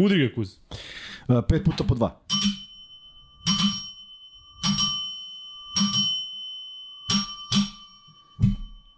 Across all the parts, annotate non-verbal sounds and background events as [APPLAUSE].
Udri ga Kuz. Uh, pet puta po dva.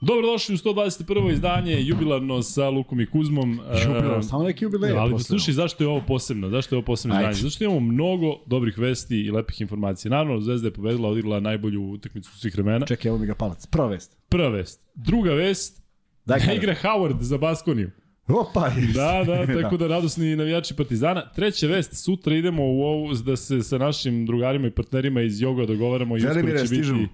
Dobrodošli u 121. izdanje, jubilarno sa Lukom i Kuzmom. E, samo neki jubilej. Ali slušaj, zašto je ovo posebno? Zašto je ovo posebno Ajde. izdanje? Zašto imamo mnogo dobrih vesti i lepih informacija. Naravno, Zvezda je pobedila, odigrala najbolju utakmicu svih vremena. Čekaj, evo mi ga palac. Prva vest. Prva vest. Druga vest, da igra Howard za Baskoniju. Opa! Da, [LAUGHS] da, tako da radosni navijači Partizana. Treća vest, sutra idemo u ovu da se sa našim drugarima i partnerima iz Joga dogovaramo i uskoro će biti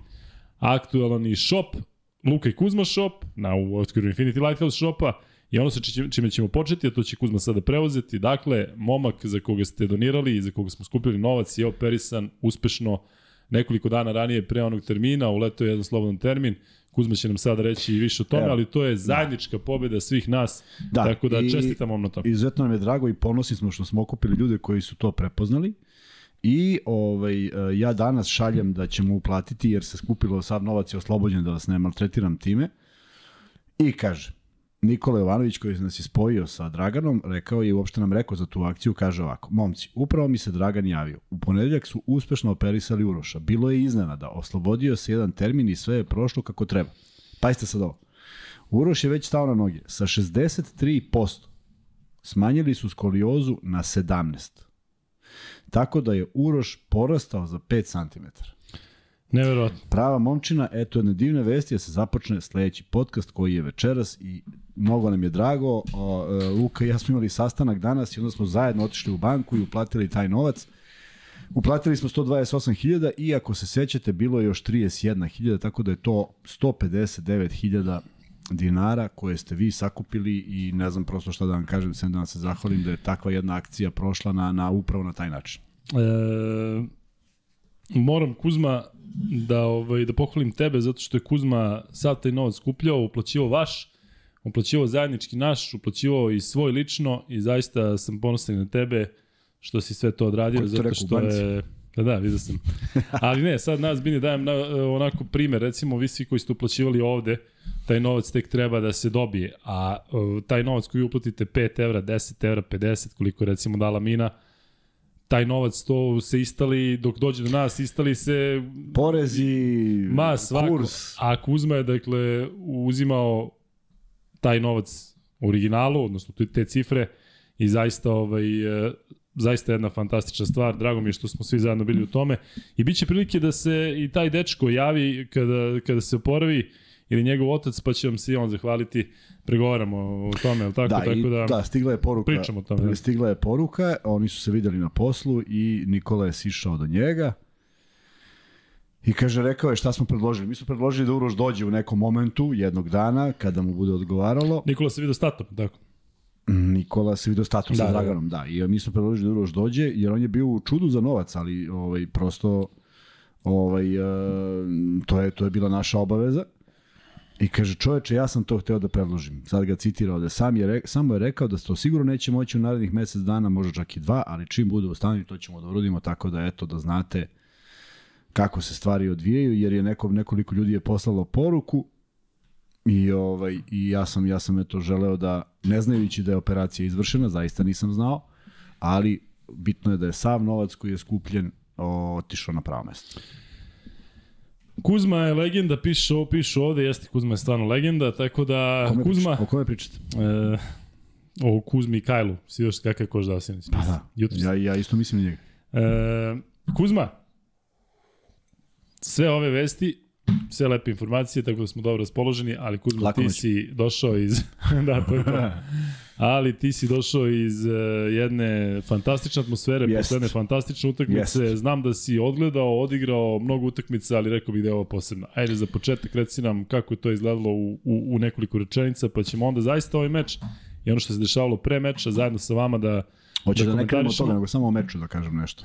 aktualan i shop, Luka i Kuzma shop, na u okviru Infinity Lighthouse shopa i ono sa či- čime ćemo početi, a to će Kuzma sada preuzeti. Dakle, momak za koga ste donirali i za koga smo skupili novac je operisan uspešno nekoliko dana ranije pre onog termina, uletao je jedan slobodan termin. Kuzma će nam sada reći i više o tome, Evo. ali to je zajednička pobeda svih nas, Da, tako da i- čestitam vam na tome. Izuzetno nam je drago i ponosni smo što smo okupili ljude koji su to prepoznali. I ovaj, e, ja danas šaljem da ćemo uplatiti jer se skupilo sav novac je oslobođen da vas ne maltretiram time. I kaže, Nikola Jovanović koji nas je spojio sa Draganom, rekao je i uopšte nam rekao za tu akciju, kaže ovako, momci, upravo mi se Dragan javio. U ponedeljak su uspešno operisali Uroša. Bilo je iznenada, oslobodio se jedan termin i sve je prošlo kako treba. Pazite sad ovo. Uroš je već stao na noge. Sa 63% smanjili su skoliozu na 17. Tako da je Uroš porastao za 5 cm. Neverovatno. Prava momčina, eto jedne divne vesti da se započne sledeći podcast koji je večeras i mnogo nam je drago. E, Luka i ja smo imali sastanak danas i onda smo zajedno otišli u banku i uplatili taj novac. Uplatili smo 128.000 i ako se sećate bilo je još 31.000, tako da je to 159.000 dinara koje ste vi sakupili i ne znam prosto šta da vam kažem, sem da vam se zahvalim da je takva jedna akcija prošla na, na upravo na taj način. E, moram Kuzma da ovaj da pohvalim tebe zato što je Kuzma sav taj novac skupljao, uplaćivao vaš, uplaćivao zajednički naš, uplaćivao i svoj lično i zaista sam ponosan na tebe što si sve to odradio Ko je to zato rekao, što banci? je Da, da, vidio sam. [LAUGHS] Ali ne, sad nas bini dajem na, onako primer, recimo vi svi koji ste uplaćivali ovde, taj novac tek treba da se dobije, a uh, taj novac koji uplatite 5 evra, 10 evra, 50, koliko recimo dala Mina, taj novac to se istali, dok dođe do nas, istali se Porezi, ma svako. kurs. A Kuzma je dakle uzimao taj novac u originalu, odnosno te- te cifre i zaista ovaj e, zaista jedna fantastična stvar. Drago mi je što smo svi zajedno bili u tome. I biće prilike da se i taj dečko javi kada, kada se oporavi ili njegov otac, pa će vam se i on zahvaliti. Pregovaramo o tome, jel tako? Da, tako i, da, da, stigla je poruka. pričamo o tome, da. Stigla je poruka, oni su se videli na poslu i Nikola je sišao do njega. I kaže, rekao je šta smo predložili. Mi smo predložili da Uroš dođe u nekom momentu, jednog dana, kada mu bude odgovaralo. Nikola se vidio statom, tako? Nikola se vidio status Da, sa da, da. Draganom, da. I mi smo predložili da Uroš dođe, jer on je bio u čudu za novac, ali ovaj, prosto ovaj, e, to, je, to je bila naša obaveza. I kaže, čoveče, ja sam to hteo da predložim. Sad ga citirao da sam je, re, samo je rekao da to sigurno neće moći u narednih mesec dana, možda čak i dva, ali čim bude u stanju, to ćemo da urodimo tako da, eto, da znate kako se stvari odvijaju, jer je nekom, nekoliko ljudi je poslalo poruku i, ovaj, i ja sam, ja sam eto želeo da, ne znajući da je operacija izvršena, zaista nisam znao, ali bitno je da je sav novac koji je skupljen otišao na pravo mesto. Kuzma je legenda, piše ovo, piše ovde, jeste Kuzma je stvarno legenda, tako da Kome Kuzma... Pričate? O kome pričate? E, o Kuzmi i Kajlu. Si još kakav koš dao sinoć. Pa da, Jutros. ja, ja isto mislim njega. E, Kuzma, sve ove vesti, sve lepe informacije, tako da smo dobro raspoloženi, ali Kuzma, Lako ti si došao iz... [LAUGHS] da, to je to. [LAUGHS] Ali ti si došao iz uh, jedne fantastične atmosfere, Jest. posle jedne fantastične utakmice. Jest. Znam da si odgledao, odigrao mnogo utakmica, ali rekao bih da je ovo posebno. Ajde za početak reci nam kako je to izgledalo u, u, u nekoliko rečenica, pa ćemo onda zaista ovaj meč i ono što se dešavalo pre meča zajedno sa vama da Hoćeš da, da ne krenemo od toga, nego samo o meču da kažem nešto.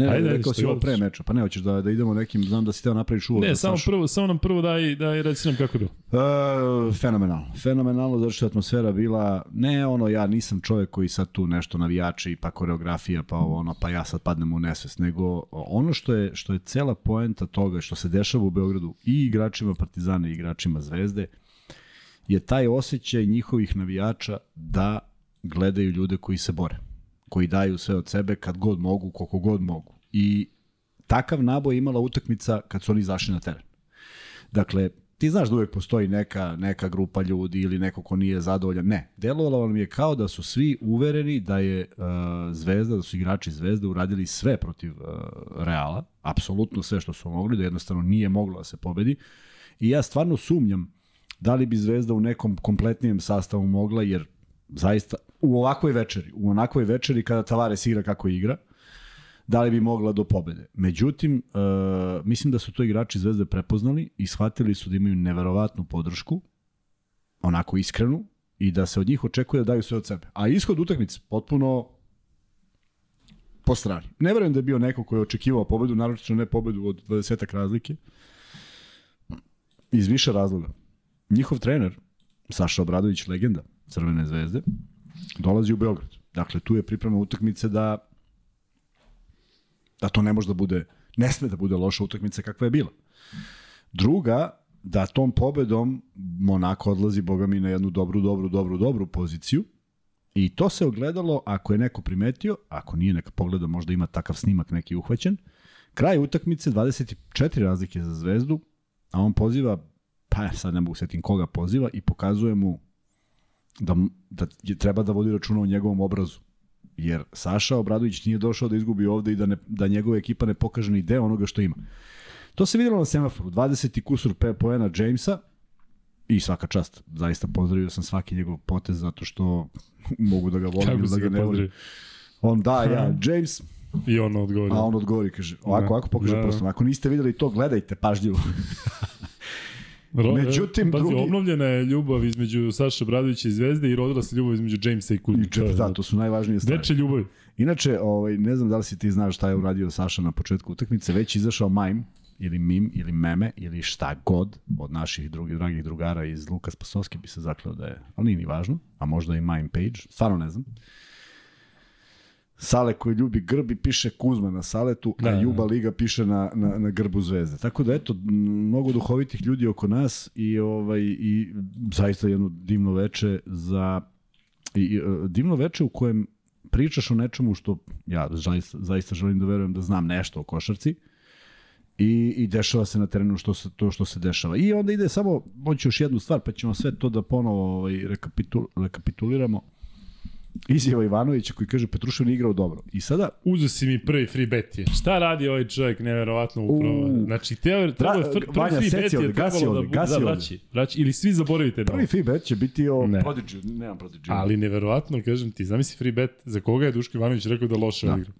Ne, Ajde, ajde, rekao si ovo pre meča, pa ne, hoćeš da, da idemo nekim, znam da si teo napraviš uvod. Ne, samo Sašu. prvo, samo nam prvo daj, daj reci nam kako je bilo. E, fenomenalno. Fenomenalno zato što je atmosfera bila, ne ono, ja nisam čovjek koji sad tu nešto navijači, pa koreografija, pa ovo, ono, pa ja sad padnem u nesvest, nego ono što je, što je cela poenta toga, što se dešava u Beogradu i igračima Partizana i igračima Zvezde, je taj osjećaj njihovih navijača da gledaju ljude koji se bore. Koji daju sve od sebe kad god mogu, koliko god mogu. I takav naboj imala utakmica kad su oni izašli na teren. Dakle, ti znaš da uvek postoji neka, neka grupa ljudi ili neko ko nije zadovoljan. Ne, delovalo mi je kao da su svi uvereni da je uh, Zvezda, da su igrači Zvezde uradili sve protiv uh, Reala, apsolutno sve što su mogli, da jednostavno nije moglo da se pobedi. I ja stvarno sumnjam da li bi Zvezda u nekom kompletnijem sastavu mogla, jer zaista u ovakvoj večeri, u onakvoj večeri kada Tavares igra kako igra, da li bi mogla do pobede. Međutim, uh, mislim da su to igrači Zvezde prepoznali i shvatili su da imaju neverovatnu podršku, onako iskrenu, i da se od njih očekuje da daju sve od sebe. A ishod utakmice potpuno po strani. Ne verujem da je bio neko koji je očekivao pobedu, naročito ne pobedu od 20 razlike, iz više razloga. Njihov trener, Saša Obradović, legenda Crvene zvezde, dolazi u Beograd. Dakle, tu je priprema utakmice da da to ne može da bude, ne sme da bude loša utakmica kakva je bila. Druga, da tom pobedom Monako odlazi, boga mi, na jednu dobru, dobru, dobru, dobru poziciju i to se ogledalo, ako je neko primetio, ako nije, neka pogleda, možda ima takav snimak neki uhvaćen, kraj utakmice, 24 razlike za zvezdu, a on poziva, pa sad ne mogu setim koga poziva i pokazuje mu da, da je, treba da vodi računa o njegovom obrazu jer Saša Obradović nije došao da izgubi ovde i da, ne, da njegova ekipa ne pokaže ni deo onoga što ima. To se videlo na semaforu, 20. kusur pe poena Jamesa i svaka čast, zaista pozdravio sam svaki njegov potez zato što [LAUGHS] mogu da ga volim ili da ga ne volim. On da, ja, James, I on odgovori. A on odgovori, kaže, ovako, da. ovako pokaže da. prstom. Ako niste videli to, gledajte pažljivo. [LAUGHS] Ro, Međutim, pazi, drugi... obnovljena je ljubav između Saša Bradovića i Zvezde i rodila se ljubav između Jamesa i. I da, to su najvažnije stvari. Deče ljubav. Inače, ovaj, ne znam da li si ti znaš šta je uradio Saša na početku utakmice, već izašao mime ili mim ili meme ili šta god od naših drugih dragih drugara iz Lukas Pasovski bi se zakleo da je, ali nije ni važno, a možda i mime page, stvarno ne znam. Sale koji ljubi grb i piše Kuzma na Saletu, da, a Juba da. Liga piše na, na, na grbu Zvezde. Tako da eto, mnogo duhovitih ljudi oko nas i ovaj i zaista jedno divno veče za i, i divno veče u kojem pričaš o nečemu što ja zaista, zaista želim da verujem da znam nešto o košarci i, i dešava se na terenu što se, to što se dešava. I onda ide samo, hoću još jednu stvar, pa ćemo sve to da ponovo ovaj, rekapitul, rekapituliramo izjava Ivanovića koji kaže Petrušev nije igrao dobro. I sada... Uzu si mi prvi free bet je. Šta radi ovaj čovjek neverovatno upravo? U, znači, teo, treba, Dra, prvi Vanja, free bet je trebalo da bude da, vraći, vraći, ili svi zaboravite. Prvi free bet će biti o ne. Prodigy, nemam Prodigy. Ali neverovatno, kažem ti, zamisli free bet za koga je Duško Ivanović rekao da loše da. igra.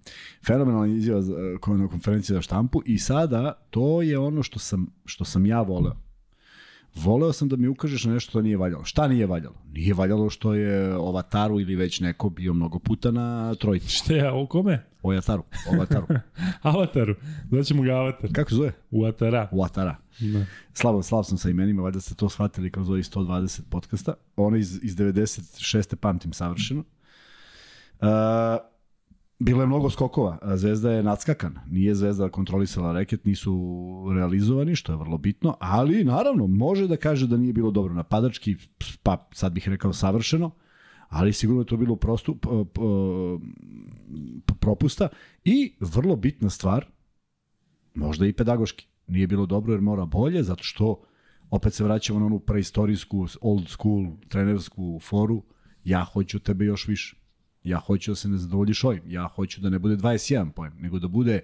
Fenomenalna izjava na konferenciji za štampu i sada to je ono što sam, što sam ja voleo voleo sam da mi ukažeš na nešto što nije valjalo. Šta nije valjalo? Nije valjalo što je o Avataru ili već neko bio mnogo puta na trojici. Šta je, o kome? O Avataru. O Avataru. [LAUGHS] Avataru. Zvaćemo ga Avatar. Kako zove? U Atara. U Atara. Da. Slabo, slabo sam sa imenima, valjda ste to shvatili kroz ovih 120 podcasta. Ono iz, iz 96. pamtim savršeno. Uh, Bilo je mnogo skokova. Zvezda je nadskakan. Nije Zvezda kontrolisala reket, nisu realizovani, što je vrlo bitno, ali naravno može da kaže da nije bilo dobro napadački, pa sad bih rekao savršeno, ali sigurno je to bilo prostu, propusta i vrlo bitna stvar, možda i pedagoški. Nije bilo dobro jer mora bolje, zato što opet se vraćamo na onu preistorijsku, old school, trenersku foru, ja hoću tebe još više Ja hoću da se ne zadovoljiš ovim. Ja hoću da ne bude 21 poen, nego da bude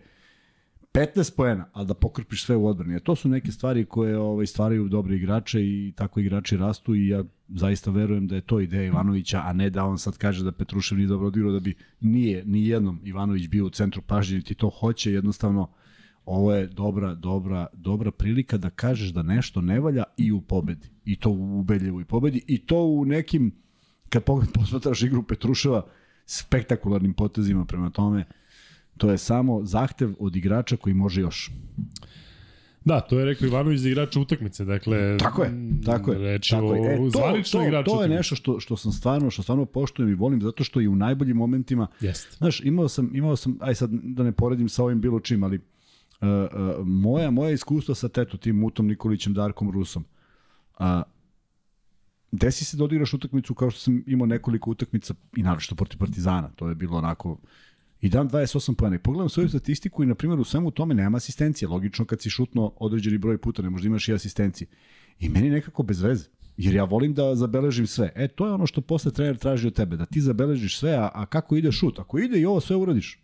15 poena, ali da pokrpiš sve u odbrani. A to su neke stvari koje ovaj, stvaraju dobre igrače i tako igrači rastu i ja zaista verujem da je to ideja Ivanovića, a ne da on sad kaže da Petrušev nije dobro odigrao, da bi nije ni jednom Ivanović bio u centru pažnje, ti to hoće, jednostavno ovo je dobra, dobra, dobra prilika da kažeš da nešto ne valja i u pobedi. I to u ubedljivoj pobedi. I to u nekim, kad [LAUGHS] posmatraš igru Petruševa, spektakularnim potezima prema tome. To je samo zahtev od igrača koji može još. Da, to je rekao Ivanović za igrača utakmice, dakle Tako je, tako je. Reč tako je. E, to, to, to je nešto što što sam stvarno, što stvarno poštujem i volim zato što i u najboljim momentima. Jeste. Znaš, imao sam imao sam aj sad da ne poredim sa ovim bilo čim, ali uh, uh, moja moja iskustva sa teto tim Mutom Nikolićem, Darkom Rusom. A uh, desi se da odigraš utakmicu kao što sam imao nekoliko utakmica i naravno protiv Partizana. To je bilo onako i dam 28 pojena. I pogledam svoju statistiku i, na primjer, u svemu tome nema asistencije. Logično, kad si šutno određeni broj puta, ne možda imaš i asistencije. I meni nekako bez veze. Jer ja volim da zabeležim sve. E, to je ono što posle trener traži od tebe, da ti zabeležiš sve, a, a kako ide šut? Ako ide i ovo sve uradiš,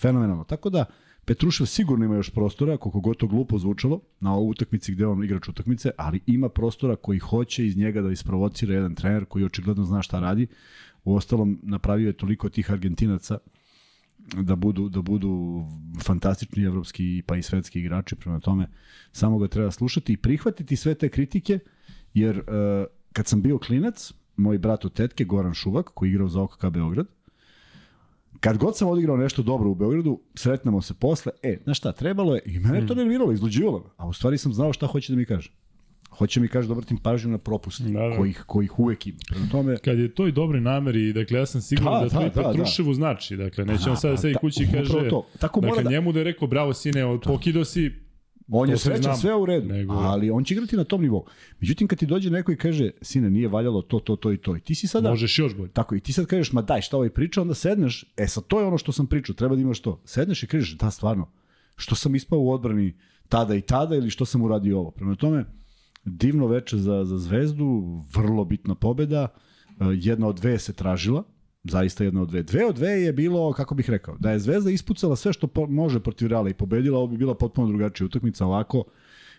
fenomenalno. Tako da, Petrušev sigurno ima još prostora, koliko god to glupo zvučalo, na ovoj utakmici gde on igrač utakmice, ali ima prostora koji hoće iz njega da isprovocira jedan trener koji očigledno zna šta radi. U ostalom, napravio je toliko tih Argentinaca da budu, da budu fantastični evropski pa i svetski igrači, prema tome samo ga treba slušati i prihvatiti sve te kritike, jer uh, kad sam bio klinac, moj brat od tetke, Goran Šuvak, koji je igrao za OKK Beograd, kad god sam odigrao nešto dobro u Beogradu, sretnemo se posle, e, znaš šta, trebalo je, i mene to hmm. nerviralo, izluđivalo, a u stvari sam znao šta hoće da mi kaže. Hoće mi kaže da obratim pažnju na propuste, da, da. kojih, kojih uvek ima. Prema tome... Kad je to i dobre nameri, dakle, ja sam siguran da, da, da to da, i Petruševu da. znači. Dakle, neće on sada da, i kući i kaže, to. Tako dakle, da... njemu da je rekao, bravo sine, pokido si, On je srećan, sve u redu, Nego... ali on će igrati na tom nivou. Međutim, kad ti dođe neko i kaže, sine, nije valjalo to, to, to i to, i ti si sada... Možeš još bolje. Tako, i ti sad kažeš, ma daj, šta ovaj priča, onda sedneš, e sad to je ono što sam pričao, treba da imaš to. Sedneš i kažeš, da, stvarno, što sam ispao u odbrani tada i tada ili što sam uradio ovo. Prema tome, divno veče za, za Zvezdu, vrlo bitna pobeda, e, jedna od dve se tražila, zaista jedna od dve. Dve od dve je bilo, kako bih rekao, da je Zvezda ispucala sve što po, može protiv Reala i pobedila, ovo bi bila potpuno drugačija utakmica, ovako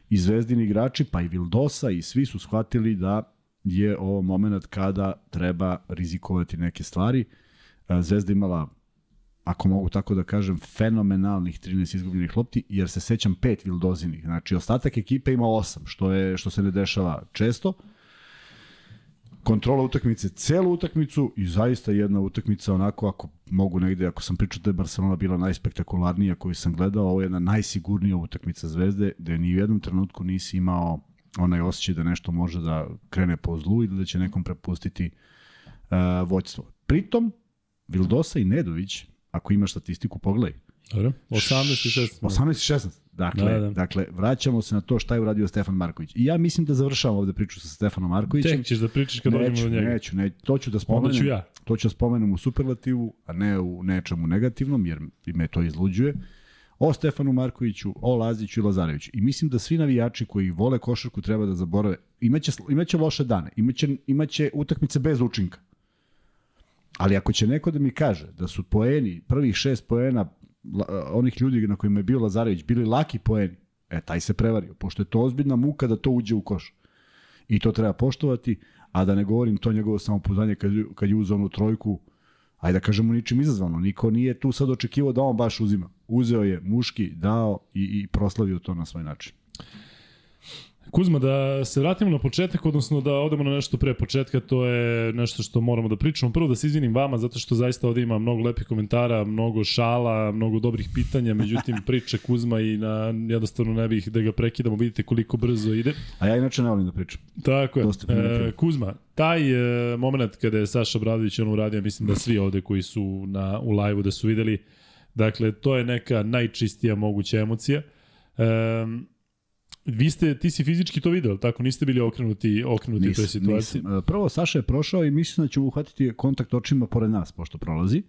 i Zvezdini igrači, pa i Vildosa i svi su shvatili da je ovo moment kada treba rizikovati neke stvari. E, Zvezda imala ako mogu tako da kažem, fenomenalnih 13 izgubljenih lopti, jer se sećam pet Vildozinih. Znači, ostatak ekipe ima osam, što, je, što se ne dešava često. Kontrola utakmice, celu utakmicu i zaista jedna utakmica onako, ako mogu negde, ako sam pričao da je Barcelona bila najspektakularnija koju sam gledao, ovo je jedna najsigurnija utakmica Zvezde, gde ni u jednom trenutku nisi imao onaj osjećaj da nešto može da krene po zlu ili da će nekom prepustiti uh, voćstvo. Pritom, Vildosa i Nedović ako imaš statistiku, pogledaj. Dobro. 18 i 16. 18 i 16. Dakle, da, da. dakle, vraćamo se na to šta je uradio Stefan Marković. I ja mislim da završavam ovde priču sa Stefanom Markovićem. Tek ćeš da pričaš kad dođemo do njega. Neću, neću, to ću da spomenem. Ću ja. To ću da spomenem u superlativu, a ne u nečemu negativnom, jer me to izluđuje. O Stefanu Markoviću, o Laziću i Lazareviću. I mislim da svi navijači koji vole košarku treba da zaborave. Imaće, imaće loše dane, imaće, imaće utakmice bez učinka. Ali ako će neko da mi kaže da su poeni, prvih šest poena onih ljudi na kojima je bio Lazarević, bili laki poeni, e, taj se prevario, pošto je to ozbiljna muka da to uđe u koš. I to treba poštovati, a da ne govorim to njegovo samopouzdanje kad, kad je uzao onu trojku, ajde da kažemo ničim izazvano, niko nije tu sad očekivao da on baš uzima. Uzeo je muški, dao i, i proslavio to na svoj način. Kuzma, da se vratimo na početak, odnosno da odemo na nešto pre početka, to je nešto što moramo da pričamo. Prvo da se izvinim vama, zato što zaista ovde ima mnogo lepih komentara, mnogo šala, mnogo dobrih pitanja, međutim [LAUGHS] priča Kuzma i na, jednostavno ne bih da ga prekidamo, vidite koliko brzo ide. A ja inače ne volim da pričam. Tako je. E, Kuzma, taj e, moment kada je Saša Bradović on uradio, mislim da svi ovde koji su na, u live-u da su videli, dakle, to je neka najčistija moguća emocija. E, Vi ste, ti si fizički to video, tako? Niste bili okrenuti, okrenuti nis, toj situaciji? Nisam. E, prvo, Saša je prošao i mislim da ću uhvatiti kontakt očima pored nas, pošto prolazi.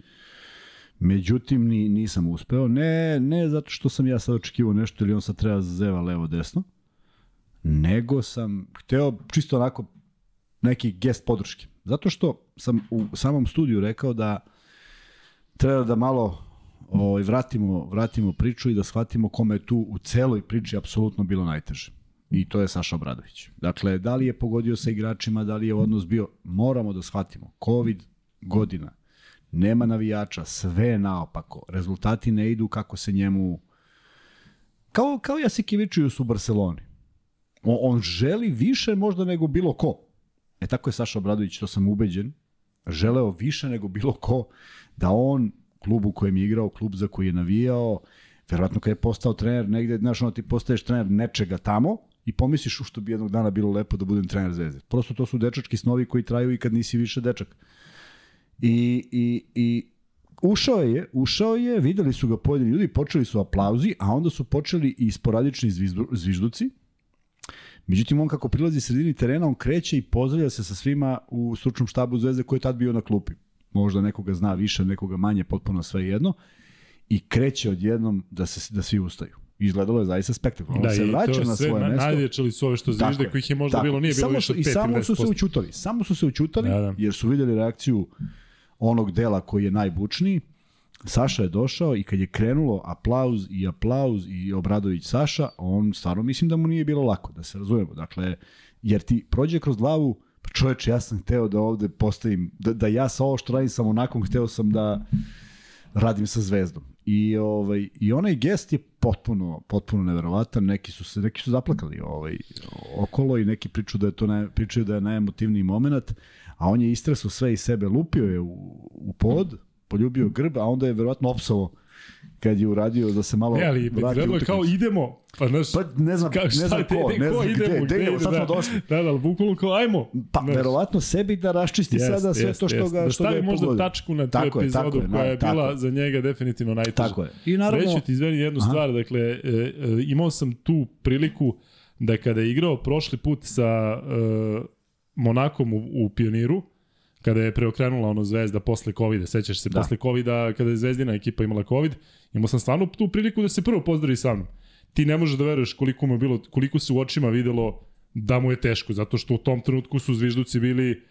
Međutim, ni, nisam uspeo. Ne, ne zato što sam ja sad očekivao nešto ili on sad treba zeva levo desno, nego sam hteo čisto onako neki gest podrške. Zato što sam u samom studiju rekao da treba da malo ovaj, vratimo, vratimo priču i da shvatimo kome je tu u celoj priči apsolutno bilo najteže. I to je Saša Obradović. Dakle, da li je pogodio sa igračima, da li je odnos bio, moramo da shvatimo. Covid godina, nema navijača, sve je naopako, rezultati ne idu kako se njemu... Kao, kao Jasikevičius u Barceloni. On, on želi više možda nego bilo ko. E tako je Saša Obradović, to sam ubeđen, želeo više nego bilo ko da on klub u kojem je igrao, klub za koji je navijao, verovatno kad je postao trener negde, znaš, ono ti postaješ trener nečega tamo i pomisliš u što bi jednog dana bilo lepo da budem trener Zvezde. Prosto to su dečački snovi koji traju i kad nisi više dečak. I, i, i ušao je, ušao je, videli su ga pojedini ljudi, počeli su aplauzi, a onda su počeli i sporadični zvižduci. Međutim, on kako prilazi sredini terena, on kreće i pozdravlja se sa svima u stručnom štabu Zvezde koji je tad bio na klupi. Možda nekoga zna više, nekoga manje, potpuno sve jedno. I kreće odjednom da, se, da svi ustaju. Izgledalo je zaista spektakularno. Da, se i vraća to na svoje na, mesto. nadječali su ove što zvižde, kojih je možda tako bilo, nije I bilo samo više od I 5 samo ili su se 10%. učutali. Samo su se učutali, Da, da. jer su videli reakciju onog dela koji je najbučniji. Saša je došao i kad je krenulo aplauz i aplauz i Obradović Saša, on stvarno mislim da mu nije bilo lako, da se razumemo. Dakle, jer ti prođe kroz glavu, čoveče, ja sam hteo da ovde postavim, da, da ja sa ovo što radim sam onako, hteo sam da radim sa zvezdom. I ovaj i onaj gest je potpuno potpuno neverovatan, neki su se neki su zaplakali ovaj okolo i neki pričaju da je to naj, pričaju da je najemotivniji momenat, a on je istresao sve iz sebe, lupio je u, u pod, poljubio grb, a onda je verovatno opsovao kad je uradio da se malo Ne, ali izgledalo je kao idemo, pa znaš, Pa ne znam, kao, ne znam ko, te- ne znam idemo, gde, gde idemo, sad da, smo došli. Da, da, ali bukvalno kao ajmo. Pa, Znaš, verovatno sebi da raščisti jest, sada sve jest, to što jest. ga da što ga stavi je možda pogodio. tačku na tu Tako je, epizodu tako je, koja je tako bila je. za njega definitivno najteža. Tako je. I naravno- Reći ti izveni jednu Aha. stvar, dakle, e, e, imao sam tu priliku da kada je igrao prošli put sa e, Monakom u, u Pioniru, kada je preokrenula ono Zvezda posle Covida, sećaš se, Da. posle Covida, kada je Zvezdina ekipa imala Covid, imao sam stvarno tu priliku da se prvo pozdravi sa mnom. Ti ne možeš da veruješ koliko mu je bilo, koliko se u očima videlo da mu je teško, zato što u tom trenutku su zvižduci bili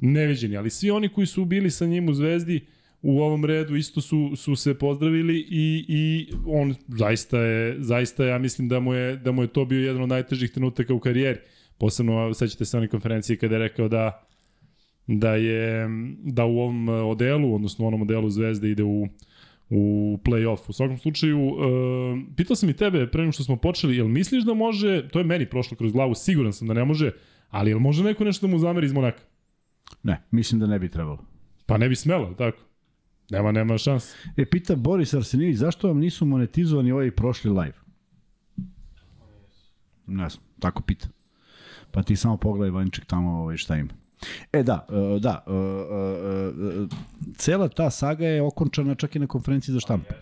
neviđeni, ali svi oni koji su bili sa njim u Zvezdi u ovom redu isto su, su se pozdravili i, i on zaista je, zaista ja mislim da mu, je, da mu je to bio jedan od najtežih trenutaka u karijeri. Posebno, sećate se one konferencije kada je rekao da da je da u ovom odelu, odnosno u onom modelu Zvezde ide u u play-off. U svakom slučaju, uh, pitao sam i tebe pre nego što smo počeli, jel misliš da može, to je meni prošlo kroz glavu, siguran sam da ne može, ali jel može neko nešto da mu zameri iz Monaka? Ne, mislim da ne bi trebalo. Pa ne bi smelo, tako? Nema, nema šans. E, pita Boris Arsenijević, zašto vam nisu monetizovani ovaj prošli live? Ne znam, tako pita. Pa ti samo pogledaj Vanček tamo ovaj, šta ima. E da, e, da, e, e, cela ta saga je okončana čak i na konferenciji za štampu.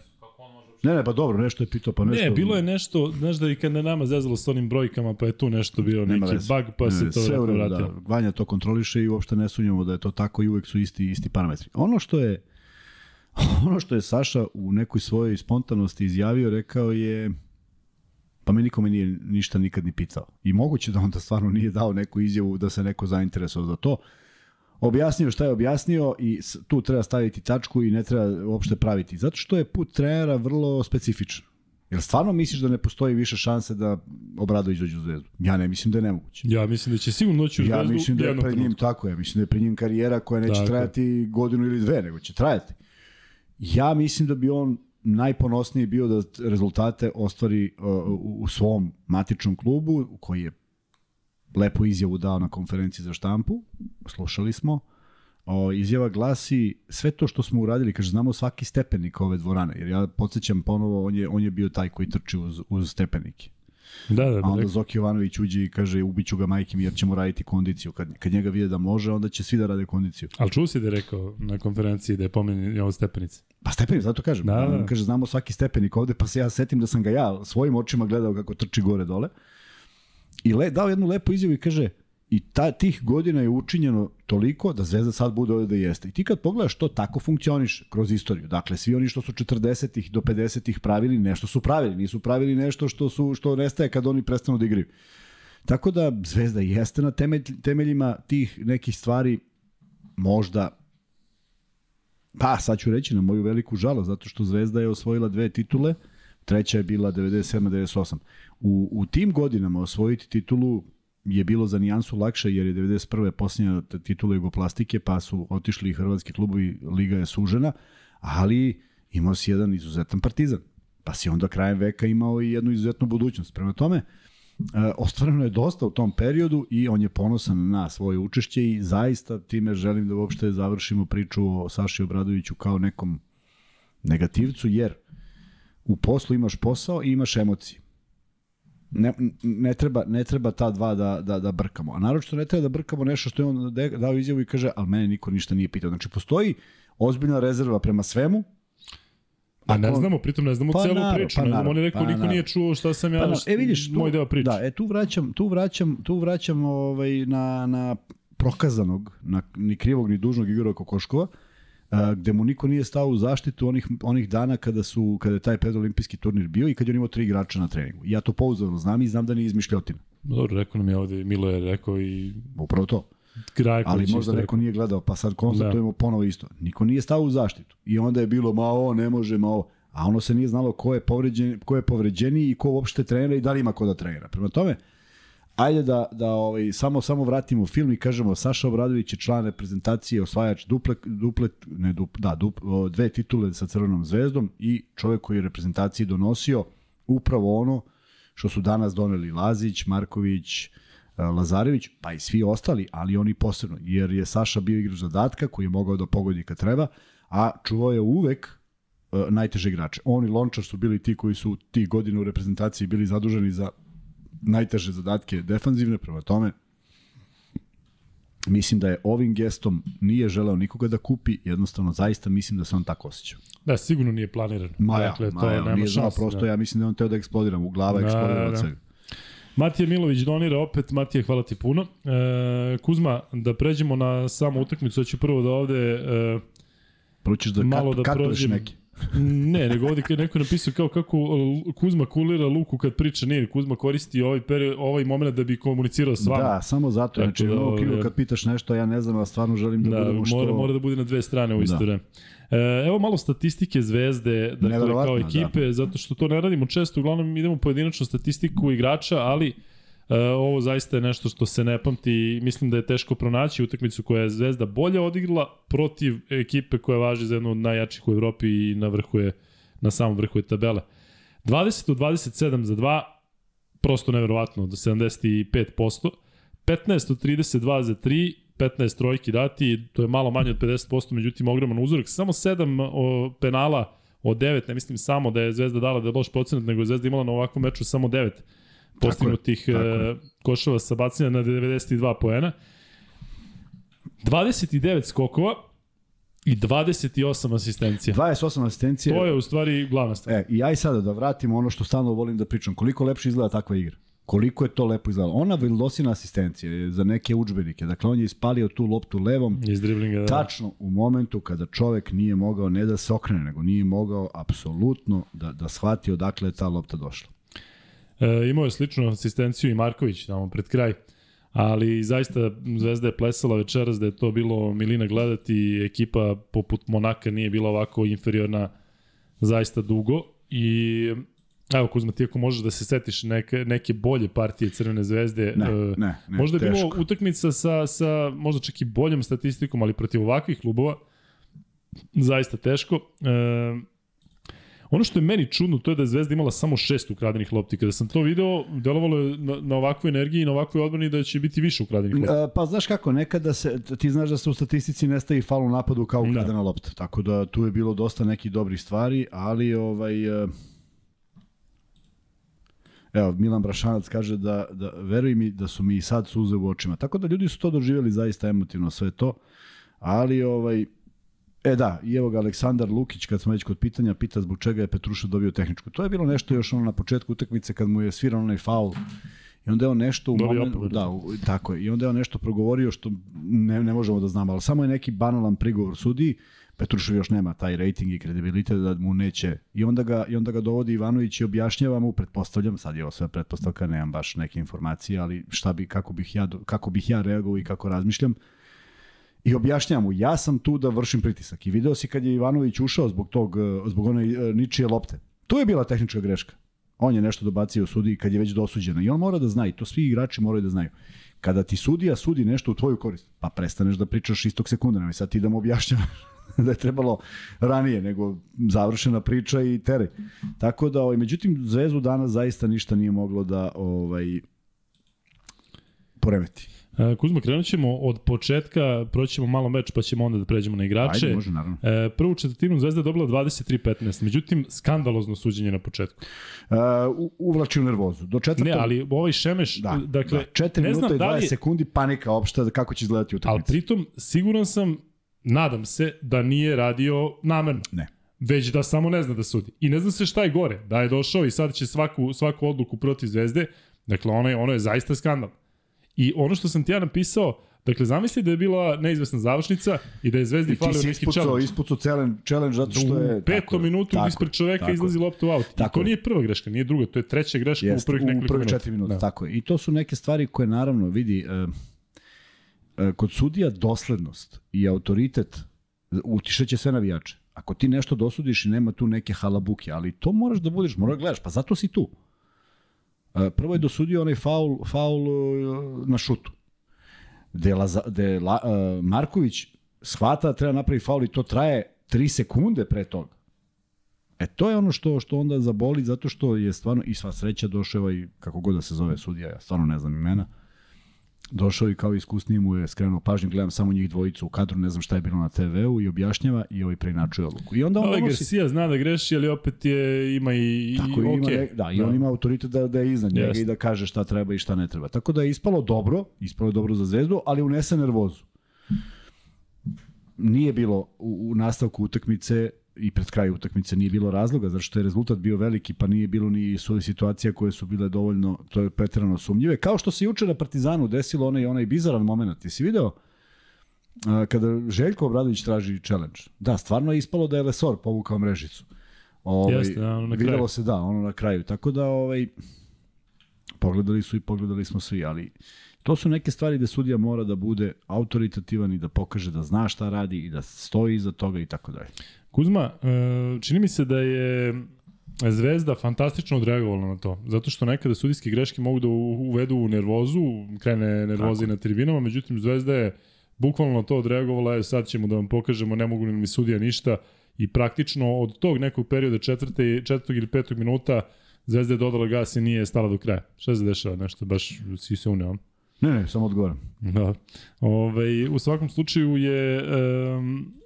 Ne, ne, pa dobro, nešto je pitao, pa nešto... Ne, bilo je nešto, znaš da i kad na nama zezalo s onim brojkama, pa je tu nešto bio Nema neki veze. bug, pa se Ne, to sve vratilo. Da, Vanja to kontroliše i uopšte ne sumnjamo da je to tako i uvek su isti isti parametri. Ono što je [LAUGHS] ono što je Saša u nekoj svojoj spontanosti izjavio, rekao je pa me nikome nije ništa nikad ni pitao. I moguće da onda stvarno nije dao neku izjavu da se neko zainteresovao za to. Objasnio šta je objasnio i tu treba staviti tačku i ne treba uopšte praviti. Zato što je put trenera vrlo specifičan. Jel stvarno misliš da ne postoji više šanse da Obradović dođe u zvezdu? Ja ne mislim da je nemoguće. Ja mislim da će sigurno doći u Ja zvezdu mislim da je pred njim tako, ja mislim da je pred njim karijera koja neće Tako. trajati godinu ili dve, nego će trajati. Ja mislim da bi on najponosniji bio da rezultate ostvari u svom matičnom klubu, koji je lepo izjavu dao na konferenciji za štampu, slušali smo, o, izjava glasi sve to što smo uradili, kaže znamo svaki stepenik ove dvorane, jer ja podsjećam ponovo, on je, on je bio taj koji trči uz, uz stepenike. Da, da, A onda da. Zoki Jovanović uđe i kaže ubiću ga majke mi jer ćemo raditi kondiciju. Kad, kad njega vide da može, onda će svi da rade kondiciju. Ali čuo si da je rekao na konferenciji da je pomenjen ovo stepenice. Pa stepenik, zato kažem. Da, da. On kaže znamo svaki stepenik ovde, pa se ja setim da sam ga ja svojim očima gledao kako trči gore dole. I le, dao jednu lepu izjavu i kaže i ta, tih godina je učinjeno toliko da Zvezda sad bude ovde da jeste. I ti kad pogledaš to tako funkcioniše kroz istoriju. Dakle, svi oni što su 40-ih do 50-ih pravili, nešto su pravili. Nisu pravili nešto što, su, što nestaje kad oni prestanu da igraju. Tako da Zvezda jeste na temelj, temeljima tih nekih stvari možda pa sad ću reći na moju veliku žalost zato što Zvezda je osvojila dve titule treća je bila 97-98 u, u tim godinama osvojiti titulu je bilo za nijansu lakše jer je 91. posljednja titula Jugoplastike pa su otišli i hrvatski klubovi Liga je sužena ali imao si jedan izuzetan partizan pa si onda krajem veka imao i jednu izuzetnu budućnost prema tome E, ostvareno je dosta u tom periodu i on je ponosan na svoje učešće i zaista time želim da uopšte završimo priču o Saši Obradoviću kao nekom negativcu, jer u poslu imaš posao i imaš emocije. Ne, ne, treba, ne treba ta dva da, da, da brkamo. A naročito ne treba da brkamo nešto što je on dao izjavu i kaže, ali mene niko ništa nije pitao. Znači, postoji ozbiljna rezerva prema svemu, Pa ne Ako- znamo, pritom ne znamo Pa celu naravno, priču. pa ne znamo, on je rekao, pa niko naravno. nije čuo šta sam ja, Pa, e vidiš, tu, moj deo priče. Da, e tu vraćam, tu vraćam, tu vraćam ovaj, na, na prokazanog, na, ni krivog ni dužnog Igora Kokoškova, a, gde mu niko nije stao u zaštitu onih, onih dana kada su kada je taj predolimpijski turnir bio i kad je on imao tri igrača na treningu. Ja to pouzdano znam i znam da nije izmišljotina. Dobro, rekao nam je ovde, Milo je rekao i Upravo to. Grajković. Ali možda neko nije gledao, pa sad konstatujemo ponovo isto. Niko nije stao u zaštitu. I onda je bilo, ma ovo ne može, ma ovo. A ono se nije znalo ko je, povređen, ko je povređeniji i ko uopšte trenira i da li ima ko da trenira. Prema tome, ajde da, da ovaj, samo samo vratimo film i kažemo Saša Obradović je član reprezentacije, osvajač duple, duple ne dup, da, dup, dve titule sa Crvenom zvezdom i čovek koji je reprezentaciji donosio upravo ono što su danas doneli Lazić, Marković, e, Lazarević, pa i svi ostali, ali oni posebno, jer je Saša bio igrač zadatka koji je mogao da pogodi kad treba, a čuvao je uvek e, najteže igrače. On i Lončar su bili ti koji su tih godina u reprezentaciji bili zaduženi za najteže zadatke defanzivne, prema tome mislim da je ovim gestom nije želeo nikoga da kupi, jednostavno zaista mislim da se on tako osjećao. Da, sigurno nije planirano. Ma ja, dakle, ma to ja, nema nije znao, prosto da. ja mislim da on teo da eksplodira, mu glava Da, eksplodira da, od da. svega. Matija Milović donira opet, Matija, hvala ti puno. E, Kuzma, da pređemo na samu utakmicu, hoću prvo da ovde... E, Prvo ćeš da, Malo kat, da prođem. neki. Ne, nego ovde kad neko je napisao kao kako e, Kuzma kulira Luku kad priča, nije, Kuzma koristi ovaj, peri, ovaj moment da bi komunicirao s vama. Da, samo zato. Tako Znači, da, mnogo krivo ovaj, kad pitaš nešto, ja ne znam, a stvarno želim da, Da, budemo što... mora, mora da bude na dve strane u isto Da. vreme. E, evo malo statistike Zvezde, dakle, kao ekipe, da. zato što to ne radimo često, uglavnom idemo pojedinačnu statistiku igrača, ali e, ovo zaista je nešto što se ne pamti i mislim da je teško pronaći utakmicu koja je Zvezda bolje odigrala protiv ekipe koja važi za jednu od najjačih u Evropi i na vrhu je, na samom vrhu je tabele. 20 od 27 za 2, prosto neverovatno, do 75%. 15 od 32 za 3, 15 trojki dati, to je malo manje od 50%, međutim ogroman uzorak. Samo 7 o, penala od 9, ne mislim samo da je Zvezda dala da je loš procenat, nego je Zvezda imala na ovakvom meču samo 9 postignutih tako je. e, koševa sa bacanja na 92 poena. 29 skokova i 28 asistencija. 28 asistencije. To je u stvari glavna stvar. E, i aj sada da vratimo ono što stalno volim da pričam. Koliko lepše izgleda takva igra? Koliko je to lepo izgledalo? Ona Vildosina asistencija je za neke udžbenike. Dakle, on je ispalio tu loptu levom, Iz driblinga. Da. tačno u momentu kada čovek nije mogao ne da se okrene, nego nije mogao apsolutno da, da shvati odakle je ta lopta došla. E, imao je sličnu asistenciju i Marković tamo pred kraj. Ali zaista Zvezda je plesala večeras da je to bilo milina gledati. Ekipa poput Monaka nije bila ovako inferiorna zaista dugo. I evo Kuzma, ti ako možeš da se setiš neke, neke bolje partije Crvene zvezde. Ne, e, ne, ne, možda je bilo teško. utakmica sa, sa možda čak i boljom statistikom, ali protiv ovakvih klubova zaista teško. E, Ono što je meni čudno, to je da je Zvezda imala samo šest ukradenih lopti. Kada sam to video, delovalo je na, na ovakvoj energiji i na ovakvoj odbrani da će biti više ukradenih lopti. E, Pa znaš kako, nekada se, ti znaš da se u statistici ne stavi fal u napadu kao Da. ukradena lopta, tako da tu je bilo dosta nekih dobrih stvari, ali ovaj... e, Evo, Milan Brašanac kaže da, da veruj mi da su mi i sad suze u očima. Tako da ljudi su to doživjeli zaista emotivno sve to. Ali ovaj E da, i evo ga Aleksandar Lukić, kad smo već kod pitanja, pita zbog čega je Petruša dobio tehničku. To je bilo nešto još ono na početku utakmice kad mu je sviran onaj faul. I onda je on nešto u momentu, da, u, tako je. I onda je on nešto progovorio što ne, ne možemo da znamo, ali samo je neki banalan prigovor sudiji. Petrušev još nema taj rating i kredibilitet da mu neće. I onda ga, i onda ga dovodi Ivanović i objašnjava mu, pretpostavljam, sad je ovo sve pretpostavka, nemam baš neke informacije, ali šta bi, kako bih ja, kako bih ja reagovao i kako razmišljam. I objašnjavam mu, ja sam tu da vršim pritisak. I video si kad je Ivanović ušao zbog tog, eh, zbog one eh, ničije lopte. To je bila tehnička greška. On je nešto dobacio sudi kad je već dosuđeno. I on mora da zna, i to svi igrači moraju da znaju. Kada ti sudija sudi nešto u tvoju korist, pa prestaneš da pričaš istog sekunda, nemoj sad ti da mu objašnjavaš [LAUGHS] da je trebalo ranije, nego završena priča i tere. Tako da, ovaj, međutim, Zvezdu danas zaista ništa nije moglo da ovaj, poremeti. E, Kuzma, krenut ćemo od početka, proći ćemo malo meč, pa ćemo onda da pređemo na igrače. Ajde, može, naravno. E, prvu četvrtinu Zvezda je dobila 23-15, međutim, skandalozno suđenje na početku. U- uvlači u nervozu. Do četvrtog... Ne, ali ovaj Šemeš, Da, dakle, da, 4 ne minuta i da 20 li je- sekundi panika opšta kako će izgledati ali utakmica. pritom siguran sam, nadam se, da nije radio namerno. Ne. već da samo ne zna da sudi. I ne zna se šta je gore, da je došao i sad će svaku, svaku odluku protiv Zvezde, dakle ono je, ono je zaista skandal. I ono što sam ti ja napisao, Dakle, zamisli da je bila neizvesna završnica i da je Zvezdi falio neki ispucao, challenge. ispucao challenge, challenge zato što je... U petom minutu tako, ispred čoveka tako, izlazi lopta u aut. I Tako to je. nije prva greška, nije druga, to je treća greška Jest, u prvih nekoliko u prvih minuta. četiri minuta, Da. tako je. I to su neke stvari koje naravno vidi e, e, kod sudija doslednost i autoritet utišeće sve navijače. Ako ti nešto dosudiš i nema tu neke halabuke, ali to moraš da budeš, moraš da gledaš, pa zato si tu. Prvo je dosudio onaj faul, faul e, na šutu. De, Laza, de La, Marković shvata da treba napravi faul i to traje 3 sekunde pre toga. E to je ono što što onda zaboli zato što je stvarno i sva sreća došao ovaj kako god da se zove sudija, ja stvarno ne znam imena. Došao i kao iskusniji mu je skrenuo pažnju, gledam samo njih dvojicu u kadru, ne znam šta je bilo na TV-u i objašnjava i ovaj preinačuje odluku. I onda on Ali donosi Garcia zna da greši, ali opet je, ima i, Tako i ima, okay. ne, da, i on ima autoritet da, da je iznad njega Jeste. i da kaže šta treba i šta ne treba. Tako da je ispalo dobro, ispalo je dobro za zvezdu, ali unese nervozu. Nije bilo u, u nastavku utakmice i pred kraj utakmice nije bilo razloga, zato što je rezultat bio veliki, pa nije bilo ni situacija koje su bile dovoljno, to je preterano sumnjive. Kao što se juče na Partizanu desilo onaj, onaj bizaran moment. Ti si video a, kada Željko Obradović traži challenge. Da, stvarno je ispalo da je Lesor povukao mrežicu. Ovaj, Jeste, da, ono na videlo se da, ono na kraju. Tako da ovaj pogledali su i pogledali smo svi, ali to su neke stvari gde sudija mora da bude autoritativan i da pokaže da zna šta radi i da stoji iza toga i tako dalje. Kuzma, e, čini mi se da je Zvezda fantastično odreagovala na to, zato što nekada sudijske greške mogu da uvedu u nervozu, krene nervoza i na tribinama, međutim Zvezda je bukvalno na to odreagovala, je sad ćemo da vam pokažemo, ne mogu ni sudija ništa i praktično od tog nekog perioda četvrte, četvrtog ili petog minuta Zvezda je dodala gas i nije stala do kraja. Šta se dešava? Nešto baš si se uneo. Ne, ne, samo odgovaram. Da. Ove, u svakom slučaju je... Um,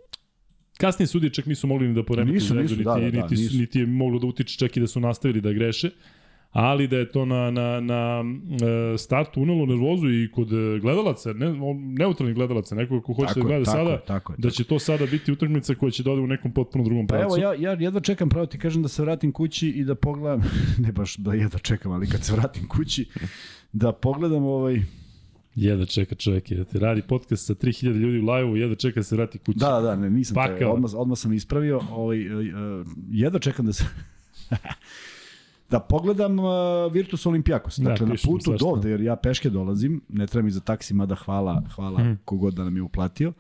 kasnije sudije čak nisu mogli ni da poremeti Nisu, Zvezdu, nisu, niti, da, da, da, niti, su- nisu. niti je moglo da utiče čak i da su nastavili da greše ali da je to na, na, na e, startu unelo nervozu i kod e, gledalaca, ne, neutralnih gledalaca, nekoga ko hoće Tako da gleda tako sada, tako je, da će to sada biti utakmica koja će da ode u nekom potpuno drugom Pa pravcu. evo, ja, ja jedva čekam, pravo ti kažem da se vratim kući i da pogledam, [LAUGHS] ne baš da jedva čekam, ali kad se vratim kući, da pogledam ovaj... Jedva čeka čovjek, da ti radi podcast sa 3000 ljudi u live-u, jedva čeka da se vrati kući. Da, da, da, ne, nisam te, Pakao. odmah, odmah sam ispravio, ovaj, uh, jedva čekam da se... [LAUGHS] da pogledam uh, Virtus Olimpijakos. Da, Dakle, na pišem putu do ovde, jer ja peške dolazim, ne treba mi za taksi, mada hvala, hvala Mhm. mm. kogod da nam je uplatio.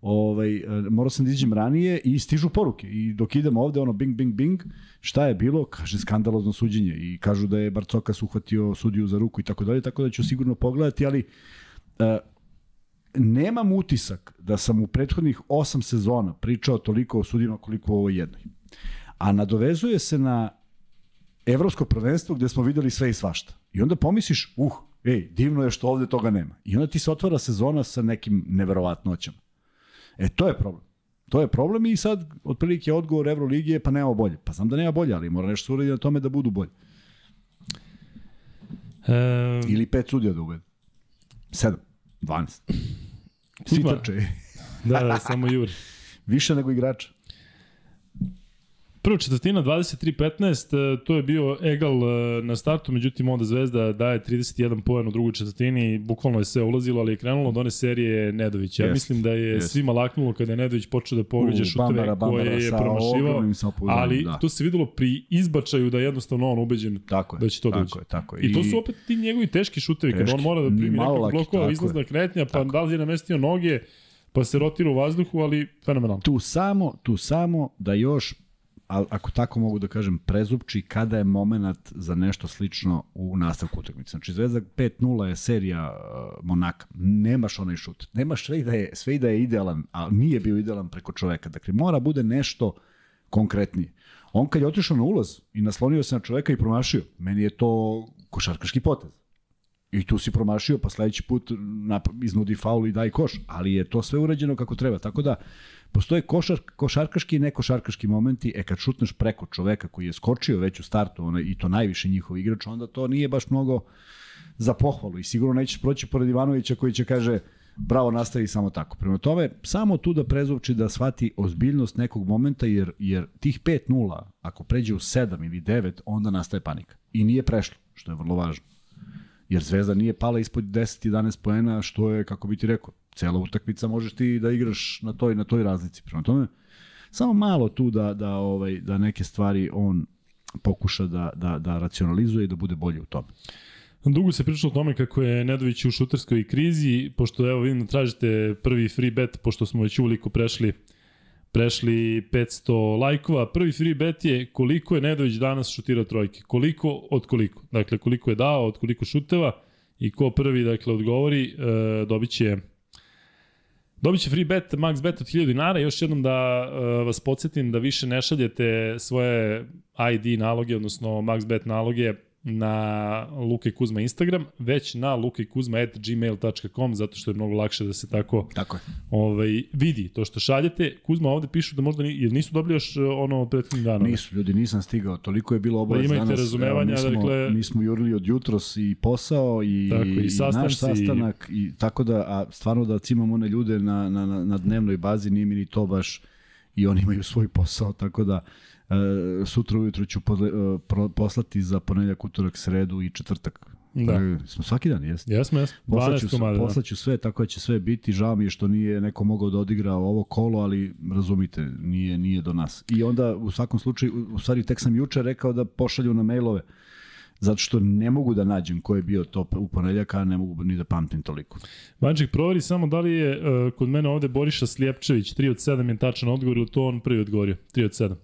Ovaj, uh, morao sam da izađem ranije i stižu poruke. I dok idem ovde, ono bing, bing, bing, šta je bilo? Kaže skandalozno suđenje. I kažu da je Barcokas uhvatio sudiju za ruku i tako dalje, tako da ću sigurno pogledati, ali uh, nemam utisak da sam u prethodnih osam sezona pričao toliko o sudijama koliko u ovoj jednoj. A nadovezuje se na evropsko prvenstvo gde smo videli sve i svašta. I onda pomisliš, uh, ej, divno je što ovde toga nema. I onda ti se otvara sezona sa nekim neverovatnoćama. E, to je problem. To je problem i sad, otprilike, odgovor Euroligi je pa nema bolje. Pa znam da nema bolje, ali mora nešto uraditi na tome da budu bolje. E, Ili pet sudija da uvede. Sedam. 12. Svi trče. da, da, samo Juri. [LAUGHS] Više nego igrača. Prva četvrtina 23-15, e, to je bio egal e, na startu, međutim onda Zvezda daje 31 poen u drugoj četvrtini, bukvalno je sve ulazilo, ali je krenulo od one serije Nedović. Ja Jest, mislim da je jest. svima laknulo kada je Nedović počeo da pogađa U, šuteve Bambara, Bambara koje je promašivao, ali da. to se videlo pri izbačaju da je jednostavno on ubeđen Tako je. da će to tako doći. je, tako je. I to su opet ti njegovi teški šutevi, kada on mora da primi nekog blokova, izlazna kretnja, pa da li je namestio noge, pa se rotira u vazduhu, ali fenomenalno. tu samo, tu samo da još ako tako mogu da kažem, prezupči kada je moment za nešto slično u nastavku utakmice. Znači, Zvezda 5-0 je serija uh, Monaka. Nemaš onaj šut. Nemaš sve i da je, sve i da je idealan, a nije bio idealan preko čoveka. Dakle, mora bude nešto konkretnije. On kad je otišao na ulaz i naslonio se na čoveka i promašio, meni je to košarkaški potez. I tu si promašio, pa sledeći put iznudi faul i daj koš. Ali je to sve urađeno kako treba. Tako da, postoje košar, košarkaški i nekošarkaški momenti, e kad šutneš preko čoveka koji je skočio već u startu, onaj, i to najviše njihov igrač, onda to nije baš mnogo za pohvalu. I sigurno nećeš proći pored Ivanovića koji će kaže, bravo nastavi samo tako. Prema tome, samo tu da prezupči da shvati ozbiljnost nekog momenta, jer, jer tih 5-0, ako pređe u 7 ili 9, onda nastaje panika. I nije prešlo, što je vrlo važno. Jer Zvezda nije pala ispod 10-11 poena, što je, kako bi ti rekao, cela utakmica možeš ti da igraš na toj na toj razlici. Prema tome, samo malo tu da, da, ovaj, da neke stvari on pokuša da, da, da racionalizuje i da bude bolji u tome. Dugo se pričalo o tome kako je Nedović u šuterskoj krizi, pošto evo vidim da tražite prvi free bet, pošto smo već uveliko prešli prešli 500 lajkova. Prvi free bet je koliko je Nedović danas šutirao trojke. Koliko od koliko. Dakle, koliko je dao, od koliko šuteva i ko prvi dakle, odgovori, e, dobit će Dobit će free bet, max bet od 1000 dinara. Još jednom da uh, vas podsjetim da više ne šaljete svoje ID naloge, odnosno max bet naloge na Luka i Kuzma Instagram, već na lukajkuzma.gmail.com, zato što je mnogo lakše da se tako, tako je. Ovaj, vidi to što šaljete. Kuzma ovde pišu da možda ni, jer nisu dobili još ono prethodnih dana. Nisu, ljudi, nisam stigao. Toliko je bilo obavez da danas. imajte razumevanja, mi smo, dakle... Mi smo jurili od jutros i posao i, tako, i, i naš sastanak. I... I, tako da, a stvarno da cimamo one ljude na, na, na, dnevnoj bazi, nije mi ni to baš i oni imaju svoj posao, tako da sutra ujutro ću podle, uh, pro, poslati za ponedljak, utorak, sredu i četvrtak. Da. Uh, smo svaki dan, jesmo? Jesmo, jesmo. Poslaću, komada, poslaću sve, tako da će sve biti. Žao mi je što nije neko mogao da odigra ovo kolo, ali razumite, nije, nije do nas. I onda u svakom slučaju, u stvari tek sam juče rekao da pošalju na mailove zato što ne mogu da nađem ko je bio to u ponedljak, a ne mogu ni da pamtim toliko. Vanček, proveri samo da li je uh, kod mene ovde Boriša Slijepčević, 3 od 7 je tačan odgovor ili to on prvi odgovorio? 3 od 7.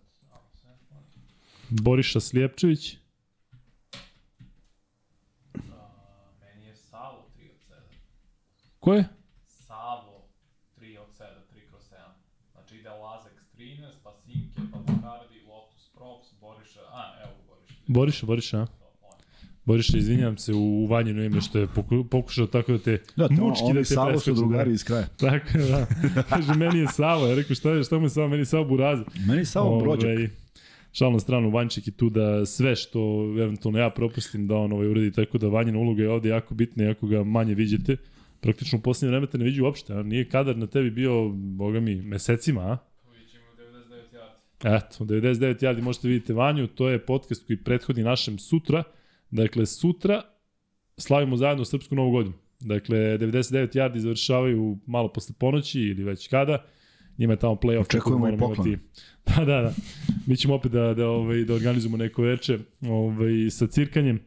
Boriša Slijepčević. meni je Savo 3 od 7. Ko je? Savo 3 od 7, 3 kroz 7. Znači ide Lazek 13, pa Sinke, pa Bakardi, Lotus Props, Boriša, a evo Boriša. Boriša, Boriša, a? Boriša, izvinjam se u vanjeno ime što je poku, pokušao tako da te da, to, mučki oni da te Savo preskoči. su drugari iz kraja. Tako, da. Kaže, meni je Savo. Ja rekao, šta, je, šta mu je Savo? Meni je Savo Buraza. Meni je Savo Brođak. Šalno stranu, Vanček je tu da sve što eventualno ja propustim da on ovaj uradi, tako da Vanjina uloga je ovde jako bitna, jako ga manje viđete. Praktično u poslednje vreme te ne viđu uopšte, a nije kadar na tebi bio, boga mi, mesecima, a? Vidjet ćemo 99 yardi. Eto, 99 yardi možete vidite Vanju, to je podcast koji prethodi našem sutra. Dakle, sutra slavimo zajedno Srpsku novu godinu. Dakle, 99 yardi završavaju malo posle ponoći ili već kada. Njima je tamo play-off. Očekujemo i poklon. Da, [LAUGHS] da, da. Mi ćemo opet da, da, ovaj, da organizujemo neko veče ovaj, sa cirkanjem.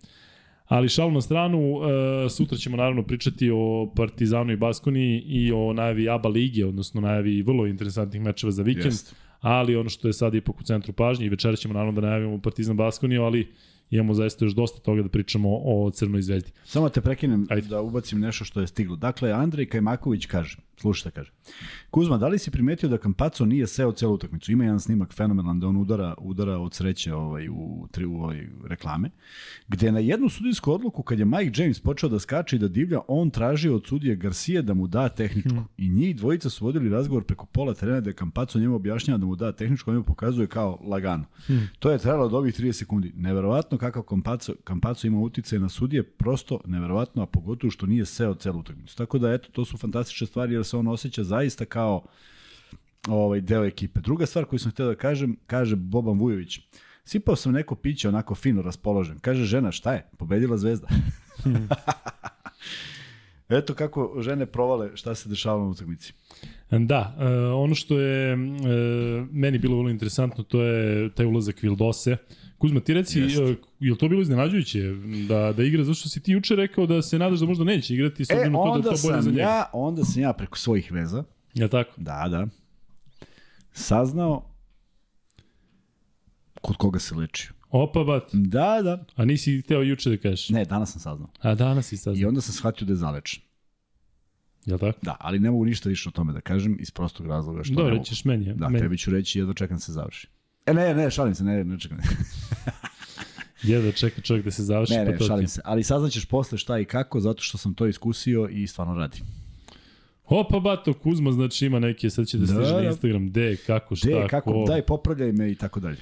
Ali šalu na stranu, uh, sutra ćemo naravno pričati o Partizanu i Baskoni i o najavi ABA lige, odnosno najavi vrlo interesantnih mečeva za vikend. Jest. Ali ono što je sad ipak u centru pažnje i večera ćemo naravno da najavimo Partizan Baskoniju, ali imamo zaista još dosta toga da pričamo o Crnoj zvezdi. Samo te prekinem Ajde. da ubacim nešto što je stiglo. Dakle, Andrej Kajmaković kaže, slušajte, kaže, Kuzma, da li si primetio da Kampaco nije seo celu utakmicu? Ima jedan snimak fenomenalan da on udara, udara od sreće ovaj, u, tri, u ovaj reklame, gde na jednu sudijsku odluku, kad je Mike James počeo da skače i da divlja, on traži od sudije Garcia da mu da tehničku. Hmm. I njih dvojica su vodili razgovor preko pola terena da je Kampaco njemu objašnjava da mu da tehničku, on mu pokazuje kao lagano. Hmm. To je trajalo od ovih 30 sekundi. Neverovatno kakav Kampaco, Kampaco ima utice na sudije, prosto neverovatno, a pogotovo što nije seo celu utakmicu. Tako da, eto, to su fantastične stvari jer se on osjeća zaista kao ovaj deo ekipe. Druga stvar koju sam htio da kažem, kaže Boban Vujović. Sipao sam neko piće onako fino raspoložen. Kaže žena, šta je? Pobedila zvezda. [LAUGHS] Eto kako žene provale šta se dešavalo na utakmici. Da, uh, ono što je uh, meni bilo vrlo interesantno, to je taj ulazak Vildose. Kuzma, ti reci, je li to bilo iznenađujuće da, da igra, zašto si ti juče rekao da se nadaš da možda neće igrati s e, obzirom to da to bolje za njega? Ja, onda sam ja preko svojih veza, Ja tako? da, da, saznao kod koga se lečio. Opa, bat. Da, da. A nisi hteo juče da kažeš? Ne, danas sam saznao. A danas si sad. I onda sam shvatio da je zalečen. Jel tako? Da, ali ne mogu ništa više o tome da kažem iz prostog razloga što Dobro, ne mogu. ćeš meni. Da, meni. tebi ću reći, jedva čekam da se završi. E, ne, ne, šalim se, ne, ne čekam. Jedva čeka čovjek da se završi. ne, ne, šalim se. Ali saznaćeš posle šta i kako, zato što sam to iskusio i stvarno radi. Opa, bato, Kuzma, znači ima neke, sad će da Da, stiže na da. Instagram, de, kako, šta, De, kako, ko. daj, popravljaj me i tako dalje.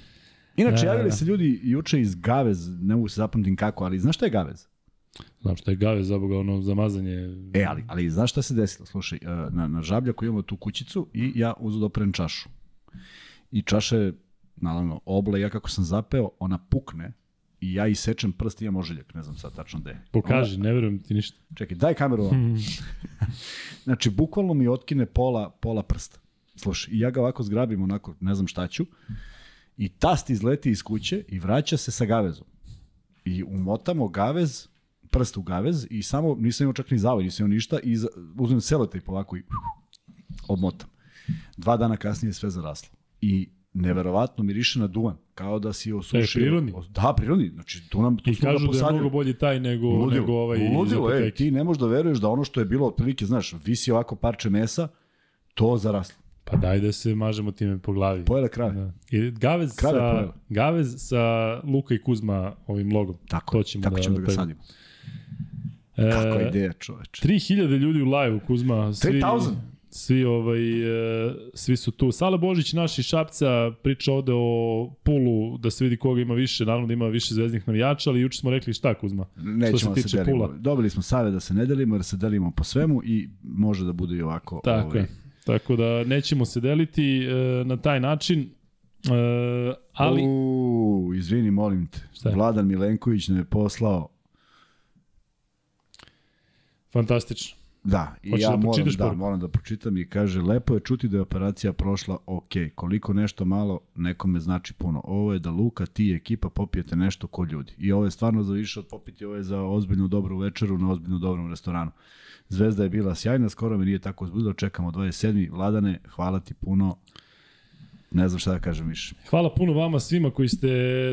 Inače, Da, javili da. se ljudi juče iz Gavez, ne mogu se zapamtim kako, ali znaš šta je Gavez? Znam što je Gave zaboga ono zamazanje. E, ali, ali znaš šta se desilo? Slušaj, e, na, na žabljaku imamo tu kućicu i ja uzu da čašu. I čaša je, naravno, obla, ja kako sam zapeo, ona pukne i ja isečem prst i imam ožiljak, ne znam sad tačno gde. Pokaži, ne verujem ti ništa. Čekaj, daj kameru vam. [LAUGHS] znači, bukvalno mi otkine pola, pola prsta. Slušaj, i ja ga ovako zgrabim, onako, ne znam šta ću, i tast izleti iz kuće i vraća se sa gavezom. I umotamo gavez, prst u gavez i samo, nisam imao čak ni zavoj, nisam imao ništa i uzmem selotejp ovako i obmotam. Dva dana kasnije je sve zaraslo. I neverovatno miriše na duvan, kao da si osušio. prirodni? Da, prirodni. Znači, tu nam tu I ga kažu da je mnogo bolji taj nego, nego ovaj Ludilo, ej, apoteke. ti ne možeš da veruješ da ono što je bilo otprilike, znaš, visi ovako parče mesa, to zaraslo. Pa daj da se mažemo time po glavi. Pojele krave. Da. I Gavez Krave sa, pojela. Gavez sa Luka i Kuzma ovim logom. Tako, to ćemo tako da, ćemo da, ga napravimo. sadimo. E, Kakva ideja, čoveče. 3000 ljudi u live Kuzma. Svi, 3000? Svi, ovaj, e, svi su tu. Sala Božić, naš iz Šapca, priča ovde o pulu, da se vidi koga ima više, naravno da ima više zvezdnih navijača, ali juče smo rekli šta Kuzma? Nećemo se da se tiče delimo. Pula. Dobili smo save da se ne delimo, jer se delimo po svemu i može da bude i ovako. Tako ovaj, je. Tako da nećemo se deliti e, na taj način, e, ali... Uuu, izvini, molim te. Šta je? Vladan Milenković nam je poslao Fantastično. Da, i Hoćeš ja da moram, da, poruku? moram da pročitam i kaže, lepo je čuti da je operacija prošla ok, koliko nešto malo nekome znači puno. Ovo je da Luka, ti i ekipa popijete nešto ko ljudi. I ovo je stvarno za više od popiti, ovo je za ozbiljnu dobru večeru na ozbiljnu dobrom restoranu. Zvezda je bila sjajna, skoro me nije tako uzbudilo, čekamo 27. Vladane, hvala ti puno. Ne znam šta da kažem više. Hvala puno vama svima koji ste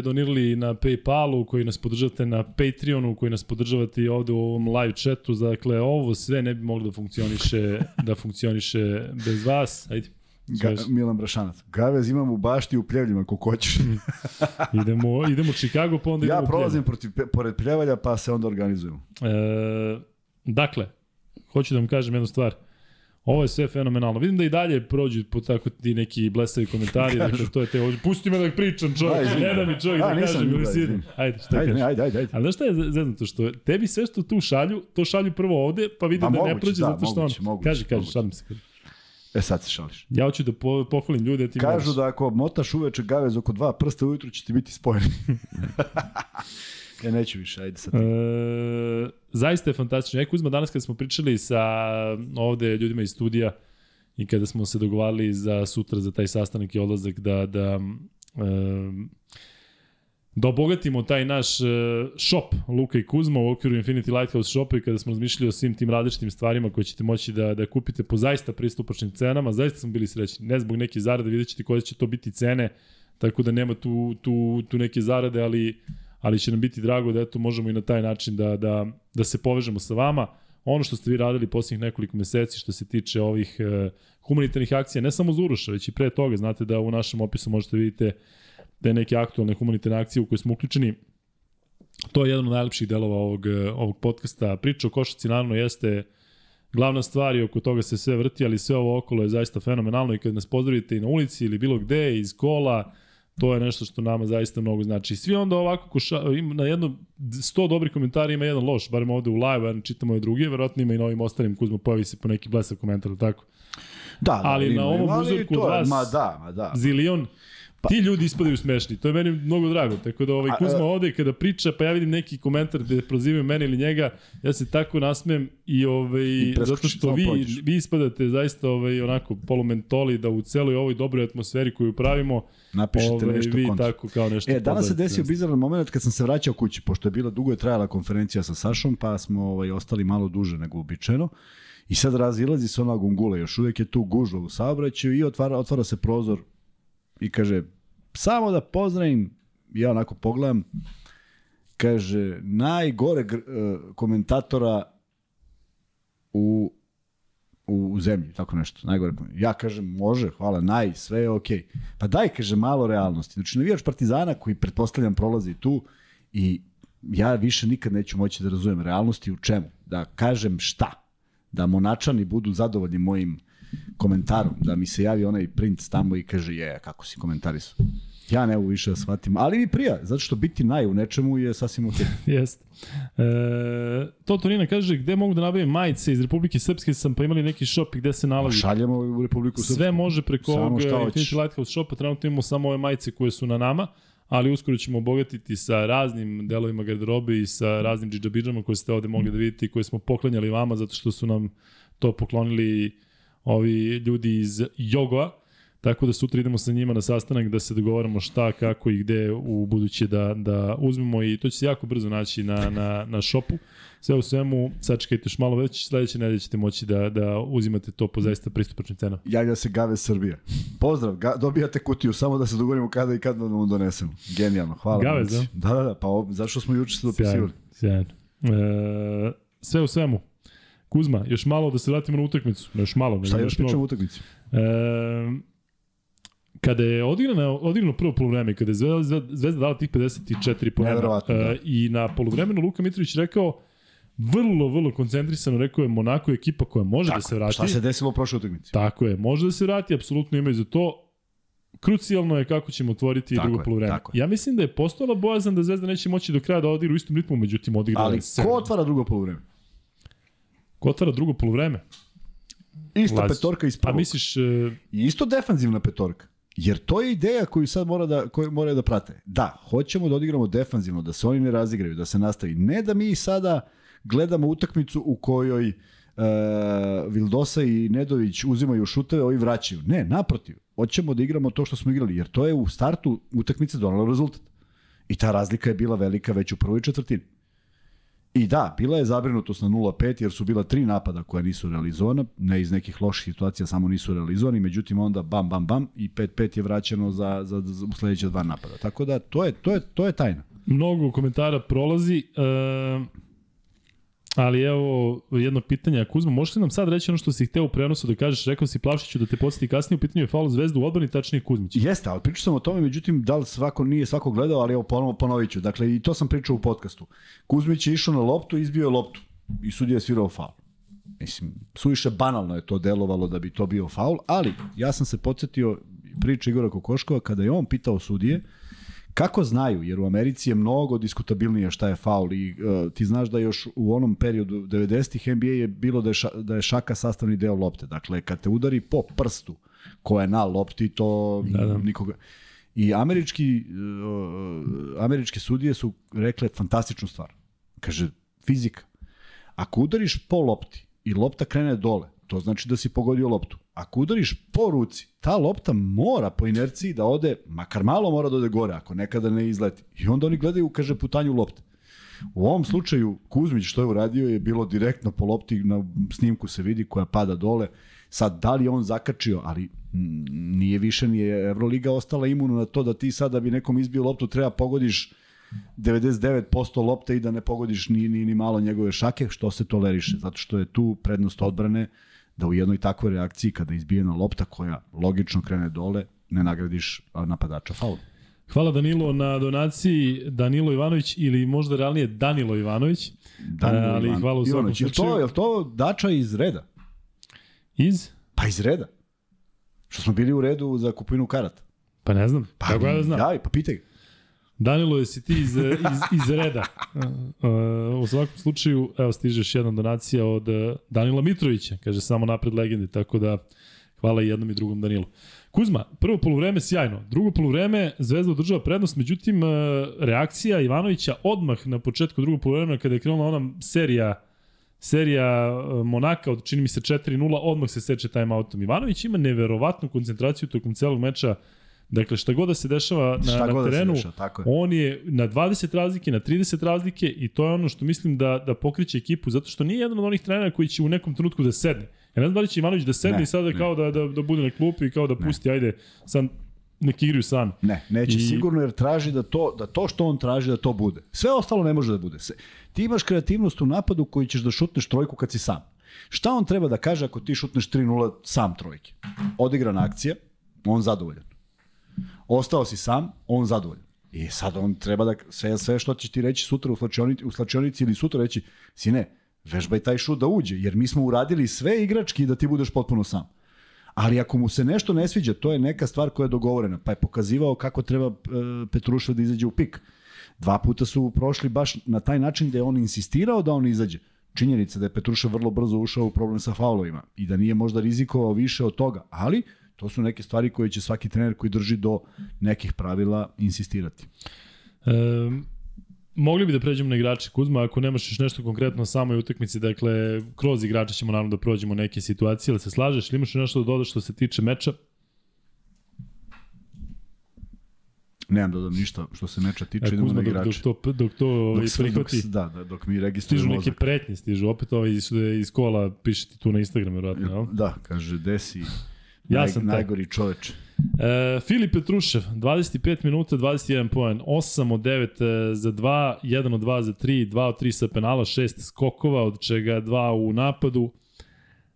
donirali na Paypalu, koji nas podržavate na Patreonu, koji nas podržavate i ovde u ovom live chatu. Dakle, ovo sve ne bi moglo da funkcioniše, da funkcioniše bez vas. Ajde. Ga, Milan Brašanac. Gavez imam u bašti u pljevljima, ako hoćeš. [LAUGHS] idemo, idemo u Chicago, pa onda ja idemo u prolazim protiv, pored pljevalja, pa se onda organizujemo. E, dakle, hoću da vam kažem jednu stvar. Ovo je sve fenomenalno. Vidim da i dalje prođu po tako ti neki blesavi komentari. [LAUGHS] dakle, to je te ovdje. Pusti me da pričam, Da, čovjek. izvini. Ne da mi čovjek da kaže. ili da, izvini. Ajde, šta Ajde, kažeš? ne, ajde, ajde, ajde. Ali znaš šta je zeznuto? Što tebi sve što tu šalju, to šalju prvo ovde, pa vide Pa da ne moguće, prođe da, zato što moguće, on... moguće, kaže, kaže, moguće. šalim se. E sad se šališ. Ja hoću da po, pohvalim ljude, ti Kažu moraš. da ako motaš uveče gavez oko dva prsta ujutru će ti biti spojeni. [LAUGHS] ja neću više, ajde sad. E, zaista je fantastično. E, Kuzma, danas kada smo pričali sa ovde ljudima iz studija i kada smo se dogovarali za sutra, za taj sastanak i odlazak, da, da, e, da obogatimo taj naš e, shop Luka i Kuzma u okviru Infinity Lighthouse shopa i kada smo razmišljali o svim tim različitim stvarima koje ćete moći da, da kupite po zaista pristupačnim cenama, zaista smo bili srećni. Ne zbog neke zarade, vidjet ćete koje će to biti cene, tako da nema tu, tu, tu neke zarade, ali ali će nam biti drago da eto možemo i na taj način da, da, da se povežemo sa vama. Ono što ste vi radili poslednjih nekoliko meseci što se tiče ovih e, humanitarnih akcija, ne samo za Uroša, već i pre toga, znate da u našem opisu možete vidite te neke aktualne humanitarne akcije u koje smo uključeni. To je jedan od najlepših delova ovog, e, ovog podcasta. Priča o košaci naravno jeste glavna stvar i oko toga se sve vrti, ali sve ovo okolo je zaista fenomenalno i kad nas pozdravite i na ulici ili bilo gde, iz kola, to je nešto što nama zaista mnogo znači. Svi onda ovako koša, ima na jedno 100 dobrih komentara ima jedan loš, barem ovde u live, ja čitamo ove druge, verovatno ima i na ovim ostalim Kuzma pojavi se po neki blesav komentar, tako? Da, da, ali na ovom uzorku je- vas- Ma da, ma da. Zilion, pa, ti ljudi ispadaju smešni, to je meni mnogo drago, tako da ovaj Kuzma e- ovde kada priča, pa ja vidim neki komentar gde prozivaju mene ili njega, ja se tako nasmem i ovaj I zato što vi prođeš. vi ispadate zaista ovaj onako polumentoli da u celoj ovoj dobroj atmosferi koju pravimo, Napišite ovaj, nešto vi kontra. tako kao nešto. E, danas se desio bizaran moment kad sam se vraćao kući, pošto je bila dugo je trajala konferencija sa Sašom, pa smo ovaj, ostali malo duže nego uobičajeno. I sad razilazi se ona gungula, još uvijek je tu gužva u saobraćaju i otvara, otvara se prozor i kaže, samo da pozdravim, ja onako pogledam, kaže, najgore eh, komentatora u u, u zemlji, tako nešto, najgore. Ja kažem, može, hvala, naj, sve je okej. Pa daj, kaže, malo realnosti. Znači, navijač Partizana koji pretpostavljam prolazi tu i ja više nikad neću moći da razumem realnosti u čemu. Da kažem šta. Da monačani budu zadovoljni mojim komentarom. Da mi se javi onaj princ tamo i kaže, je, kako si komentarisao. Ja ne mogu više da shvatim, ali mi prija, zato što biti naj u nečemu je sasvim ok. [LAUGHS] Jeste. E, to Torina kaže, gde mogu da nabavim majice iz Republike Srpske, sam pa imali neki shop gde se nalazi. Šaljemo u Republiku Srpsku. Sve može preko Samo ovog hoćeš. Infinity Lighthouse shopa, trenutno imamo samo ove majice koje su na nama, ali uskoro ćemo obogatiti sa raznim delovima garderobe i sa raznim džidžabidžama koje ste ovde mogli da vidite i koje smo poklanjali vama zato što su nam to poklonili ovi ljudi iz Jogoa. Tako da sutra idemo sa njima na sastanak da se dogovaramo šta, kako i gde u buduće da, da uzmemo i to će se jako brzo naći na, na, na šopu. Sve u svemu, sačekajte još malo već, sledeće nedelje ćete moći da, da uzimate to po zaista pristupačnim cenama. Javlja se Gave Srbija. Pozdrav, ga, dobijate kutiju, samo da se dogovorimo kada i kada da vam donesemo. Genijalno, hvala. Gavez, momci. Da, da, da, pa o, zašto smo juče se dopisivali? Sjajno, sjajno. E, sve u svemu, Kuzma, još malo da se vratimo na utakmicu. Ne, još malo. nego Šta još pričamo o mnogo. utakmici? E, kada je odigrano, odigrano prvo polovreme, kada je Zvezda, Zvezda, dala tih 54 poena Neverovatno, da. e, i na polovremenu Luka Mitrović rekao vrlo, vrlo koncentrisano, rekao je Monako je ekipa koja može da se vrati. Šta se desilo u prošloj utakmici? Tako je, može da se vrati, apsolutno imaju za to. Krucijalno je kako ćemo otvoriti Tako drugo polovreme. tako. Ja mislim da je postojala bojazan da Zvezda neće moći do kraja da odigra u istom ritmu, međutim odigrala Ali je ko otvara drugo poluvreme? Ko otvara drugo polovreme? Ista Lazić. petorka iz Pa prvog. misliš, e, I isto defanzivna petorka. Jer to je ideja koju sad mora da, koju moraju da prate. Da, hoćemo da odigramo defanzivno, da se oni ne razigraju, da se nastavi. Ne da mi sada gledamo utakmicu u kojoj uh, Vildosa i Nedović uzimaju šuteve, ovi vraćaju. Ne, naprotiv. Hoćemo da igramo to što smo igrali, jer to je u startu utakmice donalo rezultat. I ta razlika je bila velika već u prvoj četvrtini. I da, bila je zabrinutost na 0-5 jer su bila tri napada koja nisu realizovana, ne iz nekih loših situacija, samo nisu realizovani, međutim onda bam, bam, bam i 5-5 je vraćeno za, za, za u sledeće dva napada. Tako da to je, to je, to je tajna. mnogo komentara prolazi, e, ali evo jedno pitanje. Kuzma, možeš li nam sad reći ono što si hteo u prenosu da kažeš? Rekao si Plavšiću da te podsjeti kasnije u pitanju je faul Zvezdu u odbrani, tačnije Kuzmić. Jeste, ali pričao sam o tome, međutim, da li svako nije svako gledao, ali evo ponovo ponovit ću. Dakle, i to sam pričao u podcastu. Kuzmić je išao na loptu, izbio je loptu i sudija je svirao faul. Mislim, suviše banalno je to delovalo da bi to bio faul, ali ja sam se podsjetio priče Igora Kokoškova kada je on pitao sudije kako znaju, jer u Americi je mnogo diskutabilnije šta je faul i uh, ti znaš da još u onom periodu 90-ih NBA je bilo da je, ša, da je šaka sastavni deo lopte. Dakle, kad te udari po prstu ko je na lopti, to Da, da. nikoga... I američki, uh, američke sudije su rekle fantastičnu stvar. Kaže, fizika. Ako udariš po lopti i lopta krene dole, to znači da si pogodio loptu. Ako udariš po ruci, ta lopta mora po inerciji da ode, makar malo mora da ode gore, ako nekada ne izleti. I onda oni gledaju, kaže, putanju lopte. U ovom slučaju Kuzmić što je uradio je bilo direktno po lopti, na snimku se vidi koja pada dole. Sad, da li on zakačio, ali mm, nije više, nije Evroliga ostala imuna na to da ti sad da bi nekom izbio loptu treba pogodiš 99% lopte i da ne pogodiš ni, ni, ni malo njegove šake, što se toleriše, zato što je tu prednost odbrane da u jednoj takvoj reakciji kada je izbijena lopta koja logično krene dole, ne nagradiš napadača faul. Hvala Danilo na donaciji Danilo Ivanović ili možda realnije Danilo Ivanović. Danilo ali Ivan- hvala u svakom Ivanović, jel to, slučaju. jel to dača iz reda? Iz? Pa iz reda. Što smo bili u redu za kupovinu karata. Pa ne znam. Pa, Kako ja da znam? Ja, pa pitaj ga. Danilo, jesi ti iz, iz, iz reda? [LAUGHS] Uh, u svakom slučaju, evo stiže još jedna donacija od uh, Danila Mitrovića, kaže samo napred legende, tako da hvala i jednom i drugom Danilu. Kuzma, prvo polovreme sjajno, drugo polovreme Zvezda održava prednost, međutim uh, reakcija Ivanovića odmah na početku drugog polovremena kada je krenula ona serija serija uh, Monaka od čini mi se 4-0, odmah se seče timeoutom. Ivanović ima neverovatnu koncentraciju tokom celog meča Dakle, šta god da se dešava na, Šta na da terenu, dešava, tako je. on je na 20 razlike, na 30 razlike i to je ono što mislim da, da pokreće ekipu, zato što nije jedan od onih trenera koji će u nekom trenutku da sedne. Ja ne znam da li će Ivanović da sedne Ne, i sada ne. kao da, da, da bude na klupi i kao da pusti, ajde, sad neki igraju san. Ne, neće I... sigurno jer traži da to, da to što on traži da to bude. Sve ostalo ne može da bude. Se- Ti imaš kreativnost u napadu koji ćeš da šutneš trojku kad si sam. Šta on treba da kaže ako ti šutneš 3-0 sam trojke? Odigrana akcija, on zadovoljan. Ostao si sam, on zadovoljan. I sad on treba da, sve, sve što će ti reći sutra u slačionici, u slačionici ili sutra reći, sine, vežbaj taj šut da uđe, jer mi smo uradili sve igrački da ti budeš potpuno sam. Ali ako mu se nešto ne sviđa, to je neka stvar koja je dogovorena. Pa je pokazivao kako treba e, Petrušev da izađe u pik. Dva puta su prošli baš na taj način da je on insistirao da on izađe. Činjenica da je Petrušev vrlo brzo ušao u problem sa faulovima i da nije možda rizikovao više od toga, ali to su neke stvari koje će svaki trener koji drži do nekih pravila insistirati. E, mogli bi da pređemo na igrače Kuzma, ako nemaš još nešto konkretno o samoj utakmici, dakle, kroz igrače ćemo naravno da prođemo neke situacije, ali se slažeš, ili imaš nešto da dodaš što se tiče meča? Nemam da dodam ništa što se meča tiče, idemo Kuzma, na dok, igrače. dok to, dok to ovaj, Dok, dok, prihvati, da, da, dok mi registruje stižu neke mozak. pretnje, stižu opet ovaj iz, iz kola, piše ti tu na Instagramu, vjerojatno, jel? Da, kaže, desi Ja naj, sam taj. najgori čoveč. E, Filip Petrušev, 25 minuta, 21 poen, 8 od 9 e, za 2, 1 od 2 za 3, 2 od 3 sa penala, 6 skokova, od čega 2 u napadu.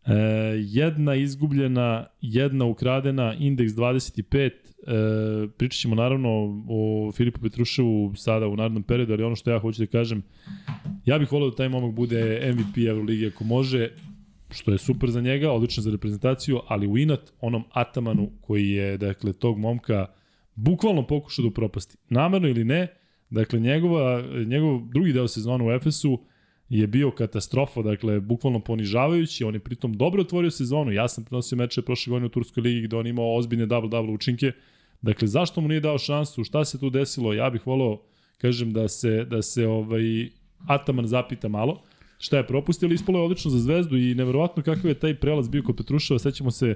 E, jedna izgubljena, jedna ukradena, indeks 25. E, pričat ćemo naravno o Filipu Petruševu sada u narednom periodu, ali ono što ja hoću da kažem, ja bih volio da taj momak bude MVP Euroligi ako može, što je super za njega, odlično za reprezentaciju, ali u inat onom Atamanu koji je, dakle, tog momka bukvalno pokušao da upropasti. Namerno ili ne, dakle, njegova, njegov drugi deo sezona u Efesu je bio katastrofa, dakle, bukvalno ponižavajući, on je pritom dobro otvorio sezonu, ja sam prenosio meče prošle godine u Turskoj ligi gde on imao ozbiljne double-double učinke, dakle, zašto mu nije dao šansu, šta se tu desilo, ja bih volao, kažem, da se, da se ovaj, Ataman zapita malo, šta je propustio, ali ispalo je odlično za Zvezdu i neverovatno kakav je taj prelaz bio kod Petruševa. Sećamo se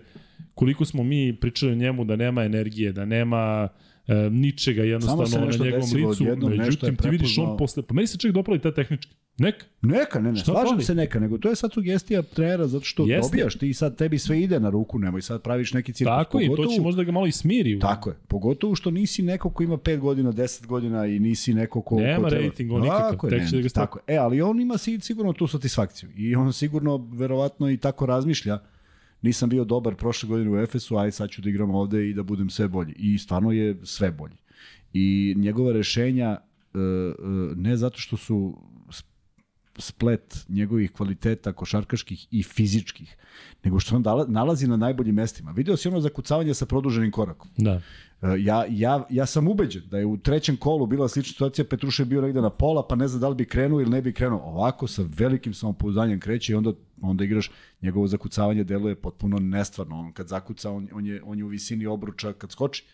koliko smo mi pričali o njemu da nema energije, da nema e, ničega jednostavno na njegovom licu. je Međutim, ti vidiš on posle... Pa meni se čak dopala i ta tehnička. Neka. Neka, ne, ne, Šta slažem fali? se neka, nego to je sad sugestija trenera zato što Jeste. dobijaš ti sad tebi sve ide na ruku, nemoj sad praviš neki cirkus. Tako je, to pogotovo- će možda ga malo i smiri. Tako je, pogotovo što nisi neko ko ima 5 godina, 10 godina i nisi neko ko... Nema ko rating on nikakav, Tako je, tek ne, će da ga tako je. E, ali on ima si- sigurno tu satisfakciju i on sigurno, verovatno i tako razmišlja, nisam bio dobar prošle godine u Efesu, aj sad ću da igram ovde i da budem sve bolji. I stvarno je sve bolji. I njegova rešenja, e, e, ne zato što su splet njegovih kvaliteta košarkaških i fizičkih, nego što on nalazi na najboljim mestima. Video si ono zakucavanje sa produženim korakom. Da. E, Ja, ja, ja sam ubeđen da je u trećem kolu bila slična situacija, Petruša je bio negde na pola, pa ne zna da li bi krenuo ili ne bi krenuo. Ovako sa velikim samopouzdanjem kreće i onda, onda igraš, njegovo zakucavanje deluje potpuno nestvarno. On kad zakuca, on, on, je, on je u visini obruča kad skoči.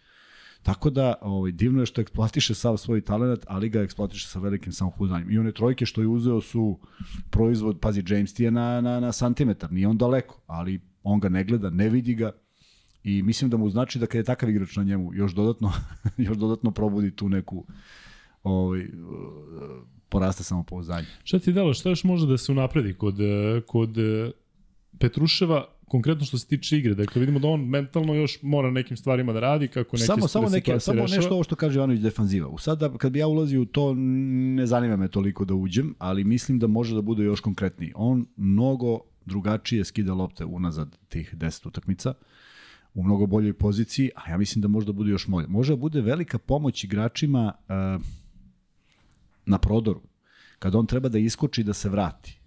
Tako da, ovaj, divno je što eksploatiše sav svoj talent, ali ga eksploatiše sa velikim samopouzdanjem. I one trojke što je uzeo su proizvod, pazi, James ti je na, na, na santimetar, nije on daleko, ali on ga ne gleda, ne vidi ga, i mislim da mu znači da kad je takav igrač na njemu još dodatno [LAUGHS] još dodatno probudi tu neku ovaj poraste samopouzdanje. Šta ti delo, šta još može da se unapredi kod, kod e, Petruševa, konkretno što se tiče igre? Dakle, vidimo da on mentalno još mora nekim stvarima da radi, kako neke Samo samo neke samo rešava. nešto ovo što kaže Ivanović defanziva. U sada kad bi ja ulazio u to ne zanima me toliko da uđem, ali mislim da može da bude još konkretniji. On mnogo drugačije skida lopte unazad tih 10 utakmica u mnogo boljoj poziciji, a ja mislim da može da bude još bolje. Može da bude velika pomoć igračima uh, na prodoru, kada on treba da iskoči i da se vrati.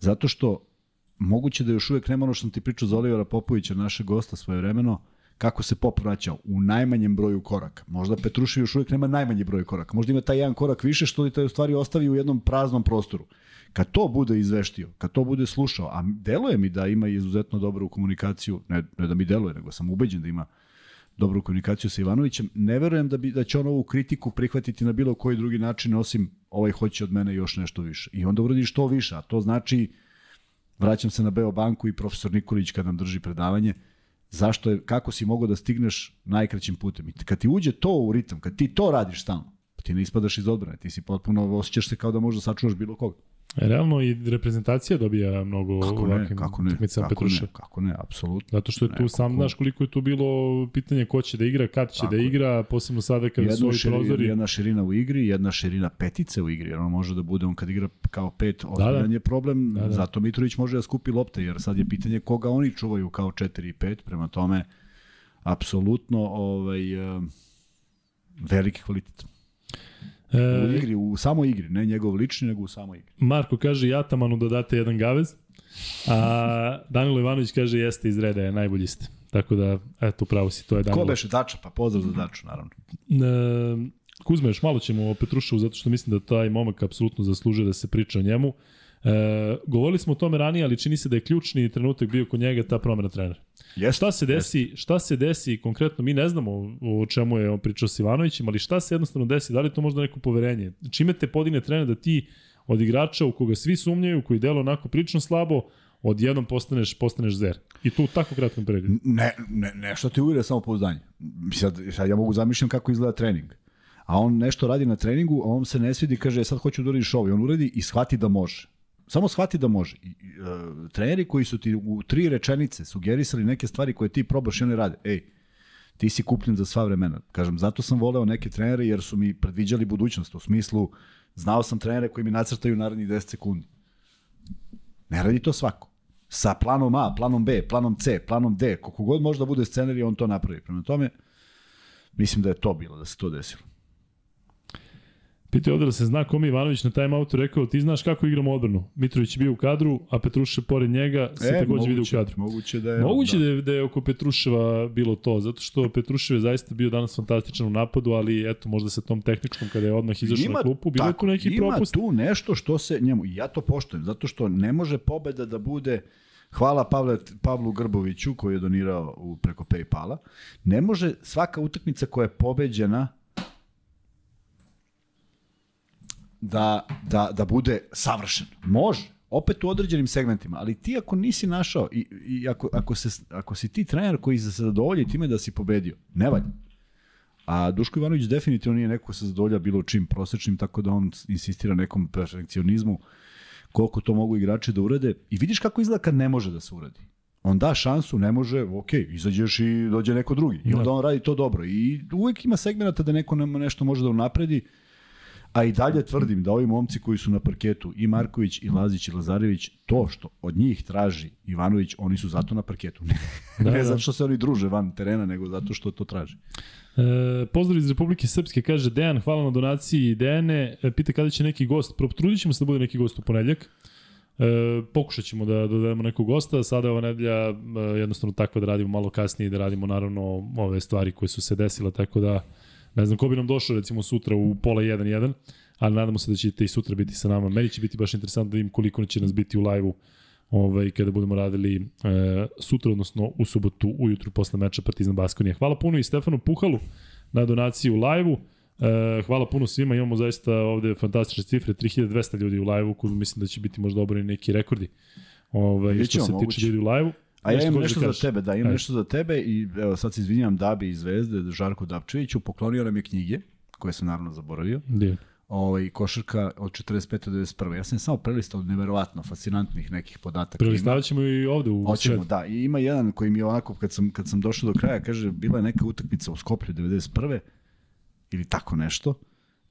Zato što moguće da još uvek nema ono što ti pričao za Olivera Popovića, našeg gosta svoje vremeno, kako se Pop vraćao u najmanjem broju koraka. Možda Petrušev još uvek nema najmanji broj koraka. Možda ima taj jedan korak više što li taj u stvari ostavi u jednom praznom prostoru. Kad to bude izveštio, kad to bude slušao, a deluje mi da ima izuzetno dobru komunikaciju, ne, ne da mi deluje, nego sam ubeđen da ima dobru komunikaciju sa Ivanovićem, ne verujem da, bi, da će on ovu kritiku prihvatiti na bilo koji drugi način, osim ovaj hoće od mene još nešto više. I onda uradiš to više, a to znači, vraćam se na Beo banku i profesor Nikolić kad nam drži predavanje, zašto je, kako si mogao da stigneš najkraćim putem. I kad ti uđe to u ritam, kad ti to radiš stalno, pa ti ne ispadaš iz odbrane, ti si potpuno, osjećaš se kao da možeš da sačuvaš bilo koga. Realno i reprezentacija dobija mnogo Kako ne, ovakvim kako ne, utakmicama kako ne, Petruševa. kako ne, apsolutno. Zato što je tu Neko sam, ko- znaš koliko je tu bilo pitanje ko će da igra, kad će Tako da igra, posebno sada kada su Jedna, ovi širi, prozori. jedna širina u igri, jedna širina petice u igri, jer on može da bude, on kad igra kao pet, da. ozbiljan je problem, Da, da. zato Mitrović može da skupi lopte, jer sad je pitanje koga oni čuvaju kao 4 i 5, prema tome, apsolutno ovaj, eh, veliki kvalitet. U igri, u samoj igri, ne njegov lični, nego u samoj igri. Marko kaže Jatamanu da date jedan gavez, a Danilo Ivanović kaže jeste iz reda, je najbolji ste. Tako da, eto, pravo si, to je Danilo. Ko beše Dača? Pa pozdrav za Daču, naravno. E, Kuzma, još malo ćemo o Petruševu, zato što mislim da taj momak apsolutno zaslužuje da se priča o njemu. E, govorili smo o tome ranije, ali čini se da je ključni trenutak bio kod njega ta promena trenera. Jeste. Šta se desi, šta se desi konkretno, mi ne znamo o čemu je on pričao s Ivanovićem, ali šta se jednostavno desi, da li je to možda neko poverenje? Čime te podigne trener da ti od igrača u koga svi sumnjaju, koji delo onako prilično slabo, odjednom postaneš, postaneš zer. I to u tako kratkom periodu. Ne, ne, nešto ti uvire samo pouzdanje. Sad, sad ja mogu zamišljam kako izgleda trening. A on nešto radi na treningu, a on se ne svidi, kaže, "E, sad hoću da uradiš ovo. I on uradi i shvati da može. Samo shvati da može. I, uh, treneri koji su ti u tri rečenice sugerisali neke stvari koje ti probaš i oni rade. Ej, ti si kupljen za sva vremena. Kažem, zato sam voleo neke trenere jer su mi predviđali budućnost. U smislu, znao sam trenere koji mi nacrtaju narednih 10 sekundi. Ne radi to svako. Sa planom A, planom B, planom C, planom D, koliko god može da bude scenarij, on to napravi. Prema tome, mislim da je to bilo, da se to desilo. Pitao je ovde da se zna kome Ivanović na timeoutu rekao, ti znaš kako igramo odbranu. Mitrović je bio u kadru, a Petruše pored njega se e, takođe vidi u kadru. Moguće da je... Moguće da. da je, da je oko Petruševa bilo to, zato što Petrušev je zaista bio danas fantastičan u napadu, ali eto, možda sa tom tehničkom kada je odmah izašao na klupu, bilo je tu neki ima propust. Ima tu nešto što se njemu, ja to poštojem, zato što ne može pobeda da bude Hvala Pavle, Pavlu Grboviću koji je donirao u, preko Paypala. Ne može svaka utakmica koja je pobeđena da, da, da bude savršen. Može, opet u određenim segmentima, ali ti ako nisi našao i, i ako, ako, se, ako si ti trener koji se zadovolji time da si pobedio, ne valja. A Duško Ivanović definitivno nije neko ko se zadovolja bilo čim prosečnim, tako da on insistira nekom perfekcionizmu koliko to mogu igrači da urade. I vidiš kako izgleda kad ne može da se uradi. On da šansu, ne može, ok, izađeš i dođe neko drugi. I onda on radi to dobro. I uvek ima segmenta da neko nešto može da unapredi, A i dalje tvrdim da ovi momci koji su na parketu, i Marković, i Lazić, i Lazarević, to što od njih traži Ivanović, oni su zato na parketu. Ne, [LAUGHS] da, ne da. zato što se oni druže van terena, nego zato što to traži. E, pozdrav iz Republike Srpske, kaže Dejan, hvala na donaciji Dejane, e, pita kada će neki gost, trudit ćemo se da bude neki gost u ponedljak, E, pokušat ćemo da dodajemo nekog gosta, sada je ova nedelja e, jednostavno takva da radimo malo kasnije, da radimo naravno ove stvari koje su se desile, tako da Ne znam ko bi nam došao recimo sutra u pola 1-1, ali nadamo se da ćete i sutra biti sa nama. Meni će biti baš interesantno da vidim koliko će nas biti u live-u ovaj, kada budemo radili e, sutra, odnosno u subotu ujutru posle meča Partizan Baskonija. Hvala puno i Stefanu Puhalu na donaciji u live-u. E, hvala puno svima, imamo zaista ovde fantastične cifre, 3200 ljudi u live-u, mislim da će biti možda oboreni neki rekordi. Ovaj, što se tiče ljudi u live-u. A ja imam nešto da za tebe, da, imam nešto za tebe i evo sad se izvinjam Dabi iz Zvezde, Žarko Dapčeviću, poklonio nam je knjige, koje sam naravno zaboravio. Dio. Ovaj, košarka od 45. do 91. Ja sam samo prelistao neverovatno fascinantnih nekih podataka. Prelistavat ćemo i ovde u Hoćemo, sred. da. I ima jedan koji mi je onako, kad sam, kad sam došao do kraja, kaže, bila je neka utakmica u Skoplju 91. ili tako nešto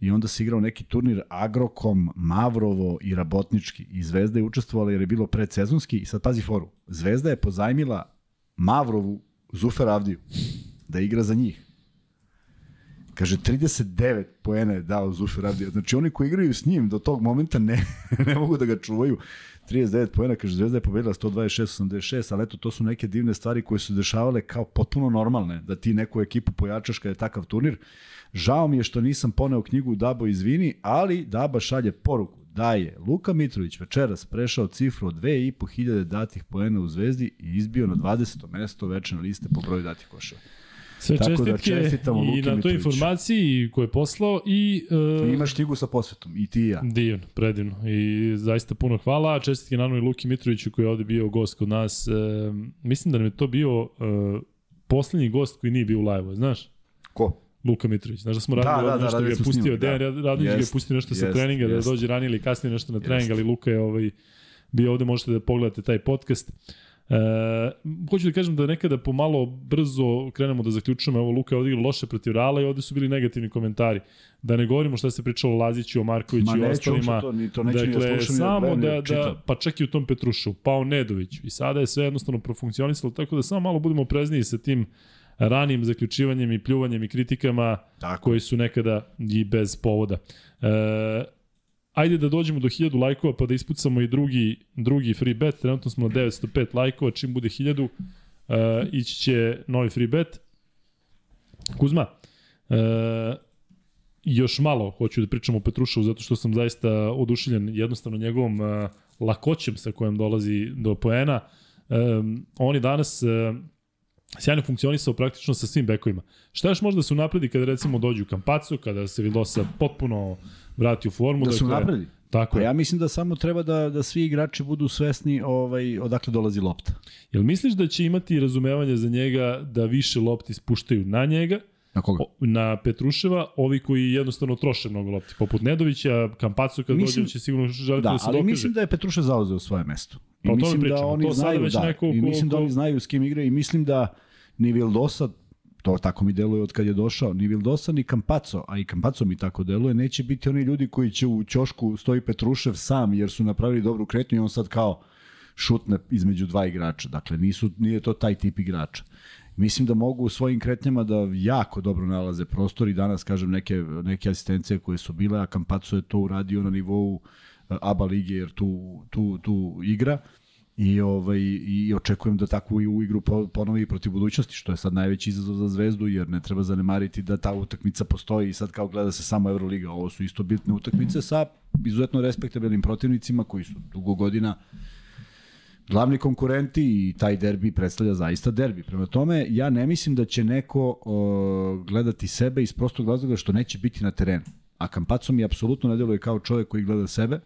i onda se igrao neki turnir Agrokom, Mavrovo i Rabotnički i Zvezda je učestvovala jer je bilo predsezonski i sad pazi foru, Zvezda je pozajmila Mavrovu Zufer Avdiju da igra za njih. Kaže, 39 poena je dao Zufer Avdija. Znači, oni koji igraju s njim do tog momenta ne, [LAUGHS] ne mogu da ga čuvaju. 39 poena, kaže, Zvezda je pobedila 126-86, ali eto, to su neke divne stvari koje su dešavale kao potpuno normalne, da ti neku ekipu pojačaš kada je takav turnir. Žao mi je što nisam poneo knjigu Dabo izvini, ali Daba šalje poruku da je Luka Mitrović večeras prešao cifru od 2500 datih poena u Zvezdi i izbio na 20. mesto večne liste po broju datih koševa. Sve Tako da čestitke da i na toj informaciji koju je poslao i... Uh, I imaš knjigu sa posvetom, i ti i ja. Divno, predivno. I zaista puno hvala. Čestitke naravno i Luki Mitroviću koji je ovde bio gost kod nas. Uh, mislim da nam je to bio uh, poslednji gost koji nije bio u live znaš? Ko? Luka Mitrović. Znaš da smo radili da, da, nešto da, da, ga je pustio, Dejan da. Radonjić ga je pustio nešto sa treninga, jest. da dođe ranije ili kasnije nešto na trening, ali Luka je ovaj, bio ovde, možete da pogledate taj podcast. E, hoću da kažem da nekada pomalo brzo krenemo da zaključujemo, evo Luka je odigrao loše protiv Rala i ovde su bili negativni komentari. Da ne govorimo šta se pričalo o Laziću, o Markoviću i ostalima. To, ni, to neću dakle, ni da samo da, da, pa čak i u tom Petrušu, pa o Nedoviću. I sada je sve jednostavno profunkcionisalo, tako da samo malo budemo prezniji sa tim ranim zaključivanjem i pljuvanjem i kritikama Tako. koji su nekada i bez povoda. E, ajde da dođemo do 1000 lajkova pa da ispucamo i drugi, drugi free bet. Trenutno smo na 905 lajkova, čim bude 1000 e, ići će novi free bet. Kuzma, e, još malo hoću da pričam o Petruševu zato što sam zaista oduševljen jednostavno njegovom e, lakoćem sa kojom dolazi do poena. E, on je danas e, sjajno funkcionisao praktično sa svim bekovima. Šta još možda se unapredi kada recimo dođu u Kampacu, kada se Vidosa potpuno vrati u formu? Da dakle, napredi. Tako Pa ja mislim da samo treba da, da svi igrači budu svesni ovaj, odakle dolazi lopta. Jel misliš da će imati razumevanje za njega da više lopti spuštaju na njega, Na koga? o- na Petruševa, ovi koji jednostavno troše mnogo lopti, poput Nedovića, Kampacu kad Mislim- dođe će sigurno želiti da, Da, se ali dokaže. mislim da je Petruša zauzeo svoje mesto. I Pa o mislim da pričamo, oni to znaju, već da, neko i ko- mislim da ko- oni znaju s kim igraju i mislim da ni Vildosa, to tako mi deluje od kad je došao, ni Vildosa ni Campazzo, a i Campazzo mi tako deluje, neće biti oni ljudi koji će u ćošku stoji Petrušev sam jer su napravili dobru kretnju i on sad kao šutne između dva igrača. Dakle, nisu, nije to taj tip igrača. Mislim da mogu u svojim kretnjama da jako dobro nalaze prostor i danas, kažem, neke, neke asistencije koje su bile, a Campazzo je to uradio na nivou eh, ABA lige jer tu, tu, tu igra. I ovaj i očekujem da takvu i u igru po- ponovi i protiv budućnosti što je sad najveći izazov za Zvezdu jer ne treba zanemariti da ta utakmica postoji i sad kao gleda se samo Evroliga ovo su isto bitne utakmice sa izuzetno respektabilnim protivnicima koji su dugo godina glavni konkurenti i taj derbi predstavlja zaista derbi. Prema tome, ja ne mislim da će neko o, gledati sebe iz prostog razloga što neće biti na terenu. A Kampaco mi apsolutno ne deluje kao čovek koji gleda sebe,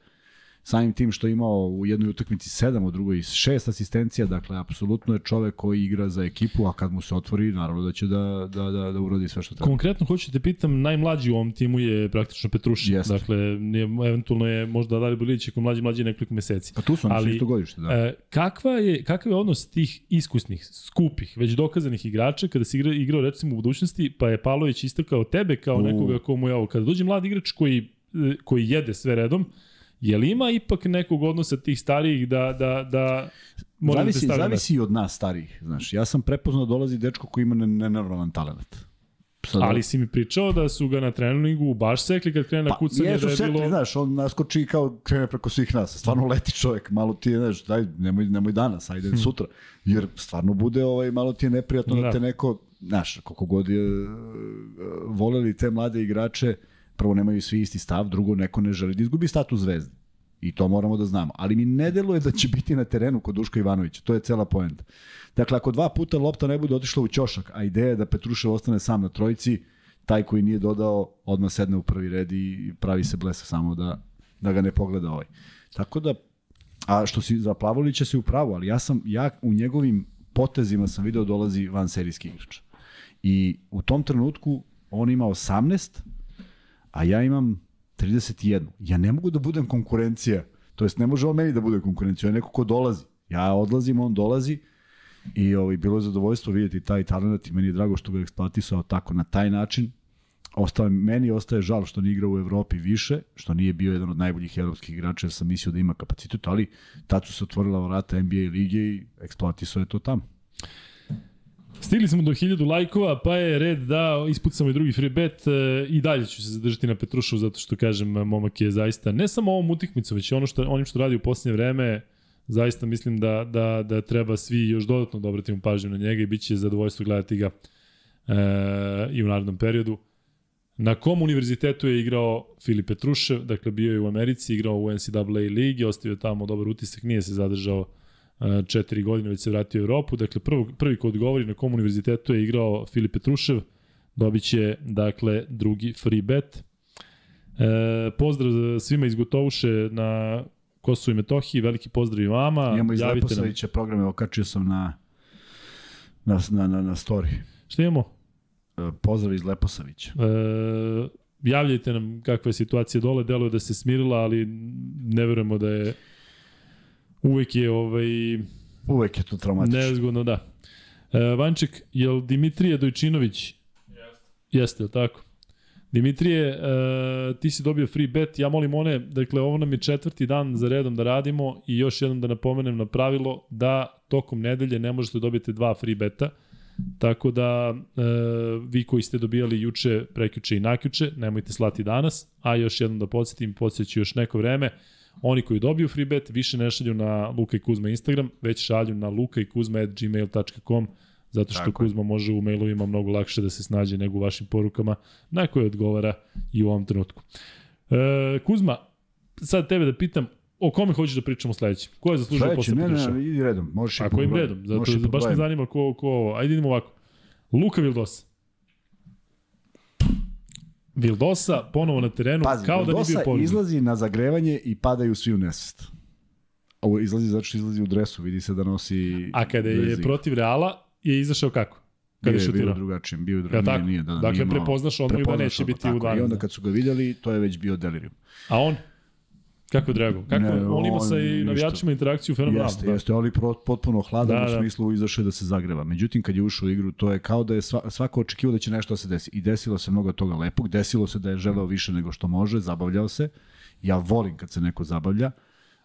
samim tim što je imao u jednoj utakmici sedam, u drugoj šest asistencija, dakle, apsolutno je čovek koji igra za ekipu, a kad mu se otvori, naravno da će da, da, da, da uradi sve što treba. Konkretno hoću te pitam, najmlađi u ovom timu je praktično Petruši. Jeste. Dakle, nije, eventualno je možda Dali Bilić ako mlađi mlađi nekoliko meseci. Pa tu su oni isto godište, da. E, kakva je, kakav je odnos tih iskusnih, skupih, već dokazanih igrača kada si igra, igrao recimo u budućnosti, pa je Pavlović istakao tebe kao U. nekoga komu je ovo. Kada dođe mlad igrač koji, e, koji jede sve redom, je li ima ipak nekog odnosa tih starijih da, da, da mora da zavisi, na zavisi i od nas starijih. Znaš, ja sam prepoznao da dolazi dečko koji ima ne- nenormalan talent. Sad, Ali si mi pričao da su ga na treningu baš sekli kad krene na Pa, kucanje jesu da je setli, bilo... znaš, on naskoči kao krene preko svih nas. Stvarno leti čovjek, malo ti je, znaš, daj, nemoj, nemoj danas, ajde sutra. Jer stvarno bude, ovaj, malo ti je neprijatno da, Da. te neko, znaš, koliko god je e, voleli te mlade igrače, prvo nemaju svi isti stav, drugo neko ne želi da izgubi status zvezde. I to moramo da znamo. Ali mi ne deluje da će biti na terenu kod Duška Ivanovića. To je cela poenta. Dakle, ako dva puta lopta ne bude otišla u ćošak, a ideja je da Petrušev ostane sam na trojici, taj koji nije dodao odmah sedne u prvi red i pravi se blesak samo da, da ga ne pogleda ovaj. Tako da, a što si za Plavolića si u pravu, ali ja sam, ja u njegovim potezima sam video dolazi van serijski igrač. I u tom trenutku on ima 18, a ja imam 31. Ja ne mogu da budem konkurencija. To jest ne može on meni da bude konkurencija, on je neko ko dolazi. Ja odlazim, on dolazi i ovaj, bilo je zadovoljstvo vidjeti taj talent i meni je drago što ga je eksploatisao tako na taj način. Ostao, meni ostaje žal što nije igrao u Evropi više, što nije bio jedan od najboljih evropskih igrača, jer sam mislio da ima kapacitet, ali tad su se otvorila vrata NBA lige i eksploatisao je to tamo. Stigli smo do 1000 lajkova, pa je red da ispucamo i drugi free bet e, i dalje ću se zadržati na Petrušu zato što kažem momak je zaista ne samo ovom utikmicom, već i ono što onim što radi u posljednje vreme zaista mislim da, da, da treba svi još dodatno da obratimo pažnju na njega i bit će zadovoljstvo gledati ga e, i u narednom periodu. Na kom univerzitetu je igrao Filip Petrušev, dakle bio je u Americi, igrao u NCAA ligi, ostavio tamo dobar utisak, nije se zadržao četiri godine, već se vratio u Evropu. Dakle, prvo, prvi ko odgovori na kom univerzitetu je igrao Filip Petrušev, dobit će, dakle, drugi free bet. E, pozdrav svima iz Gotovuše na Kosovo i Metohiji, veliki pozdrav i vama. Imamo iz Javite nam. Leposavića programe, okačio sam na, na, na, na, na story. Šta imamo? E, Pozdrav iz Leposavića. E, javljajte nam kakva je situacija dole, deluje da se smirila, ali ne verujemo da je uvek je ovaj Uvek je to traumatično. nezgodno, da. E, Vanček, jel Dimitrije Dojčinović Jeste. Jeste, jel tako? Dimitrije, e, ti si dobio free bet, ja molim one, dakle ovo nam je četvrti dan za redom da radimo i još jednom da napomenem na pravilo da tokom nedelje ne možete dobiti dva free beta. Tako da e, vi koji ste dobijali juče, prekjuče i nakjuče, nemojte slati danas, a još jednom da podsjetim, podsjeću još neko vreme, oni koji dobiju free bet više ne šalju na Luka i Kuzma Instagram, već šalju na lukaikuzma.gmail.com zato što Tako. Kuzma može u mailovima mnogo lakše da se snađe nego u vašim porukama na koje odgovara i u ovom trenutku. E, Kuzma, sad tebe da pitam, o kome hoćeš da pričamo sledeći? Ko je zaslužio posle ne, Petraša? ne, idi redom. Možeš i A po kojim broju. redom? Zato, baš me zanima ko, ko ovo. Ajde idemo ovako. Luka Vildosa. Vildosa ponovo na terenu, Pazi, kao da nije bio Vildosa povređen. izlazi na zagrevanje i padaju svi u nesvest. Ovo izlazi zato što izlazi u dresu, vidi se da nosi... A kada je drezik. protiv Reala, je izašao kako? Kada bio je je, bio šutirao? drugačijim, bio je Ja, tako? nije, da, da, Dakle, nije prepoznaš odmah da neće biti u tako. 12, I onda da. kad su ga vidjeli, to je već bio delirium. A on? Kako je Drago? Kako, Ne, on ima sa on i navijačima interakciju fenomenalno. Jeste, da. jeste, ali pro, potpuno hladan Da, da, da. u smislu izašao je da se zagreva. Međutim, kad je ušao u igru, to je kao da je sva, svako očekivao da će nešto da se desi. I desilo se mnogo toga lepog, desilo se da je želeo više nego što može, zabavljao se. Ja volim kad se neko zabavlja.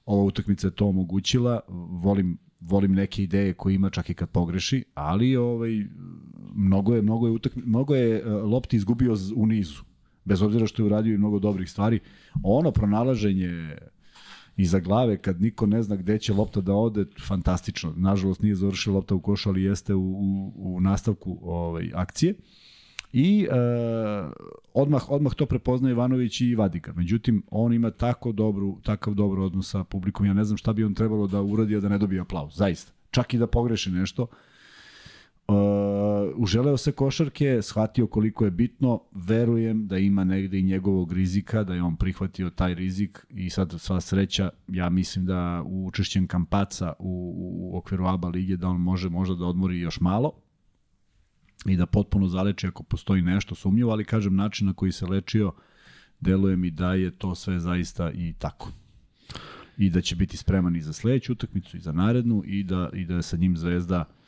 Ova utakmica je to omogućila. Volim volim neke ideje koje ima čak i kad pogreši, ali ovaj mnogo je mnogo je utakmi, mnogo je eh, lopti izgubio u nizu. Bez obzira što je uradio i mnogo dobrih stvari, ono pronalaženje iza glave kad niko ne zna gde će lopta da ode, fantastično. Nažalost nije završila lopta u košu, ali jeste u, u, u nastavku ovaj, akcije. I e, odmah, odmah to prepoznaje Ivanović i Vadiga. Međutim, on ima tako dobru, takav dobar odnos sa publikom. Ja ne znam šta bi on trebalo da uradi, a da ne dobije aplauz. Zaista. Čak i da pogreši nešto. Uh, uželeo se košarke, shvatio koliko je bitno, verujem da ima negde i njegovog rizika, da je on prihvatio taj rizik i sad sva sreća, ja mislim da u učešćem Kampaca u, u okviru ABA lige da on može možda da odmori još malo i da potpuno zaleči ako postoji nešto sumnjivo, ali kažem način na koji se lečio deluje mi da je to sve zaista i tako. I da će biti spreman i za sledeću utakmicu i za narednu i da, i da je sa njim Zvezda uh,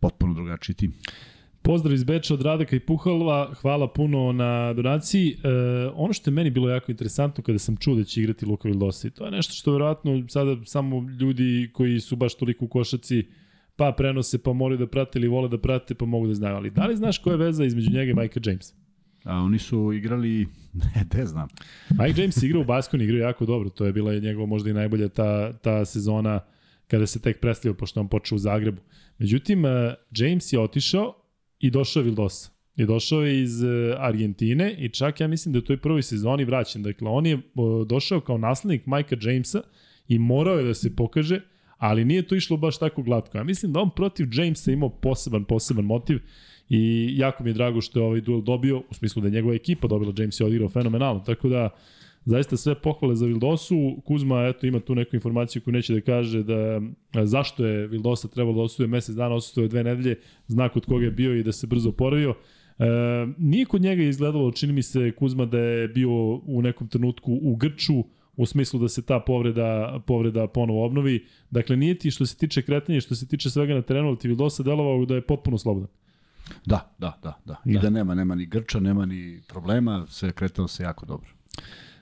potpuno drugačiji tim. Pozdrav iz Beča od Radaka i Puhalva, hvala puno na donaciji. E, ono što je meni bilo jako interesantno kada sam čuo da će igrati Luka Vildosa, i to je nešto što verovatno sada samo ljudi koji su baš toliko u košaci pa prenose, pa moraju da prate ili vole da prate, pa mogu da znaju. Ali da li znaš koja je veza između njega i Majka Jamesa? A oni su igrali, [LAUGHS] ne, de znam. Mike James igra u Baskoni, igrao jako dobro. To je bila njegova možda i najbolja ta, ta sezona kada se tek predstavio, pošto je on počeo u Zagrebu. Međutim, eh, James je otišao i došao je Vildosa. I došao je iz eh, Argentine i čak ja mislim da je u toj prvoj sezoni vraćen. Dakle, on je došao kao naslednik Majka Jamesa i morao je da se pokaže, ali nije to išlo baš tako glatko. Ja mislim da on protiv Jamesa imao poseban, poseban motiv i jako mi je drago što je ovaj duel dobio, u smislu da je njegova ekipa dobila, James je odigrao fenomenalno, tako da zaista sve pohvale za Vildosu. Kuzma eto ima tu neku informaciju koju neće da kaže da zašto je Vildosa trebalo da osuje mesec dana, osuje dve nedelje, znak od koga je bio i da se brzo oporavio. E, nije kod njega izgledalo, čini mi se Kuzma da je bio u nekom trenutku u Grču, u smislu da se ta povreda, povreda ponovo obnovi. Dakle, nije ti što se tiče kretanja što se tiče svega na terenu, ali ti Vildosa delovao da je potpuno slobodan. Da, da, da, da. I Da. da, nema, nema ni grča, nema ni problema, sve je kretalo se jako dobro.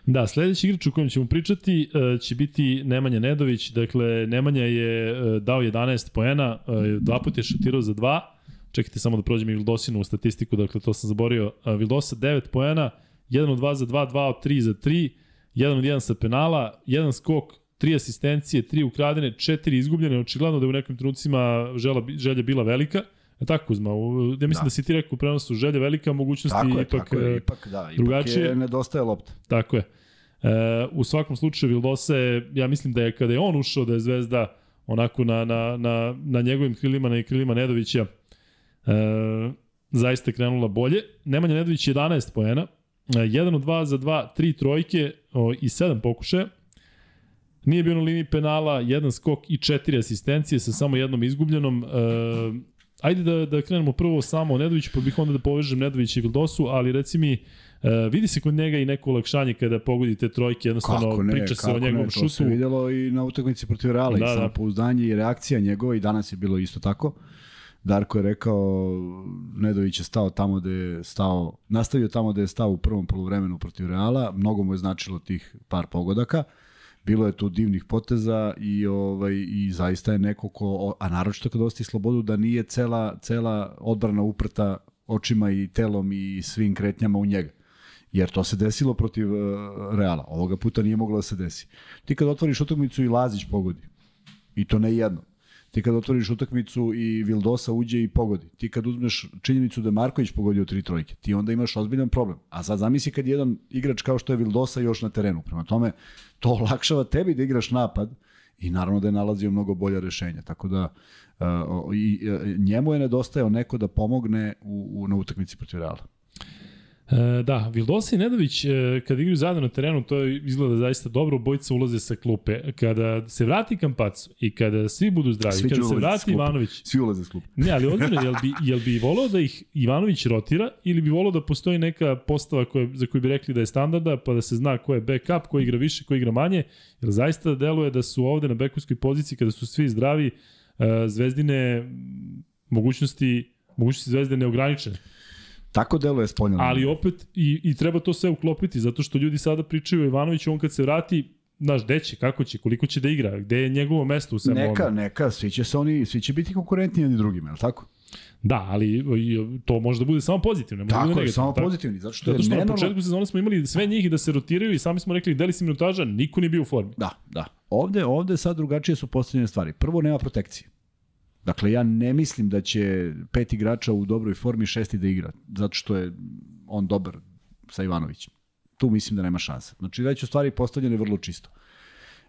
Da, sledeći igrač o kojem ćemo pričati e, će biti Nemanja Nedović. Dakle, Nemanja je e, dao 11 poena, e, dva puta je šutirao za dva. Čekajte samo da prođem i Vildosinu u statistiku, dakle to sam zaborio. Vildosa 9 poena, 1 od 2 za 2, 2 od 3 za 3, 1 od 1 sa penala, 1 skok, 3 asistencije, 3 ukradene, 4 izgubljene. Očigledno da je u nekim trenucima žela, želja bila velika. E tako, Kuzma, u- ja mislim da, Da. si ti rekao u prenosu želja velika, mogućnosti Tako je, ipak... tako je, ipak, da, ipak drugačije. je nedostaje lopta. Tako je. E, u svakom slučaju Vildosa je, ja mislim da je kada je on ušao da je Zvezda onako na, na, na, na njegovim krilima, na krilima Nedovića e, zaista krenula bolje. Nemanja Nedović 11 poena, e, 1 od 2 za 2, 3 trojke o, i 7 pokušaja. Nije bio na liniji penala, jedan skok i četiri asistencije sa samo jednom izgubljenom. E, ajde da, da krenemo prvo samo o Nedoviću, pa bih onda da povežem Nedović i Vildosu, ali reci mi, e, vidi se kod njega i neko olakšanje kada pogodi te trojke, jednostavno Kako ne, priča se o kako njegovom ne, šutu. se videlo i na utakmici protiv Reala Da, i da. samopouzdanje i reakcija njegova i danas je bilo isto tako. Darko je rekao, Nedović je stao tamo gde je stao, nastavio tamo gde je stao u prvom poluvremenu protiv Reala, mnogo mu je značilo tih par pogodaka. Bilo je tu divnih poteza i ovaj i zaista je neko ko a naročito kad ostaje slobodu da nije cela cela odbrana uprta očima i telom i svim kretnjama u njega. Jer to se desilo protiv uh, Reala. Ovoga puta nije moglo da se desi. Ti kad otvoriš utakmicu i Lazić pogodi. I to ne jedno. Ti kad otvoriš utakmicu i Vildosa uđe i pogodi. Ti kad uzmeš činjenicu da je Marković pogodio tri trojke, ti onda imaš ozbiljan problem. A sad zamisli kad jedan igrač kao što je Vildosa još na terenu. Prema tome, to olakšava tebi da igraš napad i naravno da je nalazio mnogo bolja rešenja. Tako da uh, i, uh, njemu je nedostajao neko da pomogne u, u, na utakmici protiv Reala. E, da, Vildosa i Nedović, e, kada igraju zajedno na terenu, to izgleda zaista dobro, bojica ulaze sa klupe. Kada se vrati Kampacu i kada svi budu zdravi, Svi kada se vrati. Ivanović, Svi ulaze s klupe. Ne, ali odmah, jel bi, jel bi volao da ih Ivanović rotira ili bi volao da postoji neka postava koja, za koju bi rekli da je standarda, pa da se zna ko je backup, ko igra više, ko igra manje, jer zaista deluje da su ovde na bekovskoj poziciji, kada su svi zdravi, uh, zvezdine mogućnosti, mogućnosti zvezde neograničene. Tako deluje spoljno. Ali opet i, i treba to sve uklopiti, zato što ljudi sada pričaju o Ivanoviću, on kad se vrati, znaš, gde će, kako će, koliko će da igra, gde je njegovo mesto u svemu Neka, ovome. neka, svi će se oni, svi će biti konkurentni jedni drugima, je li tako? Da, ali i, to može da bude samo pozitivno, može da Tako je, negativno. samo tako. pozitivni, zato što Zato što na nenormalno... početku sezone smo imali sve njih da se rotiraju i sami smo rekli deli si minutaža, niko nije bio u formi. Da, da. Ovde, ovde sad drugačije su postavljene stvari. Prvo, nema protekcije. Dakle, ja ne mislim da će pet igrača u dobroj formi šesti da igra, zato što je on dobar sa Ivanovićem. Tu mislim da nema šanse. Znači, već u stvari postavljene vrlo čisto.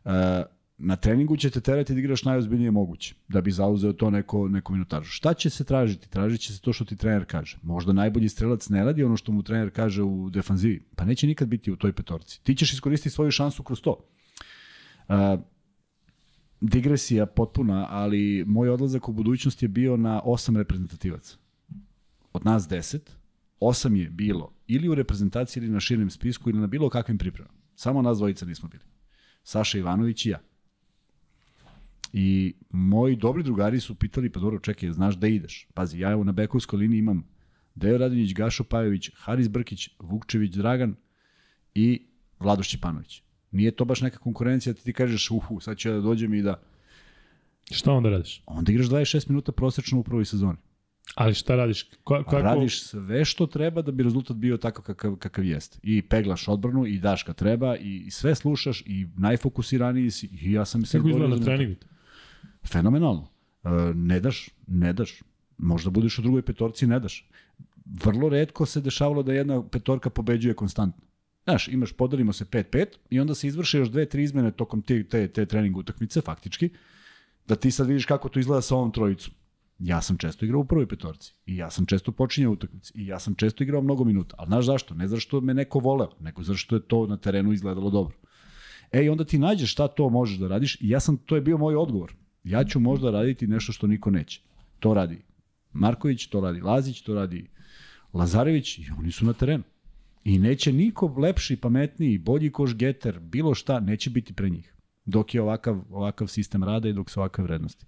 E, na treningu će te terati da igraš najozbiljnije moguće, da bi zauzeo to neko, neko minutažu. Šta će se tražiti? Tražit će se to što ti trener kaže. Možda najbolji strelac ne radi ono što mu trener kaže u defanzivi, pa neće nikad biti u toj petorci. Ti ćeš iskoristiti svoju šansu kroz to. Uh, digresija potpuna, ali moj odlazak u budućnost je bio na osam reprezentativaca. Od nas deset, osam je bilo ili u reprezentaciji ili na širem spisku ili na bilo kakvim pripremama. Samo nas dvojica nismo bili. Saša Ivanović i ja. I moji dobri drugari su pitali, pa dobro, čekaj, znaš da ideš? Pazi, ja evo na bekovskoj liniji imam Dejo Radonjić, Gašo Pajović, Haris Brkić, Vukčević Dragan i Vlado Šćepanović. Nije to baš neka konkurencija, ti ti kažeš, uhu, sad ću ja da dođem i da... Šta onda radiš? Onda igraš 26 minuta prosečno u prvoj sezoni. Ali šta radiš? Ka, Pa kako... radiš sve što treba da bi rezultat bio takav kakav, kakav jeste. I peglaš odbranu, i daš kad treba, i, i sve slušaš, i najfokusiraniji si. I ja sam se Kako izgleda na treningu? Fenomenalno. E, ne daš, ne daš. Možda budeš u drugoj petorci, ne daš. Vrlo redko se dešavalo da jedna petorka pobeđuje konstantno. Znaš, imaš, podelimo se 5-5 i onda se izvrše još dve, tri izmene tokom te, te, te trening utakmice, faktički, da ti sad vidiš kako to izgleda sa ovom trojicom. Ja sam često igrao u prvoj petorci i ja sam često počinjao utakmice i ja sam često igrao mnogo minuta. Ali znaš zašto? Ne zato što me neko voleo, nego zato što je to na terenu izgledalo dobro. E, i onda ti nađeš šta to možeš da radiš i ja sam, to je bio moj odgovor. Ja ću možda raditi nešto što niko neće. To radi Marković, to radi Lazić, to radi Lazarević i oni su na terenu. I neće niko lepši, pametniji, bolji koš geter, bilo šta, neće biti pre njih. Dok je ovakav, ovakav sistem rada i dok su ovakve vrednosti.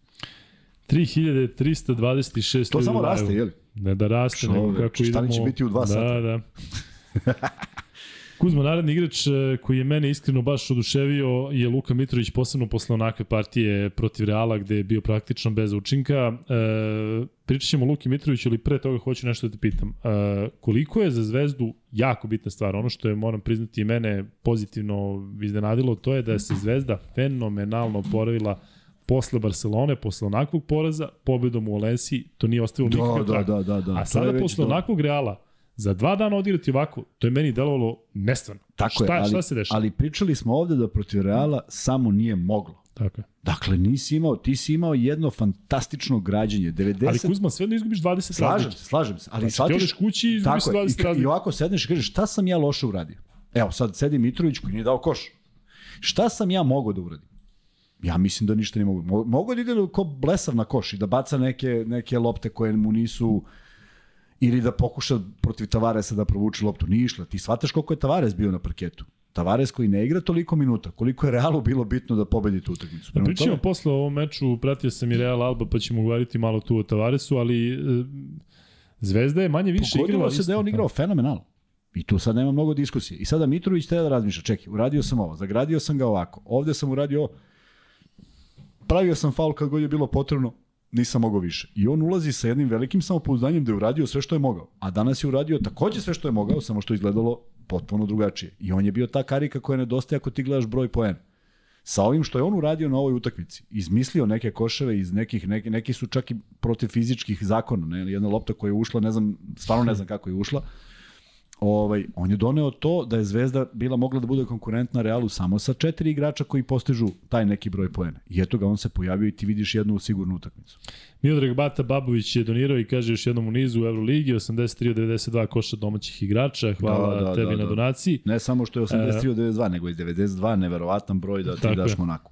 3326 To samo raste, je li? Ne da raste, nego Čoveče, kako šta idemo... će biti u dva da, sata? Da, [LAUGHS] Kuzma, naredni igrač e, koji je mene iskreno baš oduševio je Luka Mitrović, posebno posle onakve partije protiv Reala gde je bio praktično bez učinka. E, pričat ćemo o Luki Mitroviću, ali pre toga hoću nešto da te pitam. E, koliko je za Zvezdu jako bitna stvar, ono što je, moram priznati, i mene pozitivno iznenadilo, to je da se Zvezda fenomenalno oporavila posle Barcelone, posle onakvog poraza, pobedom u Valenciji, to nije ostavilo Da, nikakav da, trag. da, da, da. A je sada posle onakvog Reala, za dva dana odigrati ovako, to je meni delovalo nestvarno. Tako šta, je, ali, šta se dešava? ali pričali smo ovde da protiv Reala samo nije moglo. Tako je. Dakle, nisi imao, ti si imao jedno fantastično građenje. 90... Ali Kuzma, sve da izgubiš 20 Slažem se, slažem se. Ali Znači, ti shvatiš, odeš kući i izgubiš tako se je, 20 i, I ovako sedneš i kažeš šta sam ja loše uradio? Evo, sad sedi Mitrović koji nije dao koš. Šta sam ja mogao da uradim? Ja mislim da ništa ne mogu. Mo- Mogu da ide ko blesav na koš i da baca neke, neke lopte koje mu nisu ili da pokuša protiv Tavaresa da provuče loptu. Nije išla. Ti shvataš koliko je Tavares bio na parketu. Tavares koji ne igra toliko minuta, koliko je Realu bilo bitno da pobedi tu utakmicu. Da pričamo tome- posle o ovom meču, pratio sam i Real Alba, pa ćemo govoriti malo tu o Tavaresu, ali e, Zvezda je manje više igrala... Pogodilo se da je on igrao fenomenalno. I tu sad nema mnogo diskusije. I sada Mitrović treba da razmišlja, čekaj, uradio sam ovo, zagradio sam ga ovako, ovde sam uradio ovo, pravio sam faul kad god je bilo potrebno, nisam mogao više. I on ulazi sa jednim velikim samopouzdanjem da je uradio sve što je mogao. A danas je uradio takođe sve što je mogao, samo što je izgledalo potpuno drugačije. I on je bio ta karika koja nedostaje ako ti gledaš broj poena. Sa ovim što je on uradio na ovoj utakmici, izmislio neke koševe iz nekih, neki, neki su čak i protiv fizičkih zakona, ne? jedna lopta koja je ušla, ne znam, stvarno ne znam kako je ušla, ovaj, on je doneo to da je Zvezda bila mogla da bude konkurentna Realu samo sa četiri igrača koji postižu taj neki broj poena. I eto ga, on se pojavio i ti vidiš jednu sigurnu utakmicu. Miodrag Bata Babović je donirao i kaže još jednom u nizu u Euroligi 83-92 koša domaćih igrača. Hvala da, da, tebi da, da. na donaciji. Ne samo što je 83-92, nego i 92, neverovatan broj da ti daš Monaku.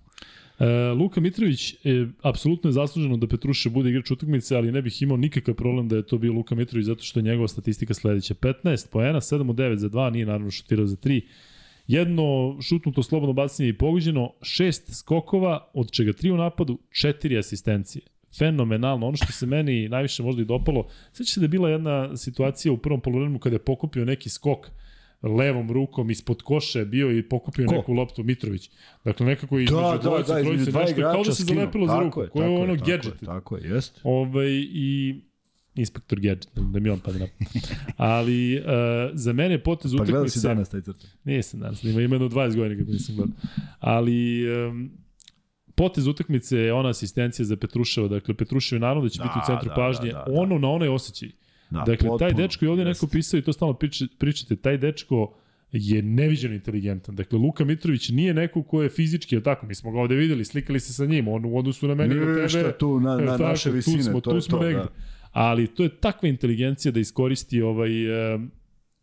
E, Luka Mitrović, e, apsolutno je zasluženo da Petruše bude igrač utakmice, ali ne bih imao nikakav problem da je to bio Luka Mitrović zato što je njegova statistika sledeća. 15 poena, 7 od 9 za 2, nije naravno šutirao za 3. Jedno šutnuto slobodno bacanje i pogođeno, šest skokova, od čega tri u napadu, četiri asistencije. Fenomenalno. Ono što se meni najviše možda i dopalo, sveća se da je bila jedna situacija u prvom polovremenu kada je pokupio neki skok levom rukom ispod koše bio i pokupio Ko? neku loptu Mitrović. Dakle, nekako između da, da, dvojice, da, trojice, nešto, kao da se zalepilo za ruku. Ko je ono tako gadget. Je, tako je, jest. Ovaj, I inspektor gadget, da mi on padne Ali uh, za mene je potez utakmice... Pa gledao si danas taj crta? Nisam danas, ima jedno 20 godina kako nisam gledao. Ali um, potez utakmice je ona asistencija za Petruševa. Dakle, Petrušev je naravno da će da, biti u centru da, pažnje. Da, da, da. Ono na onaj osjećaj. Da, dakle, potpuno, taj dečko je ovde neko pisao i to stalno pričate, taj dečko je neviđeno inteligentan. Dakle, Luka Mitrović nije neko ko je fizički, je tako, mi smo ga ovde videli, slikali se sa njim, on u odnosu na mene i na tebe. tu na, na tako, naše visine, tu smo, to tu je smo to, negde. Da. Ali to je takva inteligencija da iskoristi ovaj,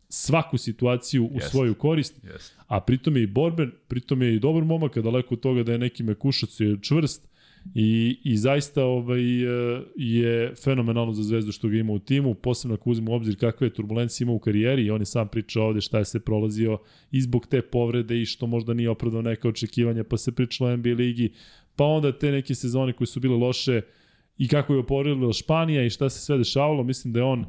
svaku situaciju u yes. svoju korist, yes. a pritom je i borben, pritom je i dobar momak, daleko od toga da je neki mekušac je čvrst, I, i zaista ovaj, e, je fenomenalno za Zvezdu što ga ima u timu, posebno ako uzmemo u obzir kakve je turbulencije ima u karijeri i on je sam pričao ovde šta je se prolazio i zbog te povrede i što možda nije opravdao neka očekivanja, pa se pričalo o NBA ligi, pa onda te neke sezone koje su bile loše i kako je oporavila Španija i šta se sve dešavalo, mislim da je on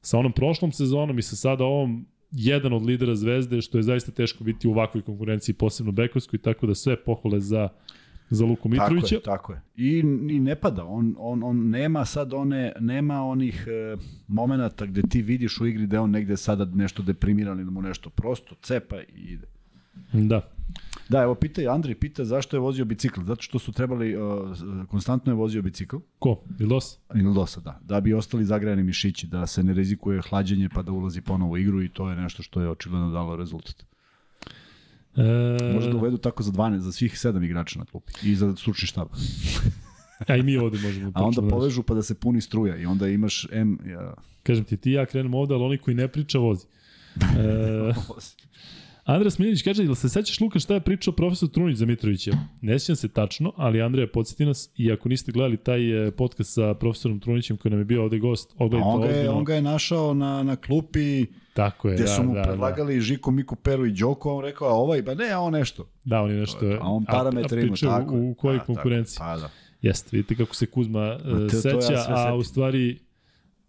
sa onom prošlom sezonom i sa sada ovom jedan od lidera Zvezde, što je zaista teško biti u ovakvoj konkurenciji, posebno Bekovskoj, tako da sve pohvale za za Luku Mitrovića. Tako je, tako je. I, i ne pada, on, on, on nema sad one, nema onih e, momenata gde ti vidiš u igri da on negde sada nešto deprimiran ili mu nešto prosto cepa i ide. Da. Da, evo pita Andrej pita zašto je vozio bicikl. Zato što su trebali, uh, konstantno je vozio bicikl. Ko? Ildos? Ildosa, da. Da bi ostali zagrajani mišići, da se ne rizikuje hlađenje pa da ulazi ponovo u igru i to je nešto što je očigledno dalo rezultat. E... Može da uvedu tako za 12, za svih 7 igrača na klupi i za stručni štab. [LAUGHS] A i mi ovde možemo. [LAUGHS] A onda povežu pa da se puni struja i onda imaš M... Ja... Kažem ti, ti ja krenemo ovde, ali oni koji ne priča vozi. [LAUGHS] E... Andras Miljanić kaže, ili se sećaš Luka šta je pričao profesor Trunić za Mitrovića? Ne sjećam se tačno, ali Andreja podsjeti nas i ako niste gledali taj e, podcast sa profesorom Trunićem koji nam je bio ovde gost, ogledajte on ga je, on ga je našao na, na klupi Tako je, gde da, su mu da, predlagali da. Žiku, Miku, Peru i Đoko, on rekao, a ovaj, ba ne, a on nešto. Da, on je nešto. A on parametre ima, tako. U, u kojoj da, konkurenciji. Tako, pa da. Jeste, vidite kako se Kuzma uh, seća, ja a u stvari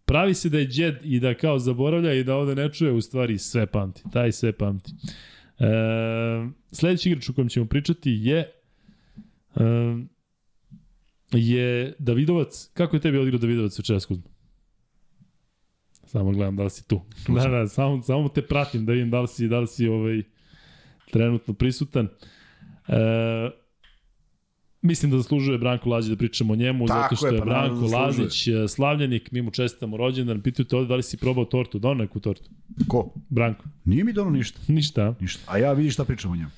pravi se da je džed i da kao zaboravlja i da ovde ne čuje, u stvari sve pamti. Taj sve pamti. E, sledeći igrač o kojem ćemo pričati je e, je Davidovac. Kako je tebi odigrao Davidovac večeras Kuzma? Samo gledam da li si tu. tu da, da, samo, samo te pratim da vidim da li si, da li si ovaj, trenutno prisutan. E, Mislim da zaslužuje Branko Lazić da pričamo o njemu, Tako zato što je, pa Branko da Lazić e, slavljanik, mi mu čestitamo rođendan, pitaju te ovde da li si probao tortu, donao neku tortu? Ko? Branko. Nije mi donao ništa. Ništa. Ništa. A ja vidi šta pričam o njemu.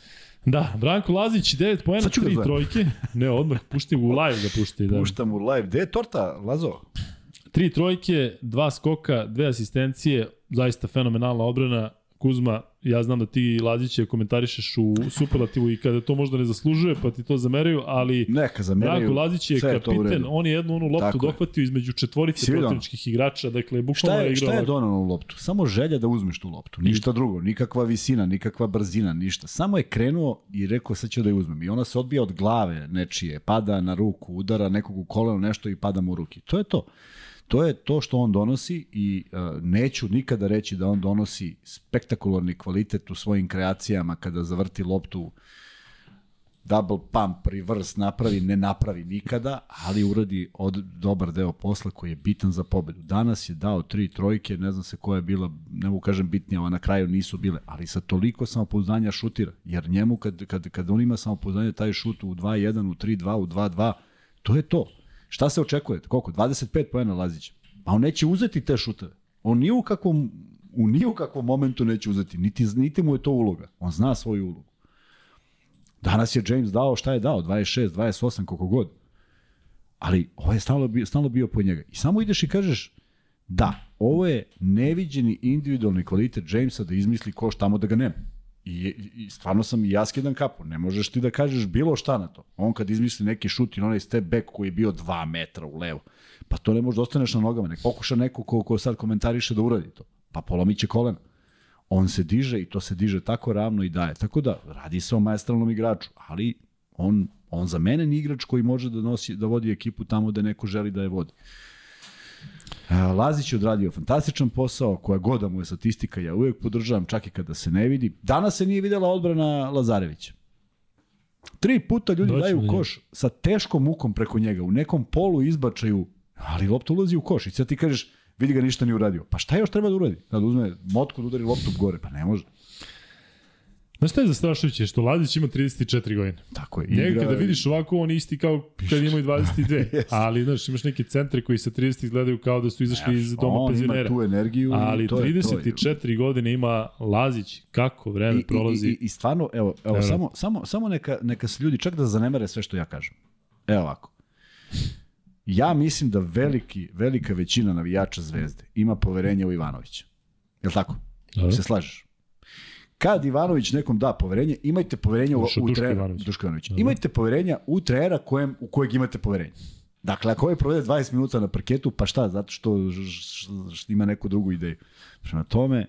Da, Branko Lazić, 9 poena, 3 trojke. [LAUGHS] Ne, odmah pušti u live da pušti. Da. Puštam u live. Gde je torta, Lazo? Tri trojke, dva skoka, dve asistencije, zaista fenomenalna obrana. Kuzma, ja znam da ti Lazića komentarišeš u superlativu i kada to možda ne zaslužuje, pa ti to zameraju, ali Neka zameraju, Branko Lazić je kapiten, on je jednu onu loptu Tako dohvatio između četvorice protivničkih igrača, dakle bukvalno je igrao. Šta je donao loptu? Samo želja da uzmeš tu loptu, ništa drugo, nikakva visina, nikakva brzina, ništa. Samo je krenuo i rekao sad ću da je uzmem. I ona se odbija od glave nečije, pada na ruku, udara nekog u koleno nešto i pada mu u ruki. To je to To je to što on donosi i uh, neću nikada reći da on donosi spektakularni kvalitet u svojim kreacijama kada zavrti loptu double pump, reverse napravi, ne napravi nikada, ali uradi od dobar deo posla koji je bitan za pobedu. Danas je dao tri trojke, ne znam se koja je bila, ne mogu kažem bitnija, a na kraju nisu bile, ali sa toliko samopouzdanja šutira, jer njemu kad, kad, kad on ima samopouzdanje taj šut u 2-1, u 3-2, u 2-2, to je to. Šta se očekuje? Koliko? 25 pojena Lazića. Pa on neće uzeti te šuteve. On nije u kakvom, u nije u kakvom momentu neće uzeti, niti, niti mu je to uloga. On zna svoju ulogu. Danas je James dao šta je dao, 26, 28, koliko god. Ali ovo je stalno bio, stalno bio po njega. I samo ideš i kažeš, da, ovo je neviđeni individualni kvalitet Jamesa da izmisli koš tamo da ga nema. I, I stvarno sam i ja skidam kapu. Ne možeš ti da kažeš bilo šta na to. On kad izmisli neki šut i onaj step back koji je bio 2 metra u levo, pa to ne možeš da ostaneš na nogama. Nek pokuša neko ko, ko sad komentariše da uradi to. Pa polomit će kolena on se diže i to se diže tako ravno i daje. Tako da, radi se o maestralnom igraču, ali on, on za mene ni igrač koji može da, nosi, da vodi ekipu tamo da neko želi da je vodi. E, Lazić je odradio fantastičan posao, koja god da mu je statistika, ja uvek podržavam, čak i kada se ne vidi. Danas se nije videla odbrana Lazarevića. Tri puta ljudi Doći daju njega. koš sa teškom mukom preko njega, u nekom polu izbačaju, ali lopta ulazi u koš i sad ti kažeš, vidi ga ništa nije uradio. Pa šta još treba da uradi? Da uzme motku da udari loptu gore, pa ne može. Znaš šta je zastrašujuće? Što Lazić ima 34 godine. Tako je. Njega kada vidiš ovako, on isti kao kad imaju 22. [LAUGHS] Jeste. Ali, znaš, imaš neke centre koji sa 30 izgledaju kao da su izašli iz doma on penzionera. ima tu energiju. Ali to je, to je. 34 godine ima Lazić, kako vreme I, prolazi. I, i, I stvarno, evo, evo, Evo. samo, samo, samo neka, neka se ljudi čak da zanemere sve što ja kažem. Evo ovako. Ja mislim da veliki, velika većina navijača Zvezde ima poverenje u Ivanovića. Je li tako? Da. Se slažeš? Kad Ivanović nekom da poverenje, imajte poverenje u, u trenera. Ivanović. Duško Ivanović. Da. Imajte poverenja u trenera kojem, u kojeg imate poverenje. Dakle, ako ovaj provede 20 minuta na parketu, pa šta, zato što, ž- ž- ž- ima neku drugu ideju. Prema tome,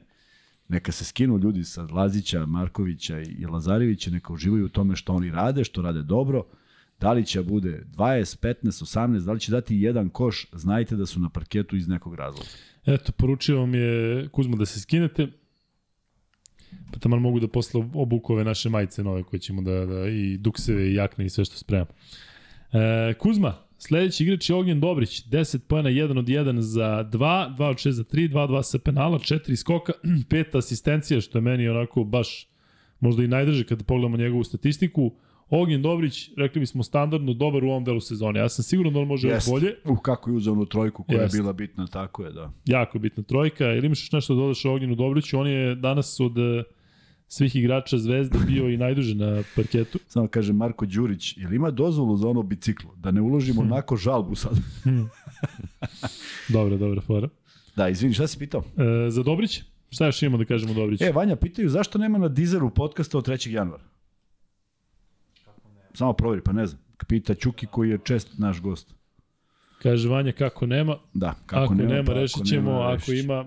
neka se skinu ljudi sa Lazića, Markovića i Lazarevića, neka uživaju u tome što oni rade, što rade dobro. Da li će bude 20, 15, 18, da li će dati jedan koš, znajte da su na parketu iz nekog razloga. Eto, poručio vam je Kuzma da se skinete. Pa tamo mogu da posle obuku ove naše majice nove koje ćemo da, da i dukseve i jakne i sve što spremamo. E, Kuzma, sledeći igrač je Ognjen Dobrić, 10 pojena, 1 od 1 za 2, 2 od 6 za 3, 2 2 sa penala, 4 skoka, [CLEARS THROAT] 5 asistencija, što je meni onako baš možda i najdrže kada pogledamo njegovu statistiku. Ognjen Dobrić, rekli bismo standardno, dobar u ovom delu sezone. Ja sam siguran da on može još bolje. Uh, kako je uzeo onu trojku koja Jeste. je bila bitna, tako je, da. jako bitna trojka. Ili imaš nešto da dodaš Ognjenu Dobriću? On je danas od e, svih igrača Zvezde bio i najduže na parketu. [LAUGHS] Samo kaže Marko Đurić, jel ima dozvolu za ono biciklo? Da ne uložimo Hmm. onako žalbu sad. Dobro, dobro, fora. Da, izvini, šta si pitao? E, za Dobrić? Šta još imamo da kažemo o Dobriću? E, Vanja, pitaju zašto nema na Dizeru podcasta od 3. januara? Samo proveri, pa ne znam. Pita Ćuki koji je čest naš gost. Kaže Vanja kako nema. Da, Kako ako nema, pa nema ako rešit ćemo, nema, ako rešit ima...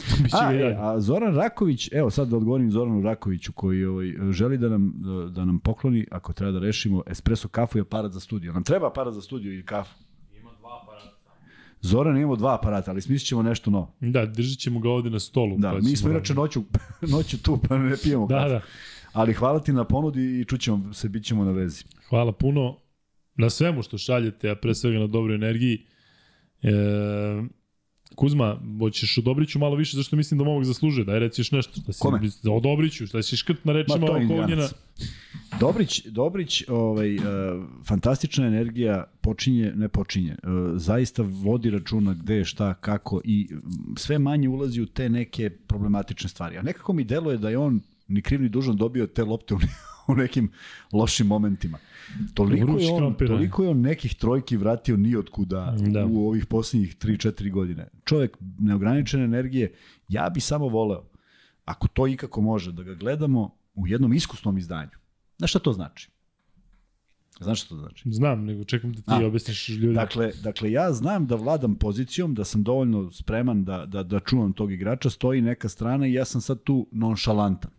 [LAUGHS] Biće A, e, a Zoran Raković, evo sad da odgovorim Zoranu Rakoviću koji ovaj, želi da nam, da, da nam pokloni, ako treba da rešimo, espresso kafu i aparat za studio. Nam treba aparat za studio i kafu. Ima dva aparata. Zoran imamo dva aparata, ali smislit ćemo nešto novo. Da, držat ćemo ga ovde na stolu. Da, pa mi smo inače noću, [LAUGHS] noću tu, pa ne pijemo Da, kafu. da. Ali hvala ti na ponudi i čućemo se, bit ćemo na vezi. Hvala puno na svemu što šaljete, a pre svega na dobroj energiji. E, Kuzma, hoćeš o Dobriću malo više, zašto mislim da ovog zaslužuje, daj reci još nešto. Da si, Kome? O Dobriću, šta si škrt na rečima Ma, to je oko Ognjena. Indijanac. Dobrić, Dobrić ovaj, uh, fantastična energija počinje, ne počinje, uh, zaista vodi računa gde šta, kako i sve manje ulazi u te neke problematične stvari. A nekako mi deluje da je on ni kriv ni dužan dobio te lopte u, [LAUGHS] u nekim lošim momentima. Toliko je, on, toliko je on nekih trojki vratio ni otkuda Da. u ovih poslednjih 3-4 godine. Čovek neograničene energije, ja bi samo voleo, ako to ikako može, da ga gledamo u jednom iskusnom izdanju. Znaš šta to znači? Znaš šta to znači? Znam, nego čekam da ti A, objasniš ljudima. Dakle, dakle, ja znam da vladam pozicijom, da sam dovoljno spreman da, da, da čuvam tog igrača, stoji neka strana i ja sam sad tu nonšalantan.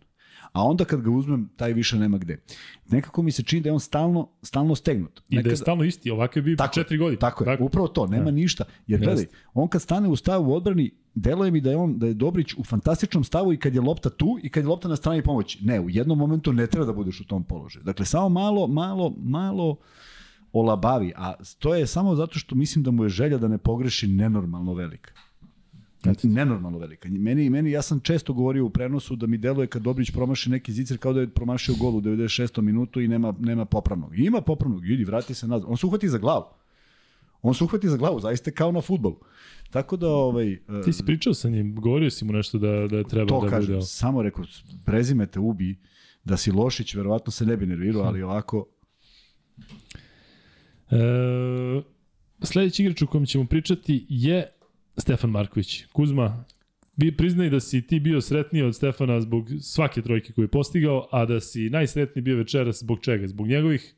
A onda kad ga uzmem, taj više nema gde. Nekako mi se čini da je on stalno, stalno stegnut. I da je stalno isti, ovako je bio Tako četiri godine. Tako je, upravo to, nema Da. ništa. Jer gledaj, Jeste. on kad stane u stavu u odbrani, deluje mi da je on da je Dobrić u fantastičnom stavu i kad je lopta tu i kad je lopta na strani pomoći. Ne, u jednom momentu ne treba da budeš u tom položaju. Dakle, samo malo, malo, malo olabavi, a to je samo zato što mislim da mu je želja da ne pogreši nenormalno velika. Nenormalno velika. Meni, meni, ja sam često govorio u prenosu da mi deluje kad Dobrić promaši neki zicer kao da je promašio gol u 96. minutu i nema, nema popravnog. I ima popravnog, idi, vrati se nazad. On se uhvati za glavu. On se uhvati za glavu, zaista kao na futbolu. Tako da, ovaj, e, Ti si pričao sa njim, govorio si mu nešto da, da je treba to da kažem, bude. ovo. samo rekao, prezime te ubi, da si Lošić, verovatno se ne bi nervirao, ali ovako, E, sledeći igrač o kojem ćemo pričati je Stefan Marković. Kuzma, bi priznaj da si ti bio sretniji od Stefana zbog svake trojke koju je postigao, a da si najsretniji bio večeras zbog čega? Zbog njegovih,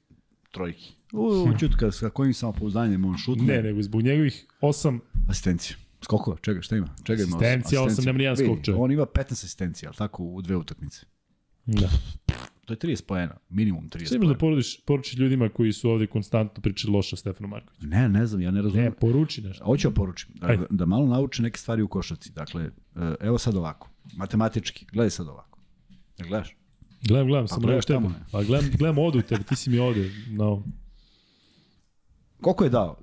trojki. U, čutka, sa kojim samopouzdanjem on šutne. ne, nego zbog njegovih osam Asistencija. Skokova, čega, šta ima? Čega ima? Asistencija, osam, nema ni jedan Vidi, skok, čovjek. On ima 15 asistencija, ali tako u dve utakmice. Da. To je 30 poena, minimum 30 Šta imaš da poena. poručiš, poručiš ljudima koji su ovde konstantno pričali loše o Stefanu Markoviću? Ne, ne znam, ja ne razumem. Ne, poruči nešto. Hoću da poručim, da, da malo nauče neke stvari u košarci. Dakle, e, evo sad ovako, matematički, gledaj sad ovako. Ne gledaš? Gledam, gledam, ne u gledaš tamo, ne? Pa gledam, gledam ovde u tebe, ti si mi ovde. No. Koliko je dao?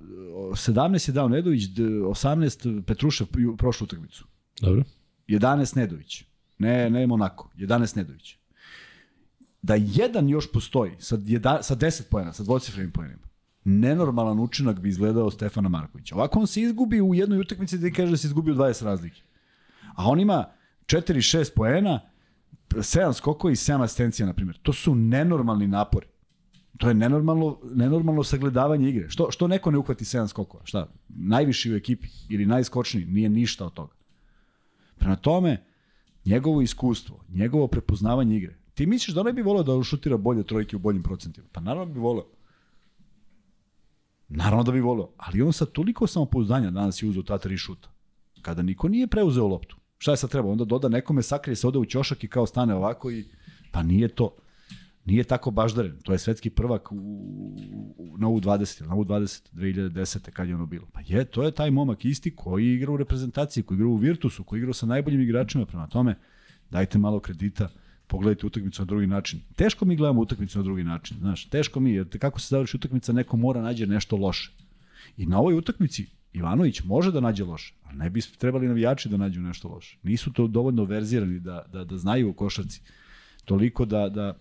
17 je dao Nedović, d- 18 Petrušev prošlu utakmicu. Dobro. 11 Nedović. Ne, ne Monako, 11 Nedović. Da jedan još postoji sa, jeda, sa 10 pojena, sa dvocifrenim pojenima, nenormalan učinak bi izgledao Stefana Markovića. Ovako on se izgubi u jednoj utakmici da kaže da se izgubio 20 razlike. A on ima 4-6 poena, 7 skokova i 7 asistencija, na primjer. To su nenormalni napori. To je nenormalno, nenormalno sagledavanje igre. Što, što neko ne uhvati 7 skokova? Šta? Najviši u ekipi ili najskočniji? Nije ništa od toga. Prema tome, njegovo iskustvo, njegovo prepoznavanje igre. Ti misliš da ne bi voleo da šutira bolje trojke u boljim procentima? Pa naravno da bi voleo. Naravno da bi voleo. Ali on sa toliko samopouzdanja danas je uzeo ta tri šuta. Kada niko nije preuzeo loptu. Šta je sad treba? Onda doda nekome, sakrije se ode u ćošak i kao stane ovako i... Pa nije to. Nije tako baždaren. To je svetski prvak u, u, na U20, na U20 2010. kad je ono bilo. Pa je, to je taj momak isti koji igra u reprezentaciji, koji igra u Virtusu, koji igra sa najboljim igračima. Prema tome, dajte malo kredita, pogledajte utakmicu na drugi način. Teško mi gledamo utakmicu na drugi način, znaš, teško mi, jer kako se završi utakmica, neko mora nađe nešto loše. I na ovoj utakmici Ivanović može da nađe loše, ali ne bi trebali navijači da nađu nešto loše. Nisu to dovoljno verzirani da, da, da znaju o košarci toliko da, da,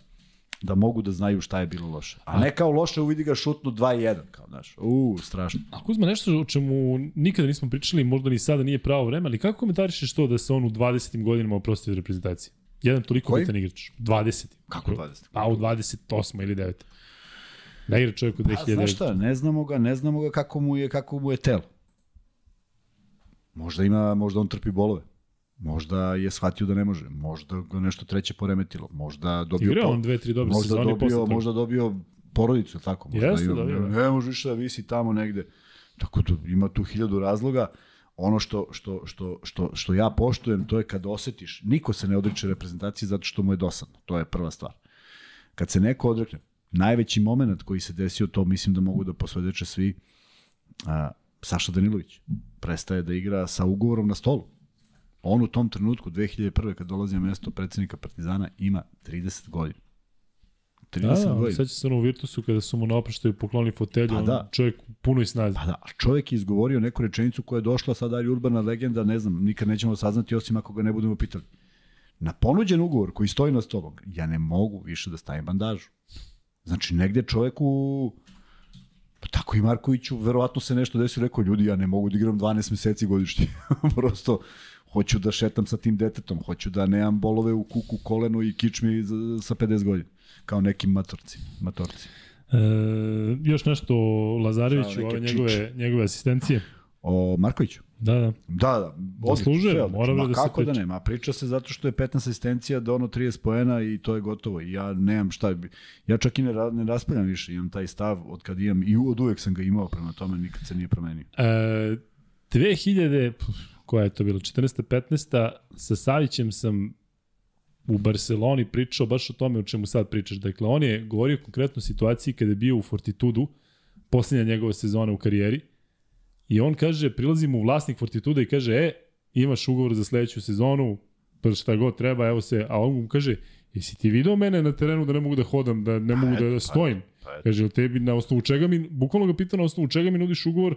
da mogu da znaju šta je bilo loše. A ne kao loše uvidi ga šutnu 2-1, kao znaš, u, strašno. A Kuzma, nešto o čemu nikada nismo pričali, možda ni sada nije pravo vreme, ali kako komentarišeš to da se on u 20. godinama oprosti od reprezentacije? Jedan toliko Koji? bitan igrač. 20. Kako 20? Pa u 28. ili 9. Da igra čovjek u A, 2009. znaš šta, ne znamo ga, ne znamo ga kako mu je, kako mu je telo. Možda ima, možda on trpi bolove. Možda je shvatio da ne može. Možda ga nešto treće poremetilo. Možda dobio Igrao on dve, tri dobre možda sezone posle dobio, toga. možda dobio porodicu, tako? Možda Jeste, dobio, da. Ne može više da visi tamo negde. Tako da ima tu hiljadu razloga. Ono što, što, što, što, što ja poštujem, to je kad osetiš, niko se ne odriče reprezentacije zato što mu je dosadno. To je prva stvar. Kad se neko odrekne, najveći moment koji se desio, to mislim da mogu da posvedeče svi, a, Saša Danilović prestaje da igra sa ugovorom na stolu. On u tom trenutku, 2001. kad dolazi na mesto predsednika Partizana, ima 30 godina. 30 Da, godina. seća se ono u Virtusu kada su mu na oproštaju poklonili fotelju, Pa on da. čovjek u punoj snazi. Pa da, a čovjek je izgovorio neku rečenicu koja je došla sad dalje urbana legenda, ne znam, nikad nećemo saznati osim ako ga ne budemo pitali. Na ponuđen ugovor koji stoji na stolom, ja ne mogu više da stavim bandažu. Znači, negde čoveku, pa tako i Markoviću, verovatno se nešto desilo, rekao, ljudi, ja ne mogu da igram 12 meseci godišnje. [LAUGHS] Prosto, hoću da šetam sa tim detetom, hoću da nemam bolove u kuku, kolenu i kičmi za- sa 50 godina, kao nekim matorci. matorci. E, još nešto o Lazareviću, ove njegove, njegove asistencije. O Markoviću? Da, da. Da, da. Zaslužuje, sve odlično. mora da se kako da priča. ne, ma priča se zato što je 15 asistencija do ono 30 poena i to je gotovo. I ja nemam šta, bi- ja čak i ne, ra- ne raspravljam više, imam taj stav od kad imam, i od uvek sam ga imao, prema tome nikad se nije promenio. E, 2000, pf, koja je to bilo, 14. 15. sa Savićem sam u Barceloni pričao baš o tome o čemu sad pričaš. Dakle, on je govorio konkretno o situaciji kada je bio u Fortitudu, posljednja njegova sezona u karijeri, i on kaže, prilazi mu vlasnik Fortituda i kaže, e, imaš ugovor za sledeću sezonu, pa šta god treba, evo se, a on mu kaže, jesi ti video mene na terenu da ne mogu da hodam, da ne mogu da, da stojim? Kaže, tebi na osnovu čega mi, bukvalno ga pita na osnovu čega mi nudiš ugovor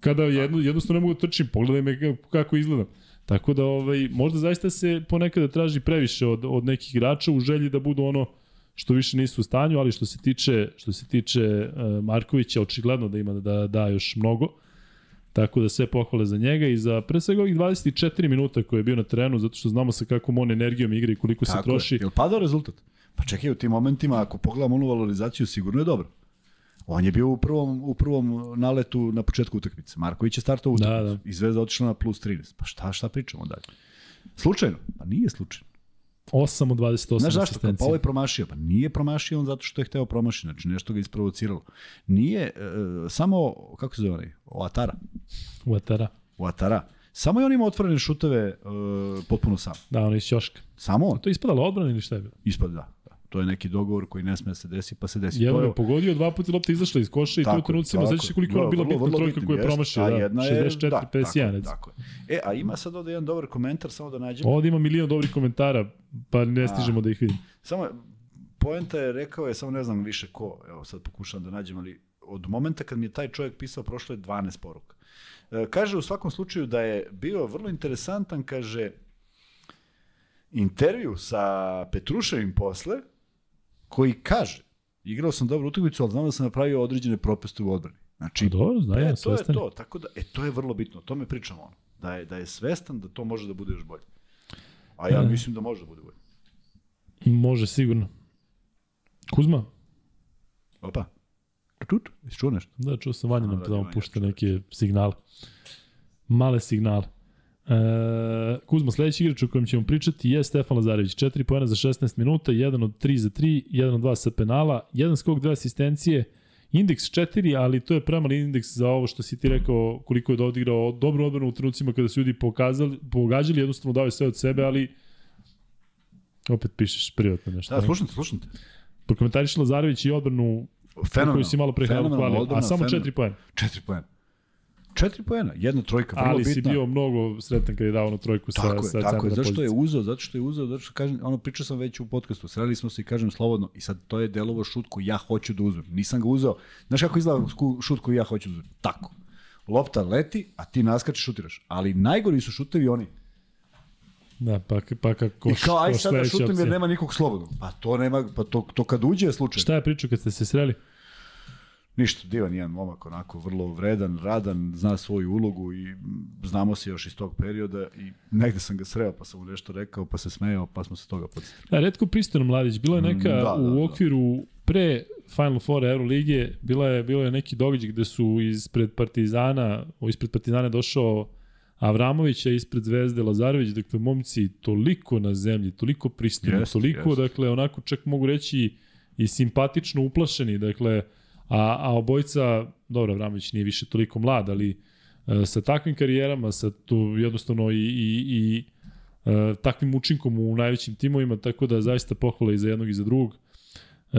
kada jedno, jednostavno ne mogu da trčim, pogledaj me kako izgledam. Tako da ovaj, možda zaista se ponekada traži previše od, od nekih igrača u želji da budu ono što više nisu u stanju, ali što se tiče, što se tiče uh, Markovića, očigledno da ima da da još mnogo. Tako da sve pohvale za njega i za pre svega ovih 24 minuta koje je bio na terenu, zato što znamo sa kakvom on energijom igra i koliko Tako se troši. Je. Jel padao rezultat? Pa čekaj, u tim momentima, ako pogledamo onu valorizaciju, sigurno je dobro. On je bio u prvom, u prvom naletu na početku utakmice. Marković je startao utakmicu da, da. i Zvezda otišla na plus 13. Pa šta, šta pričamo dalje? Slučajno? Pa nije slučajno. 8 od 28 Znaš zašto? Pa ovo je promašio. Pa nije promašio on zato što je hteo promašiti. Znači nešto ga isprovociralo. Nije, e, samo, kako se zove onaj? Oatara. Oatara. Oatara. Samo je on ima otvorene šuteve e, potpuno sam. Da, on je iz Ćoška. Samo on. To je ispadalo odbrana ili šta je bilo? Ispada, da. To je neki dogovor koji ne sme da se desi, pa se desi. Jedan je pogodio, dva puta lopta izašla iz koša i to u trenucima, znači koliko je bila bitna trojka koju je promašio. Da, jedna 64, da, 51. Tako, tako E, a ima sad ovde jedan dobar komentar, samo da nađemo. Ovde ima milion dobrih komentara, pa ne stižemo a, da ih vidim. Samo, poenta je, rekao je, samo ne znam više ko, evo sad pokušavam da nađem, ali od momenta kad mi je taj čovjek pisao, prošlo je 12 poruka. E, kaže u svakom slučaju da je bio vrlo interesantan, kaže, intervju sa Petruševim posle, koji kaže, igrao sam dobru utakmicu, ali znam da sam napravio određene propuste u odbrani. Znači, dobro, znam, e, to je to, tako da, e, to je vrlo bitno, o tome pričamo ono. Da je, da je svestan da to može da bude još bolje. A ja e. mislim da može da bude bolje. Može, sigurno. Kuzma? Opa. Tut, jesi čuo nešto? Da, čuo sam Vanja nam da, da pušta neke signale. Male signale. E, Kuzma, sledeći igrač o kojem ćemo pričati je Stefan Lazarević. 4 pojena za 16 minuta, 1 od 3 za 3, 1 od 2 sa penala, 1 skok, 2 asistencije, indeks 4, ali to je premali indeks za ovo što si ti rekao koliko je odigrao dobru odbranu u trenucima kada su ljudi pokazali, pogađali, jednostavno dao je sve od sebe, ali opet pišeš privatno nešto. Da, slušam te, slušam te. Prokomentariš Lazarević i odbranu koju si malo pre hvalio, a samo 4 pojena. 4 pojena. Četiri poena, jedna trojka, vrlo Ali bitna. si bio mnogo sretan kad je dao onu trojku sa, tako sa je, tako je, zašto je uzeo, zato što je uzeo, zato što kažem, ono pričao sam već u podcastu, sreli smo se i kažem slobodno i sad to je delovo šut koji ja hoću da uzmem. Nisam ga uzeo. Znaš kako izgleda šut koji ja hoću da uzmem? Tako. Lopta leti, a ti naskačeš šutiraš. Ali najgori su šutevi oni. Da, pa, pa kako I kao, aj sad da šutim jer nema nikog slobodnog. Pa to nema, pa to, to kad uđe je slučaj. Šta je pričao kad ste se sreli? Ništa, divan jedan momak, onako vrlo vredan, radan, zna svoju ulogu i znamo se još iz tog perioda i negde sam ga sreo pa sam mu nešto rekao pa se smejao pa smo se toga podsjetili. Da, redko pristano mladić, bilo je mm, neka da, da, u da. okviru pre Final Four Euroligije, bila je, bilo je neki događaj gde su ispred Partizana, ispred Partizana došao Avramovića ispred Zvezde Lazarević, dakle momci toliko na zemlji, toliko pristojni, toliko, jest. dakle onako čak mogu reći i simpatično uplašeni, dakle A, a obojca, dobro, Vramović nije više toliko mlad, ali e, sa takvim karijerama, sa tu jednostavno i, i, i e, takvim učinkom u najvećim timovima, tako da zaista pohvala i za jednog i za drugog. E,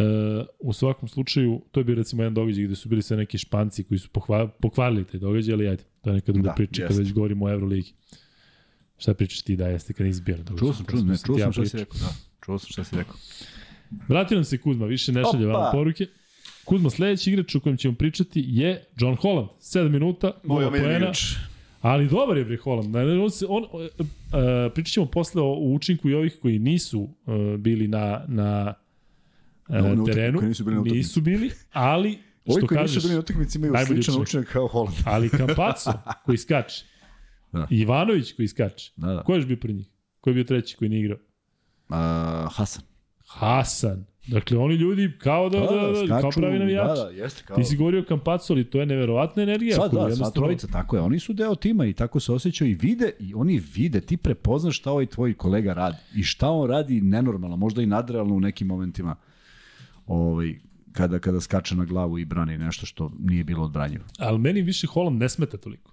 u svakom slučaju, to je bio recimo jedan događaj gde su bili sve neki španci koji su pohva, pokvarili te događaj, ali ajde, to je neka druga da, priča kada već govorimo o Euroligi. Šta pričaš ti da jeste kad nisi bio? Čuo sam, čuo, ne, čuo sam šta si rekao, da. Čuo sam šta si rekao. Vratio nam se Kuzma, više ne šalje vam poruke. Kuzma, sledeći igrač o kojem ćemo pričati je John Holland. 7 minuta, 0 poena. Ali dobar je bre Holland. On, se, on, uh, pričat ćemo posle o, učinku i ovih koji nisu uh, bili na, na uh, no, terenu. Nisu bili, na nisu bili, ali Ovi što koji kažeš, nisu bili na utakmici imaju sličan učinak kao Holland. [LAUGHS] ali Campazzo koji skače. Da. Ivanović koji skače. Da, da. Ko je još bio pre njih? Ko je bio treći koji nije igrao? Uh, Hasan. Hasan. Dakle, oni ljudi kao da, da, da, da skaču, kao pravi navijači. Da, da, jeste kao... Ti si govorio o Kampacu, ali to je neverovatna energija. Sva, da, sva trojica, tako je. Oni su deo tima i tako se osjećaju i vide, i oni vide, ti prepoznaš šta ovaj tvoj kolega radi. I šta on radi nenormalno, možda i nadrealno u nekim momentima. Ovaj, kada kada skače na glavu i brani nešto što nije bilo odbranjivo. Ali meni više Holland ne smeta toliko.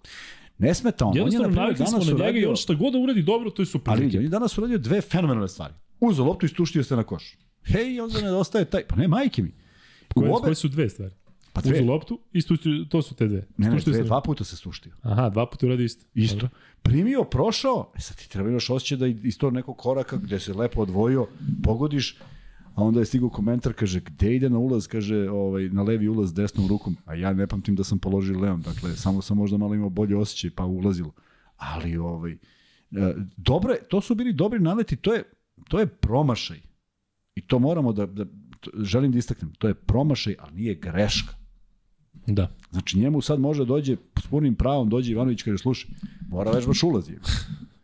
Ne smeta on. Jednostavno, on je, navikli smo na njega i on šta god da uradi dobro, to je super. Ali vidi, on je danas uradio dve fenomenalne stvari. Uzo loptu i stuštio se na koš. Hej, onda nedostaje taj, pa ne, majke mi. Koje, obe, koje su dve stvari? pa Uzu dve, loptu i stuštio, to su te dve. ne, ne, dve, dva puta se stuštio. Aha, dva puta uradi isto. Isto. Dobro. Primio, prošao, e sad ti treba imaš osjećaj da iz tog nekog koraka gde se lepo odvojio, pogodiš, a onda je stigao komentar, kaže, gde ide na ulaz, kaže, ovaj, na levi ulaz desnom rukom, a ja ne pamtim da sam položio levom, dakle, samo sam možda malo imao bolje osjećaj, pa ulazilo. Ali, ovaj, e, dobre, to su bili dobri naleti, to je, to je promašaj. I to moramo da, da želim da istaknem, to je promašaj, ali nije greška. Da. Znači njemu sad može dođe s punim pravom, dođe Ivanović kaže slušaj, mora vežbaš ulazi.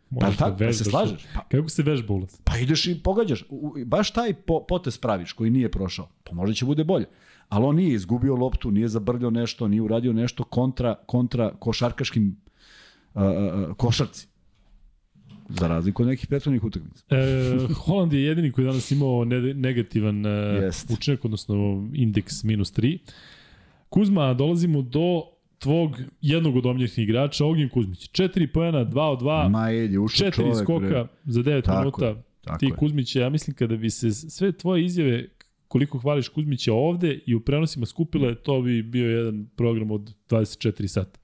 Možeš tako? Da se vežbaš. slažeš? Pa- Kako se vežba ulaz? Pa ideš i pogađaš. U- Baš taj po, potez praviš koji nije prošao. Pa možda će bude bolje. Ali on nije izgubio loptu, nije zabrljao nešto, nije uradio nešto kontra, kontra košarkaškim uh, košarci. Za razliku od nekih prethodnih utakmica. E, Holand je jedini koji je danas imao ne, negativan e, Jest. učinak, odnosno indeks minus 3. Kuzma, dolazimo do tvog jednog od omljenih igrača, Ognjen Kuzmić. 4 poena, 2 od 2, Ma je ušao 4 čovek. skoka bre. za 9 Tako minuta. je, tako Ti je. Kuzmiće, ja mislim kada bi se sve tvoje izjave koliko hvališ Kuzmića ovde i u prenosima skupile, to bi bio jedan program od 24 sata.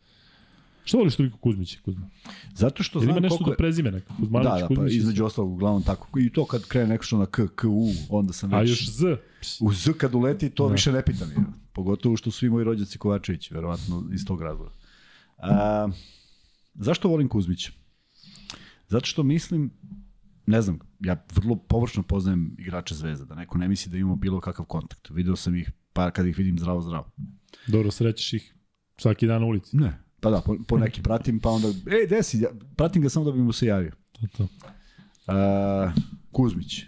Što voliš toliko Kuzmića, Kuzma? Zato što Jel ima znam nešto koliko do prezimena? Kuzmanović, Da, da, pa Kuzmić, između ostalog uglavnom tako. I to kad krene neko što na K, K, U, onda sam A već... još Z. U Z kad uleti, to Da. više ne pitam. Je. Pogotovo što su i moji rođaci Kovačević, verovatno iz tog razloga. A, zašto volim Kuzmića? Zato što mislim, ne znam, ja vrlo površno poznajem igrače Zvezda, da neko ne misli da imamo bilo kakav kontakt. Video sam ih, pa kad ih vidim zdravo, zdravo. Dobro, srećeš ih svaki dan na ulici. Ne. Pa da, po, po neki pratim, pa onda, ej, desi, ja, pratim ga samo da bi mu se javio. To, to. A, Kuzmić.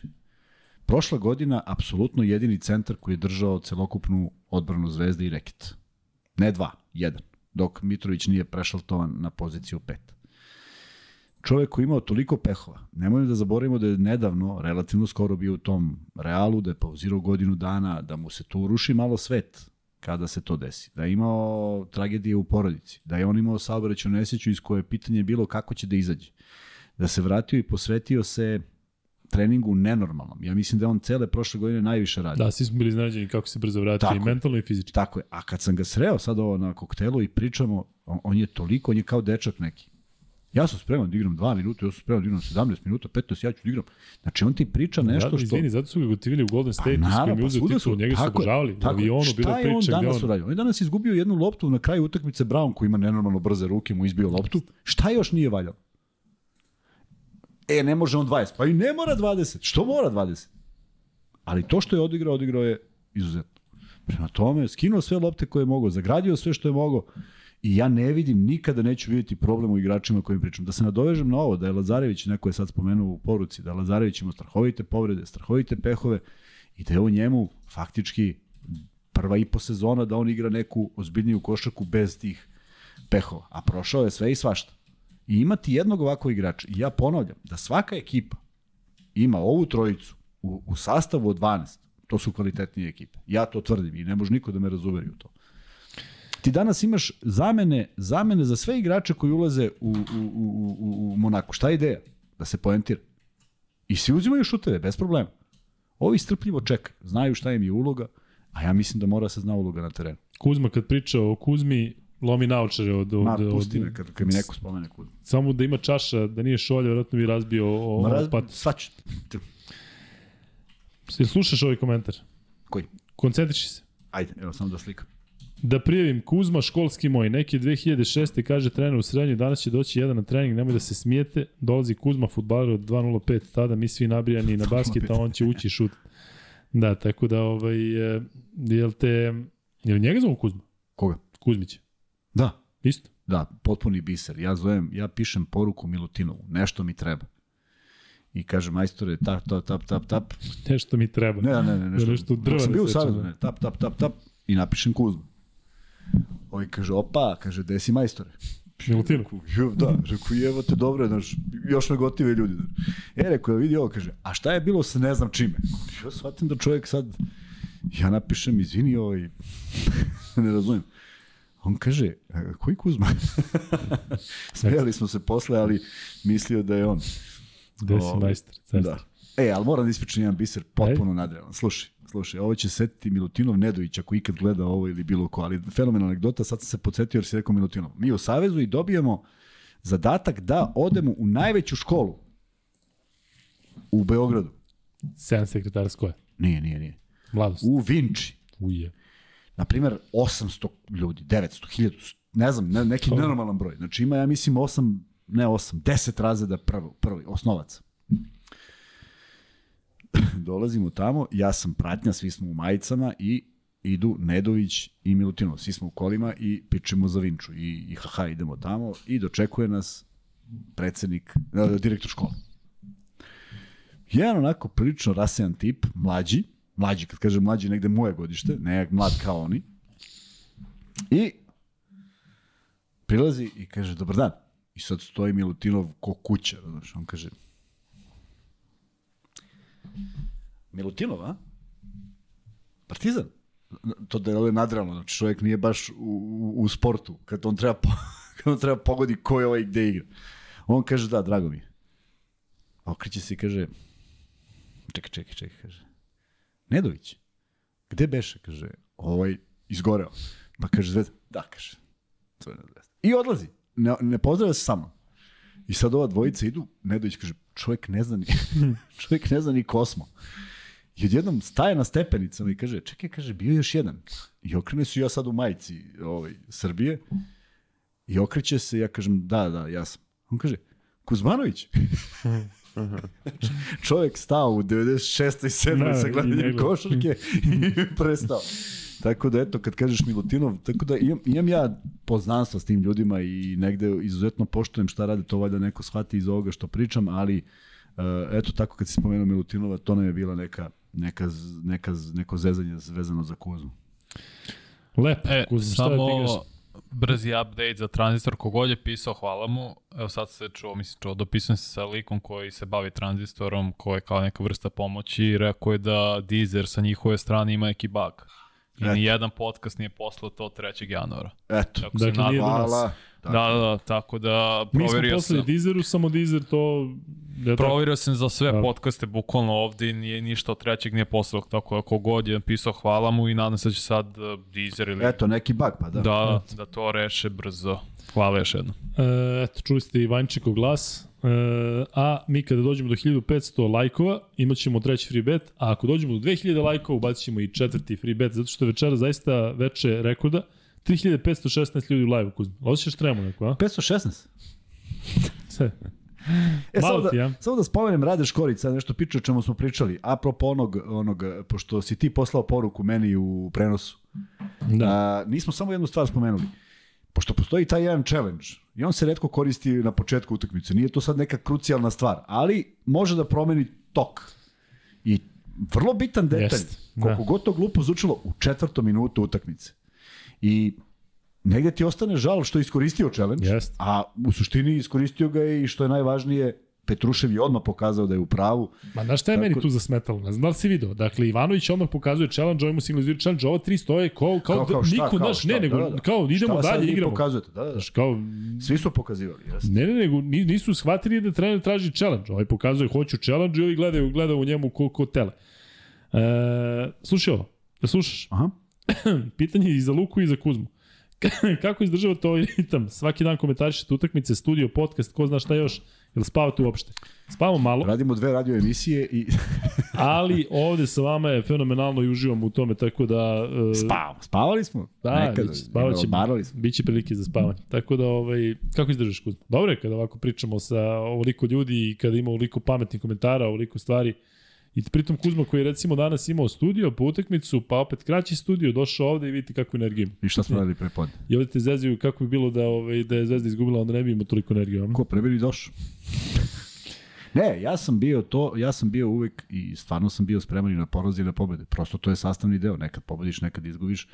Prošla godina apsolutno jedini centar koji je držao celokupnu odbranu Zvezde i reket. Ne dva, jedan. Dok Mitrović nije prešaltovan na poziciju pet. Čovek koji je imao toliko pehova. Nemojmo da zaboravimo da je nedavno, relativno skoro bio u tom realu, da je pauzirao godinu dana, da mu se tu uruši malo svet kada se to desi. Da je imao tragedije u porodici. Da je on imao saobraćaju nesreću iz koje je pitanje bilo kako će da izađe da se vratio i posvetio se treningu nenormalnom. Ja mislim da je on cele prošle godine najviše radio. Da, svi smo bili iznenađeni kako se brzo vratio Tako i mentalno i fizički. Tako je. A kad sam ga sreo sad ovo na koktelu i pričamo, on, on je toliko, on je kao dečak neki. Ja sam spreman da igram 2 minuta, ja sam spreman da igram 17 minuta, 15, ja ću da igram. Znači on ti priča nešto da, što... Izvini, zato su ga gotivili u Golden State, Pa pa, s kojim naravno, je pa svuda titul, njega su tako je, obožavali, tako je. avionu, bila Šta je on priča. danas uradio? On je danas izgubio jednu loptu na kraju utakmice Brown koji ima nenormalno brze ruke, mu izbio loptu. Šta još nije valjalo? E, ne može on 20. Pa i ne mora 20. Što mora 20? Ali to što je odigrao, odigrao je izuzetno. Prema tome, skinuo sve lopte koje je mogao, zagradio sve što je mogao i ja ne vidim, nikada neću vidjeti problem u igračima kojim pričam. Da se nadovežem na ovo, da je Lazarević, neko je sad spomenuo u poruci, da Lazarević ima strahovite povrede, strahovite pehove i da je ovo njemu faktički prva i po sezona da on igra neku ozbiljniju košarku bez tih pehova. A prošao je sve i svašta. I imati jednog ovakvog igrača, i ja ponavljam, da svaka ekipa ima ovu trojicu u, u sastavu od 12, to su kvalitetnije ekipe. Ja to tvrdim i ne može niko da me razuveri u to. Ti danas imaš zamene, zamene za sve igrače koji ulaze u, u, u, u, u Monaku. Šta je ideja? Da se poentira. I svi uzimaju šuteve, bez problema. Ovi strpljivo čekaju, znaju šta im je uloga, a ja mislim da mora se zna uloga na terenu. Kuzma kad priča o Kuzmi, lomi naočare od, od, Ma, od, pusti me kad, kad mi neko spomene kud. samo da ima čaša, da nije šolja, vjerojatno bi razbio o, Ma, raz, pat. svač. Jel slušaš ovaj komentar? Koji? Koncentriši se. Ajde, evo samo da slikam. Da prijavim Kuzma, školski moj, neki 2006. kaže trener u srednju, danas će doći jedan na trening, nemoj da se smijete, dolazi Kuzma, futbaler od 2.05, tada mi svi nabrijani na basket, a on će ući šut. Da, tako da, ovaj, e, jel te, jel njega zovu Kuzma? Koga? Kuzmić. Da, Isto. Da, potpuni biser. Ja zovem, ja pišem poruku Milutinovu, nešto mi treba. I kaže, majstore, tap, tap, tap, tap, tap. Nešto mi treba. Ne, ne, ne, nešto. nešto drva Dok sam bio u Savezu, ne, tap, tap, tap, tap. I napišem Kuzma. Ovaj kaže, opa, kaže, gde si majstore? Jo, da, rekao, evo te dobro, znaš, još me gotive ljudi. Znaš. E, rekao, vidi ovo, kaže, a šta je bilo sa ne znam čime? Ja shvatim da čovjek sad, ja napišem, izvini, ovaj, [LAUGHS] ne razumijem. On kaže, "E, koji Kuzma? [LAUGHS] Smijali smo se posle, ali mislio da je on. Gde si Ovaj, majstor? carstvo. Da. E, ali moram da ispričam jedan biser potpuno nadrealan. Slušaj, slušaj, ovo će setiti Milutinov Nedović ako ikad gleda ovo ili bilo ko, ali fenomenalna anegdota, sad sam se podsjetio jer si rekao Milutinov. Mi u Savezu i dobijemo zadatak da odemo u najveću školu u Beogradu. 7 sekretara skoja. Nije, nije, nije. Mladost. U Vinči. Uje. na primjer, 800 ljudi, 900, 1000, ne znam, ne, neki nenormalan broj. Znači ima, ja mislim, 8, ne 8, 10 razreda prvo, prvi, osnovaca. [CLEARS THROAT] Dolazimo tamo, ja sam pratnja, svi smo u majicama i idu Nedović i Milutinov. Svi smo u kolima i pičemo za Vinču. I, i haha, idemo tamo i dočekuje nas predsednik, e, direktor škole. Jedan onako prilično rasejan tip, mlađi, mlađi, kad kažem mlađi, negde moje godište, ne mlad kao oni. I prilazi i kaže, dobar dan. I sad stoji Milutinov ko kuća, znaš, on kaže, Milutinov, a? Partizan? To da je nadrealno, znači čovjek nije baš u, u, u sportu, kad on treba, po, [LAUGHS] kad on treba pogodi ko je ovaj gde igra. On kaže, da, drago mi je. Okreće se i kaže, čekaj, čekaj, čekaj, kaže, Nedović, gde beše, kaže, ovaj izgoreo. Pa kaže, Zvezda, da, kaže, to je Zvezda. I odlazi, ne, ne pozdravlja se sa mnom. I sad ova dvojica idu, Nedović kaže, čovjek ne zna ni, [LAUGHS] čovjek ne zna ni kosmo. I odjednom staje na stepenicama i kaže, čekaj, kaže, bio još jedan. I okrene su ja sad u majici ovaj, Srbije. I okreće se, ja kažem, da, da, ja sam. On kaže, Kuzmanović. [LAUGHS] Čovjek stao u 96. i 7. Da, sa gledanjem košarke i prestao. Tako da, eto, kad kažeš Milutinov, tako da imam, imam ja poznanstva s tim ljudima i negde izuzetno poštujem šta rade, to valjda neko shvati iz ovoga što pričam, ali uh, eto, tako kad si spomenuo Milutinova, to nam je bila neka, neka, neka, neko zezanje vezano za Kuzmu. Lepo. E, Kuzma, šta da samo igraš? brzi update za tranzistor, kogod je pisao, hvala mu. Evo sad se čuo, mislim čuo, dopisujem se sa likom koji se bavi tranzistorom, koji je kao neka vrsta pomoći i rekao je da Deezer sa njihove strane ima neki bug. I Eto. jedan podcast nije poslao to 3. januara. Eto, Tako se Dakle, nije nadam. do hvala. Da, da, da, tako da Mi smo proverio poslali sam. Deezeru, samo Deezer to... Da tako. Proverio sam za sve Da. podcaste, bukvalno ovde nije ništa od trećeg nije poslao, tako da kogod je napisao hvala mu i nadam se da će sad uh, Deezer ili Eto, neki bug, pa da. da, da to reše brzo. Hvala još jednom. E, eto, čuli ste Ivančikov glas. E, a mi kada dođemo do 1500 lajkova, imat ćemo treći free bet, a ako dođemo do 2000 lajkova, ubacit ćemo i četvrti free bet, zato što je večera zaista veče rekorda. 3516 ljudi u live-u, Kuzma. Osjećaš tremu neko, a? 516. Sve. [LAUGHS] E, Malo samo, ti, a? da, samo da spomenem Rade Škorić, sad nešto priča o čemu smo pričali. Apropo onog, onog, pošto si ti poslao poruku meni u prenosu. Da. A, nismo samo jednu stvar spomenuli. Pošto postoji taj jedan challenge i on se redko koristi na početku utakmice. Nije to sad neka krucijalna stvar, ali može da promeni tok. I vrlo bitan detalj, Jest, da. koliko god to glupo zvučilo, u četvrtom minutu utakmice. I negde ti ostane žal što je iskoristio challenge, Jest. a u suštini iskoristio ga je i što je najvažnije, Petrušev je odmah pokazao da je u pravu. Ma znaš šta je Tako- meni tu zasmetalo? Ne znam da li si video. Dakle, Ivanović odmah pokazuje challenge, ovaj mu signalizuje challenge, ovo tri stoje kao, kao, Kao- kao da, šta, niko, kao znaš, šta, ne, nego, da, da. kao idemo Šta dalje, igramo. pokazujete? Da, da, da. Znaš, kao, Svi su pokazivali, jesno. Ne, ne, nego ni- nisu shvatili da trener traži challenge. Ovaj pokazuje hoću challenge i ovi gledaju, gledaju u njemu ko, ko tele. E, slušaj ovo, da slušaš. Aha. [CLEARS THROAT] Pitanje i za Luku i za Kuzmu. [LAUGHS] Kako izdržavate ovaj ritam? Svaki dan komentarišete utakmice, studio, podcast, ko zna šta još? Jel spavate uopšte? Spavamo malo, Radimo dve radio emisije i [LAUGHS] ali ovde sa vama je fenomenalno i uživamo u tome, tako da... e, spavamo. Spavali smo. Da, Nekada, biće, spavat će, odmarali smo. biće prilike za spavanje. Tako da, ovaj, kako izdržaš Kuzma? Dobro je kada ovako pričamo sa ovoliko ljudi i kada ima ovoliko pametnih komentara, ovoliko stvari. I pritom Kuzma koji je recimo danas imao studio po utakmicu, pa opet kraći studio, došao ovde i vidite kakvu energiju ima. I šta smo radili pre podne? I ovde te zezaju kako bi bilo da, ovaj, da je Zvezda izgubila, onda ne bi imao toliko energije. Ko pre meni došao? Ne, ja sam bio to, ja sam bio uvek i stvarno sam bio spreman i na porazi i na pobede. Prosto to je sastavni deo, nekad pobediš, nekad izgubiš.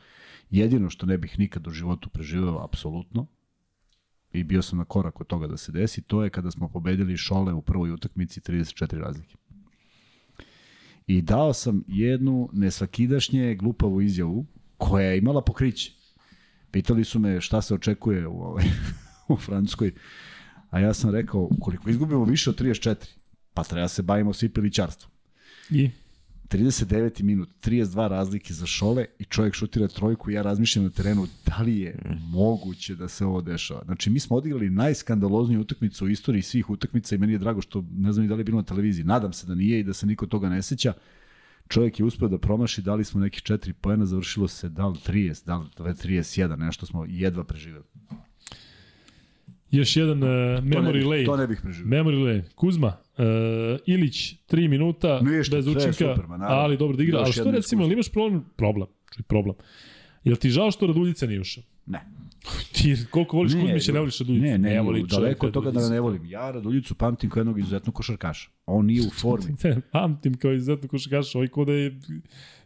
Jedino što ne bih nikad u životu preživeo apsolutno i bio sam na korak od toga da se desi, to je kada smo pobedili Šole u prvoj utakmici 34 razlike. I dao sam jednu nesvakidašnje glupavu izjavu koja je imala pokriće. Pitali su me šta se očekuje u, ovaj, [LAUGHS] u Francuskoj. A ja sam rekao, ukoliko izgubimo više od 34, pa treba se bavimo svi pilićarstvom. I? 39. minut, 32 razlike za šole i čovjek šutira trojku ja razmišljam na terenu da li je moguće da se ovo dešava. Znači, mi smo odigrali najskandalozniju utakmicu u istoriji svih utakmica i meni je drago što ne znam ni da li je bilo na televiziji. Nadam se da nije i da se niko toga ne seća. Čovjek je uspeo da promaši, dali smo nekih 4 poena, završilo se da li 30, da li 31, nešto smo jedva preživeli. Još jedan uh, memory to ne, lane. To ne bih preživio. Memory lane. Kuzma, uh, Ilić, 3 minuta, Ništa, bez učinka, super, ma naravno. ali dobro da igra. Još Ali što recimo, ili imaš problem? Problem. Čuj, problem. Jel ti žao što Raduljica nije ušao? Ne. Ti koliko voliš Kuzmića, ne voliš Raduljicu? Ne, ne, voli ne čovjek daleko od toga da ne volim. Ja Raduljicu pamtim kao jednog izuzetnog košarkaša. On nije u formi. [LAUGHS] Ne, pamtim kao izuzetno košakaš, ovaj ko da je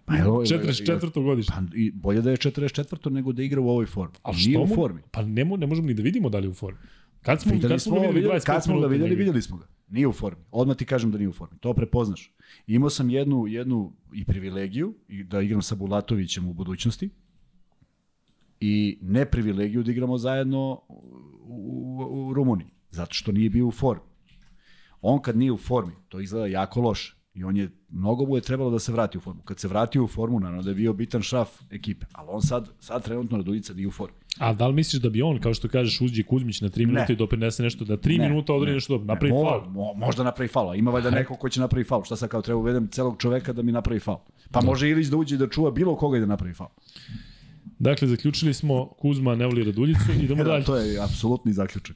Pa evo, 44. godište. Pa, i bolje da je 44. nego da igra u ovoj formi. Nije što u mu? formi. Pa ne, ne možemo ni da vidimo da li je u formi. Kad smo, kad smo, smo, ga videli, videli, 25 kad smo ga videli, videli smo ga. Nije u formi. Odmah ti kažem da nije u formi. To prepoznaš. Imao sam jednu, jednu i privilegiju i da igram sa Bulatovićem u budućnosti i ne privilegiju da igramo zajedno u, u, u Rumuniji. Zato što nije bio u formi. On kad nije u formi, to izgleda jako loše. I on je, mnogo mu je trebalo da se vrati u formu. Kad se vratio u formu, naravno da je bio bitan šraf ekipe. Ali on sad, sad trenutno Raduljica nije u formi. A da li misliš da bi on, kao što kažeš, uđe Kuzmić na 3 minuta i doprinese nešto, da 3 Ne, minuta odredi ne, nešto ne, napravi mo- faul? Mo, možda napravi faul, ima valjda neko ko će napravi faul. Šta sad kao treba uvedem celog čoveka da mi napravi faul? Pa može Ilić da uđe i da čuva bilo koga i da napravi faul. Dakle, zaključili smo Kuzma ne voli Raduljicu, [LAUGHS] idemo Da, dalje. to je apsolutni zaključak.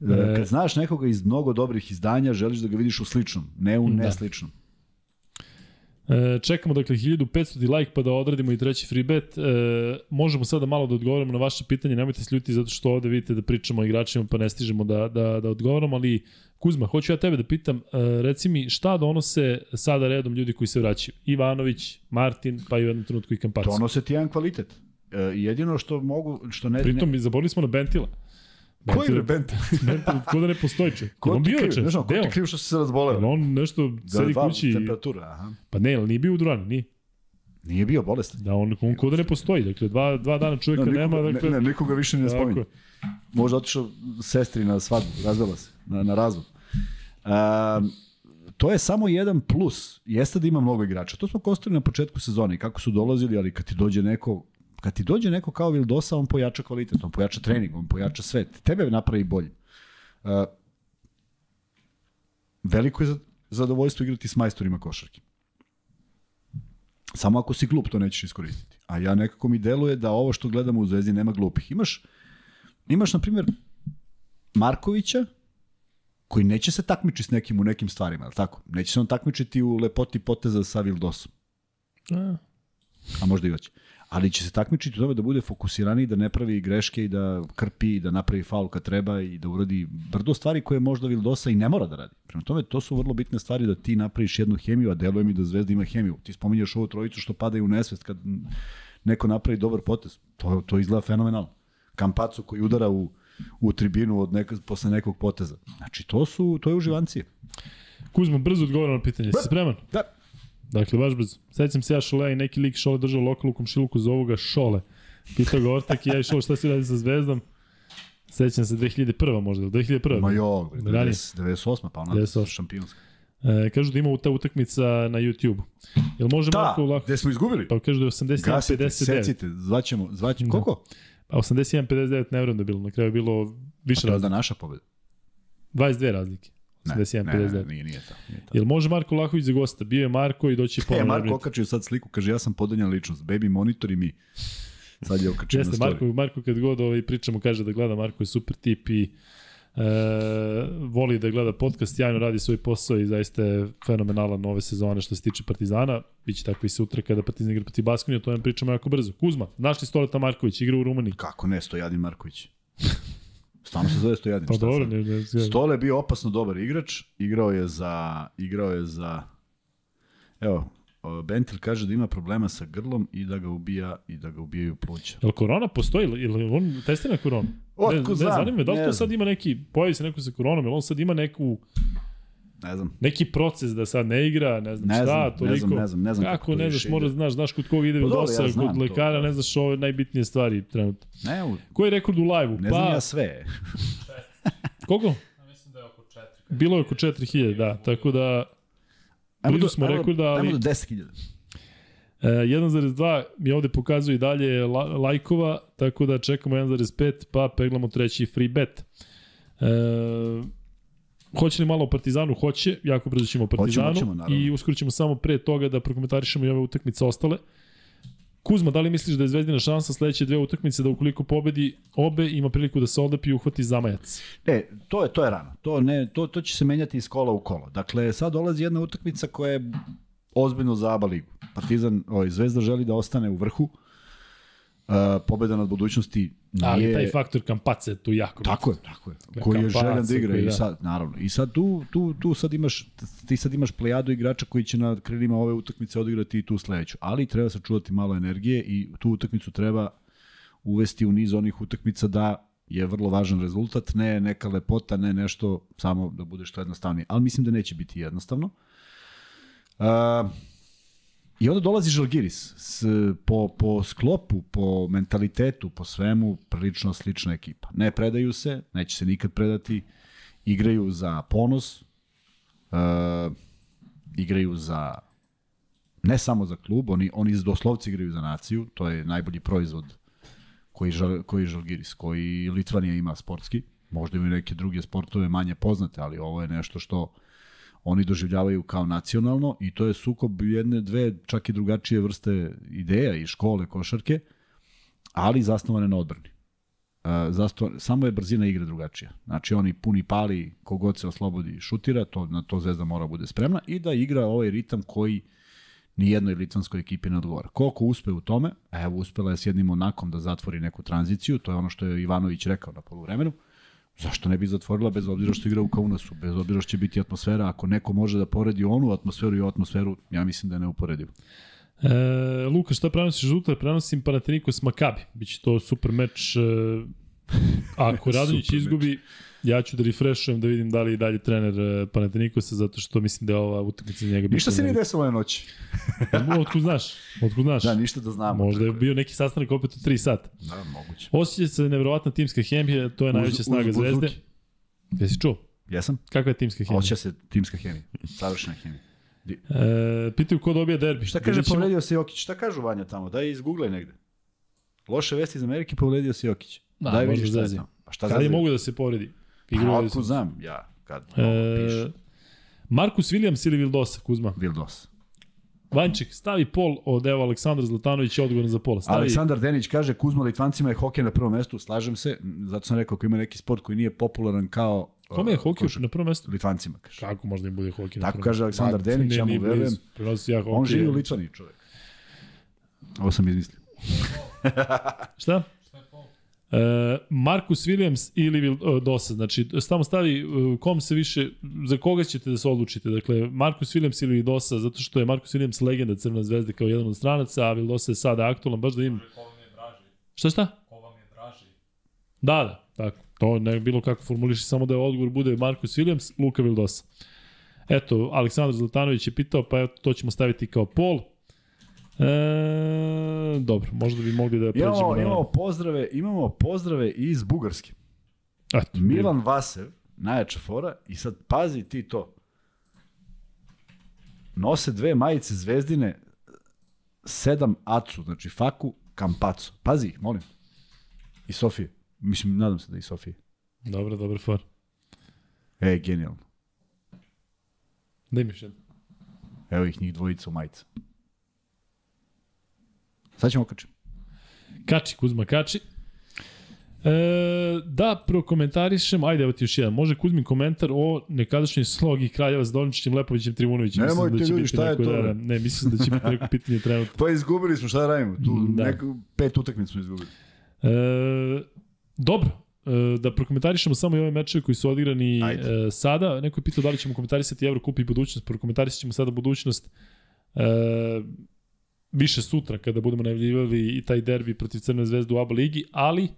E, kad znaš nekoga iz mnogo dobrih izdanja, želiš da ga vidiš u sličnom, ne u Da. E, čekamo dakle 1500 like pa da odradimo i treći free bet. E, možemo sada malo da odgovorimo na vaše pitanje, nemojte se ljuti zato što ovde vidite da pričamo o igračima pa ne stižemo da, da, da odgovaramo, ali Kuzma, hoću ja tebe da pitam, e, reci mi šta donose sada redom ljudi koji se vraćaju? Ivanović, Martin, pa i u jednom trenutku i Kampac. To nosi ti jedan kvalitet. E, jedino što mogu, što ne... Pritom, zaborili smo na Bentila. Koji je Bentel? Bentil, [LAUGHS] ko da ne postoji čovjek. Ko on ti bio juče, Ne znam, ko ti kriv što si se Jel razboleo? on nešto Da, sedi dva kući temperatura, aha. Pa ne, ali nije bio u Duranu, nije. Nije bio bolestan. Da, on, on ko da ne postoji. Dakle, dva, dva dana čovjeka Da, nema. nikoga, Dakle, ne, ne, nikoga više ne spominje. je. Možda otišao sestri na svadbu, razvela se, na, na razvod. Um, to je samo jedan plus. Jeste da ima mnogo igrača. To smo konstatili na početku sezone kako su dolazili, ali kad ti dođe neko kad ti dođe neko kao Vildosa, on pojača kvalitet, on pojača trening, on pojača sve. Tebe napravi bolje. Uh, veliko je za- zadovoljstvo igrati s majstorima košarke. Samo ako si glup, to nećeš iskoristiti. A ja nekako mi deluje da ovo što gledamo u Zvezdi nema glupih. Imaš, imaš na primjer, Markovića, koji neće se takmičiti s nekim u nekim stvarima, ali tako? Neće se on takmičiti u lepoti poteza sa Vildosom, A, a možda i hoće. Ali će se takmičiti u tome da bude fokusiraniji, da ne pravi greške i da krpi, da napravi faul kad treba i da uradi brdo stvari koje možda Vildosa i ne mora da radi. Prema tome, to su vrlo bitne stvari da ti napraviš jednu hemiju, a deluje mi da Zvezda ima hemiju. Ti spominješ ovu trojicu što padaju u nesvest kad neko napravi dobar potez. To, to izgleda fenomenalno. Kampacu koji udara u, u tribinu od neka, posle nekog poteza. Znači, to su to je uživancije. Kuzma, brzo odgovara na pitanje. Si spreman? Da. Dakle, baš brzo. Sećam se ja Šole i neki lik Šole držao lokal u komšiluku za ovoga Šole. Pitao ga Ortak i ja i Šole šta si radi sa Zvezdom. Sećam se 2001. možda, ili 2001. Ma jo, Ranije. 90, 98. pa ona 98. šampionska. E, kažu da ima ta utakmica na YouTube. Jel može Da, Marko lako? gde smo izgubili? Pa kažu da je 81 Gasite, 59. secite, zvaćemo, zvaćemo. Da. Koliko? Pa 81 59 ne vjerujem da je bilo. Na kraju je bilo više To je da razlike. naša pobeda. 22 razlike. 81 ne, 59. ne, nije, nije to. Nije to. Jel može Marko Lahović za gosta? Bio je Marko i doći E, pola. Marko okačio sad sliku, kaže ja sam podanjan ličnost, baby monitor i mi. Sad je okačio na Jeste, story. Marko, Marko kad god ovaj pričamo kaže da gleda, Marko je super tip i e, voli da gleda podcast, jajno radi svoj posao i zaista je fenomenalan ove sezone što se tiče Partizana. Biće tako i sutra kada Partizan igra protiv Baskonija, o tome pričamo jako brzo. Kuzma, znaš li Stoleta Marković, igra u Rumuniji? Kako ne, Stojadin Marković. Stvarno se zove Stojadin. Pa dobro, ne, ne, ne, Stole je bio opasno dobar igrač, igrao je za igrao je za Evo, Bentil kaže da ima problema sa grlom i da ga ubija i da ga ubijaju pluća. Jel korona postoji? ili- on testira koronu? Otkud ne, ne, zanima me, da li to sad ima neki, pojavi se neko sa koronom, jel on sad ima neku, Ne znam. neki proces da sad ne igra, ne znam Ne šta, znam, ne toliko. znam, ne znam, ne znam kako Kako to ne znaš, mora ide. znaš, znaš kod koga ide Pa dosa, ja kod to, lekara, da. ne znaš ove najbitnije stvari trenutno. Ne, u- Koji je rekord u live-u? ne Pa, znam ja sve. [LAUGHS] koliko? Mislim da je oko 4. Bilo je oko 4000, da, tako da Ajmo Blizu do, smo ajmo, rekorda, ali- Ajmo do 10.000. E, 1.2 mi ovde pokazuje i dalje la, lajkova, tako da čekamo 1.5, pa peglamo treći free bet. E, hoće li malo o Partizanu? Hoće, jako brzo ćemo o Partizanu hoćemo, naravno. i uskoro ćemo samo pre toga da prokomentarišemo i ove utakmice ostale. Kuzma, da li misliš da je Zvezdina šansa sledeće dve utakmice da ukoliko pobedi obe ima priliku da se odepi i uhvati zamajac? E, to je to je rano. To ne to to će se menjati iz kola u kolo. Dakle, sad dolazi jedna utakmica koja je ozbiljno za ABA ligu. Partizan, ovaj Zvezda želi da ostane u vrhu. Uh, pobeda nad budućnosti nije Ali taj faktor kampace tu jako Tako je, tako je. Koji je željan da igra koji, i da. sad, naravno. I sad tu, tu, tu sad imaš, ti sad imaš plejadu igrača koji će na krilima ove utakmice odigrati i tu sledeću. Ali treba sačuvati malo energije i tu utakmicu treba uvesti u niz onih utakmica da je vrlo važan rezultat, ne neka lepota, ne nešto samo da bude što jednostavnije. Ali mislim da neće biti jednostavno. Uh, I onda dolazi Žalgiris s, po, po sklopu, po mentalitetu, po svemu, prilično slična ekipa. Ne predaju se, neće se nikad predati, igraju za ponos, uh, igraju za ne samo za klub, oni, oni doslovci igraju za naciju, to je najbolji proizvod koji, žal, koji Žalgiris, koji Litvanija ima sportski, možda imaju neke druge sportove manje poznate, ali ovo je nešto što oni doživljavaju kao nacionalno i to je sukob jedne, dve, čak i drugačije vrste ideja i škole košarke, ali zasnovane na odbrani. Uh, zasto, samo je brzina igre drugačija. Znači oni puni pali, kogod se oslobodi i šutira, to, na to Zvezda mora bude spremna i da igra ovaj ritam koji ni jednoj litvanskoj ekipi ne odgovara. Koliko uspe u tome, evo uspela je s jednim onakom da zatvori neku tranziciju, to je ono što je Ivanović rekao na poluvremenu, zašto ne bi zatvorila bez obzira što igra u Kaunasu, bez obzira što će biti atmosfera, ako neko može da poredi onu atmosferu i atmosferu, ja mislim da je neuporedivo. E, Luka, šta prenosiš žuta? Prenosim Panathinaikos Makabi. Biće to super meč. E, ako [LAUGHS] Radonjić Super meč. Ja ću da refreshujem da vidim da li i dalje trener e, Panathinaikosa, zato što mislim da je ova utakmica njega bitna. Ništa se nije desilo na noći. Otkud znaš? Otkud znaš? Da, ništa da znamo. Možda je bio neki sastanak opet u 3 sata. Da, moguće. Osjeća se nevjerovatna timska hemija, to je najveća Uz- snaga uz zvezde. Jesi čuo? Jesam? Kakva je timska hemija? Osjeća se timska hemija. Savršena hemija. E, pitaju ko dobija derbi. Šta kaže Vidjet ćemo. povredio se Jokić? Šta kažu Vanja tamo? Daj izguglaj negde. Loše vesti iz Amerike, povredio se Jokić. Da, Daj vidiš šta je tamo. Pa šta Kad je zezi? mogu da se povredi? Igrali su. otkud znam, ja, kad E, piše. Markus Williams ili Vildosa, Kuzma? Vildos. Vanček, stavi pol od evo Aleksandra Zlatanović je odgovoran za pola. Stavi, Aleksandar Denić kaže Kuzma Litvancima je hokej na prvom mestu, slažem se, zato sam rekao ako ima neki sport koji nije popularan kao Kome je uh, hokej na prvom mestu? Litvancima kaže. Kako možda im bude hokej na Tako prvom kaže? Aleksandar Denić, ne, ja mu verujem. Ja hokej. On živi u Litvaniji, čovjek. Ovo sam izmislio. Šta? E, Markus Williams ili Vil, Dosa, znači tamo stavi e, kom se više, za koga ćete da se odlučite, dakle Markus Williams ili Dosa, zato što je Markus Williams legenda Crvene zvezde kao jedan od stranaca, a Vildosa je sada aktualan, baš da im... Šta šta? Ko vam je draži? Da, da, tako. To ne bi bilo kako formuliši, samo da je odgovor bude Markus Williams, Luka Vildosa. Eto, Aleksandar Zlatanović je pitao, pa eto, to ćemo staviti kao pol. E, dobro, možda bi mogli da pređemo Imamo, na... imamo pozdrave, imamo pozdrave iz Bugarske. Eto, Milan Vasev, najjača fora, i sad pazi ti to. Nose dve majice zvezdine, sedam acu, znači faku, kampacu. Pazi ih, molim. I Sofije. Mislim, nadam se da i Sofije. Dobro, dobar for. E, genijalno. Da imaš jedno. Evo ih njih dvojica u majica. Sad ćemo okačiti. Kači, Kuzma, kači. E, da prokomentarišem, ajde evo ti još jedan, može Kuzmin komentar o nekadašnjoj slogi Kraljeva s Dolničićem, Lepovićem, Trivunovićem. Nemojte, da ljudi, biti šta je neko, to, Da, da, ne, mislim da će biti neko pitanje trenutno. [LAUGHS] Pa izgubili smo, šta da radimo? Tu Da. neku, pet utakmica smo izgubili. E, dobro, e, da prokomentarišemo samo i ove mečeve koji su odigrani Ajde. e, sada. Neko je pitao da li ćemo komentarisati Evrokup i budućnost. Prokomentarisat ćemo sada budućnost e, više sutra kada budemo najavljivali i taj derbi protiv Crne zvezde u ABA ligi, ali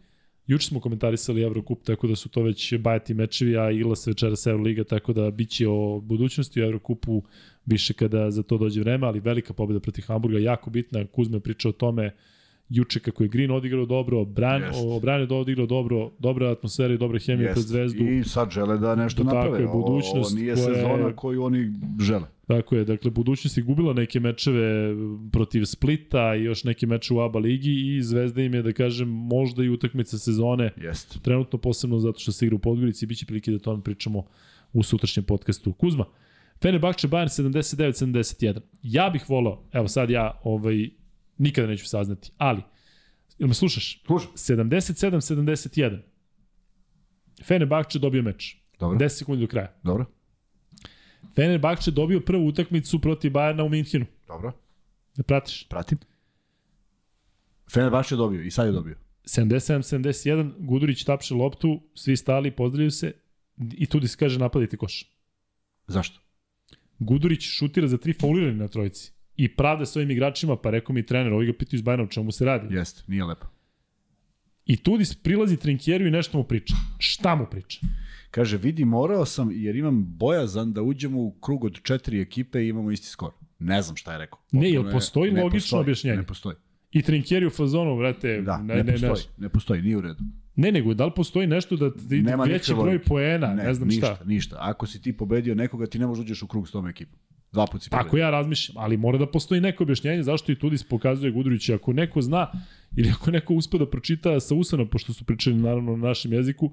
juče smo komentarisali Evrokup, tako da su to već bajati mečevi, a igla se večeras Euroliga, tako da bit će o budućnosti u Evrokupu više kada za to dođe vreme, ali velika pobjeda protiv Hamburga, jako bitna. Kuzma je pričao o tome juče kako je Green odigrao dobro, Bran, Jest. o, Bran je odigrao dobro, dobra atmosfera i dobra hemija pred Jest. Zvezdu. I sad žele da nešto Tako naprave. je, Ovo- budućnost Ovo nije koja je- sezona koju oni žele. Tako je, dakle, budućnost je gubila neke mečeve protiv Splita i još neke meče u ABA ligi i Zvezda im je, da kažem, možda i utakmica sezone. Jeste. Trenutno posebno zato što se igra u Podgorici i bit će prilike da tome pričamo u sutrašnjem podcastu. Kuzma, Fenerbahče Bayern 79-71. Ja bih volao, evo sad ja ovaj, nikada neću saznati, ali, ili me slušaš? Slušam. 77-71. Fenerbahče dobio meč. Dobro. 10 sekundi do kraja. Dobro. Fenerbahče dobio prvu utakmicu protiv Bayerna u Minhinu. Dobro. Da pratiš? Pratim. Fenerbahče dobio i sad je dobio. 77-71, Gudurić tapše loptu, svi stali, pozdravljaju se i tu se kaže napadajte koš. Zašto? Gudurić šutira za tri faulirani na trojici i pravda svojim igračima, pa rekao mi trener, ovi ga pitaju iz Bajana o čemu se radi. Jeste, nije lepo. I Tudis prilazi Trinkjeru i nešto mu priča. Šta mu priča? Kaže, vidi, morao sam jer imam bojazan da uđemo u krug od četiri ekipe i imamo isti skor. Ne znam šta je rekao. Ne, jel Potpuno je- postoji ne logično postoji, objašnjenje? Ne postoji. I Trinkjeri u fazonu, vrate, Da, ne, ne, ne, postoji. znaš. Ne postoji, nije u redu. Ne, nego da li postoji nešto da ti Nema veći broj poena, ne, ne znam ništa, šta. Ništa, Ako si ti pobedio nekoga, ti ne možeš da uđeš u krug s tom ekipom. Dva puta si Tako pobedio. ja razmišljam, ali mora da postoji neko objašnjenje zašto i Tudis pokazuje Gudurića. Ako neko zna ili ako neko uspe da pročita sa usana, pošto su pričali naravno na našem jeziku,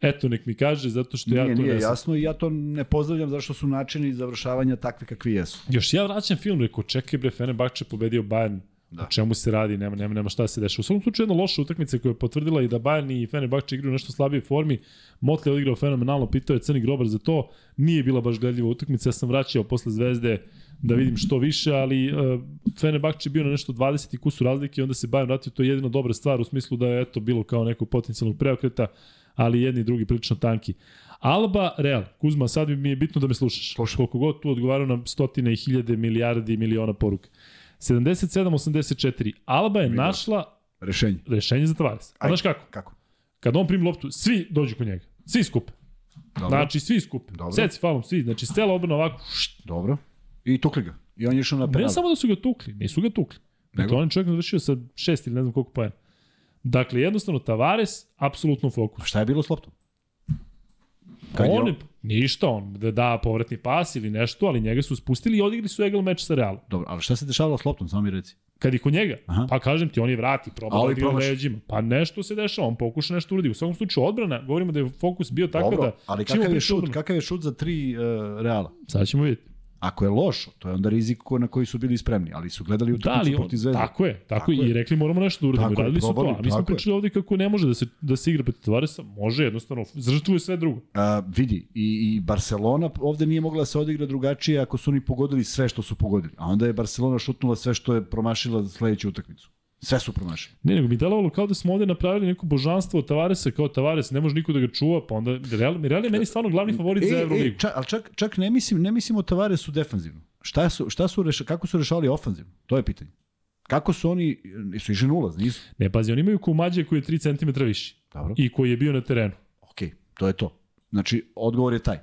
eto nek mi kaže, zato što ja Nije, to nije ne znam. jasno i ja to ne pozdravljam zašto su načini završavanja takvi kakvi jesu. Još ja vraćam film, rekao, čekaj bre, Fenerbahče pobedio Bayern, da. Da. o čemu se radi, nema, nema, nema šta se deša. U svakom slučaju jedna loša utakmica koja je potvrdila i da Bayern i Fenerbahče igraju u nešto slabije formi. Motley je odigrao fenomenalno, pitao je Crni Grobar za to. Nije bila baš gledljiva utakmica, ja sam vraćao posle Zvezde da vidim što više, ali uh, Fenerbahče je bio na nešto 20 i kusu razlike i onda se Bayern vratio, to je jedino dobra stvar u smislu da je eto bilo kao nekog potencijalnog preokreta, ali jedni i drugi prilično tanki. Alba, Real, Kuzma, sad mi je bitno da me slušaš. Slušam. Koliko god tu odgovarao na stotine i hiljade, milijardi i miliona poruka. 77-84. Alba je Vidio. našla Rešenje. rešenje za Tavares. A znaš kako? Kako? Kad on primi loptu, svi dođu kod njega. Svi skupe. Dobro. Znači, svi skupe. Dobro. Seci falom, svi. Znači, cela obrana ovako. št. Dobro. I tukli ga. I on je išao na penal. Ne samo da su ga tukli, nisu ga tukli. Dakle, Nego? on je čovjek završio sa šest ili ne znam koliko pojena. Dakle, jednostavno, Tavares, apsolutno u fokusu. Šta je bilo s loptom? Kad on- je, ništa, on da da povratni pas ili nešto, ali njega su spustili i odigli su egal meč sa Realom. Dobro, ali šta se dešavalo s loptom, samo mi reci. Kad je kod njega, Aha. pa kažem ti, on je vrati, proba Ali da promaši. leđima. Pa nešto se dešava, on pokuša nešto uradi. U svakom slučaju odbrana, govorimo da je fokus bio tako Dobro, da... ali kakav je šut, kakav je šut za tri uh, reala? Sad ćemo vidjeti. Ako je loš, to je onda rizik na koji su bili spremni, ali su gledali Da, utakmicu on, protiv Zvezde. tako je, tako, Tako je. I rekli moramo nešto da uradimo. Tako je, Radili su to, probali, a mi smo je. pričali ovde kako ne može da se, da se igra protiv Tavaresa. Može, jednostavno, žrtvuje sve drugo. A, vidi, i, i Barcelona ovde nije mogla da se odigra drugačije ako su oni pogodili sve što su pogodili. A onda je Barcelona šutnula sve što je promašila za sledeću utakmicu. Sve su promašili. Ne, nego mi delovalo kao da smo ovde napravili neko božanstvo od Tavaresa, kao Tavares, ne može niko da ga čuva, pa onda Real, Real je meni stvarno glavni favorit za Euroligu. čak, ali čak, čak ne mislim, ne mislim o Tavaresu defanzivno. Šta su, šta su reša, kako su rešavali ofanzivno? To je pitanje. Kako su oni, su išli nulaz, nisu? Ne, pazi, oni imaju kumađe koji je 3 cm viši Dobro. i koji je bio na terenu. Ok, to je to. Znači, odgovor je taj.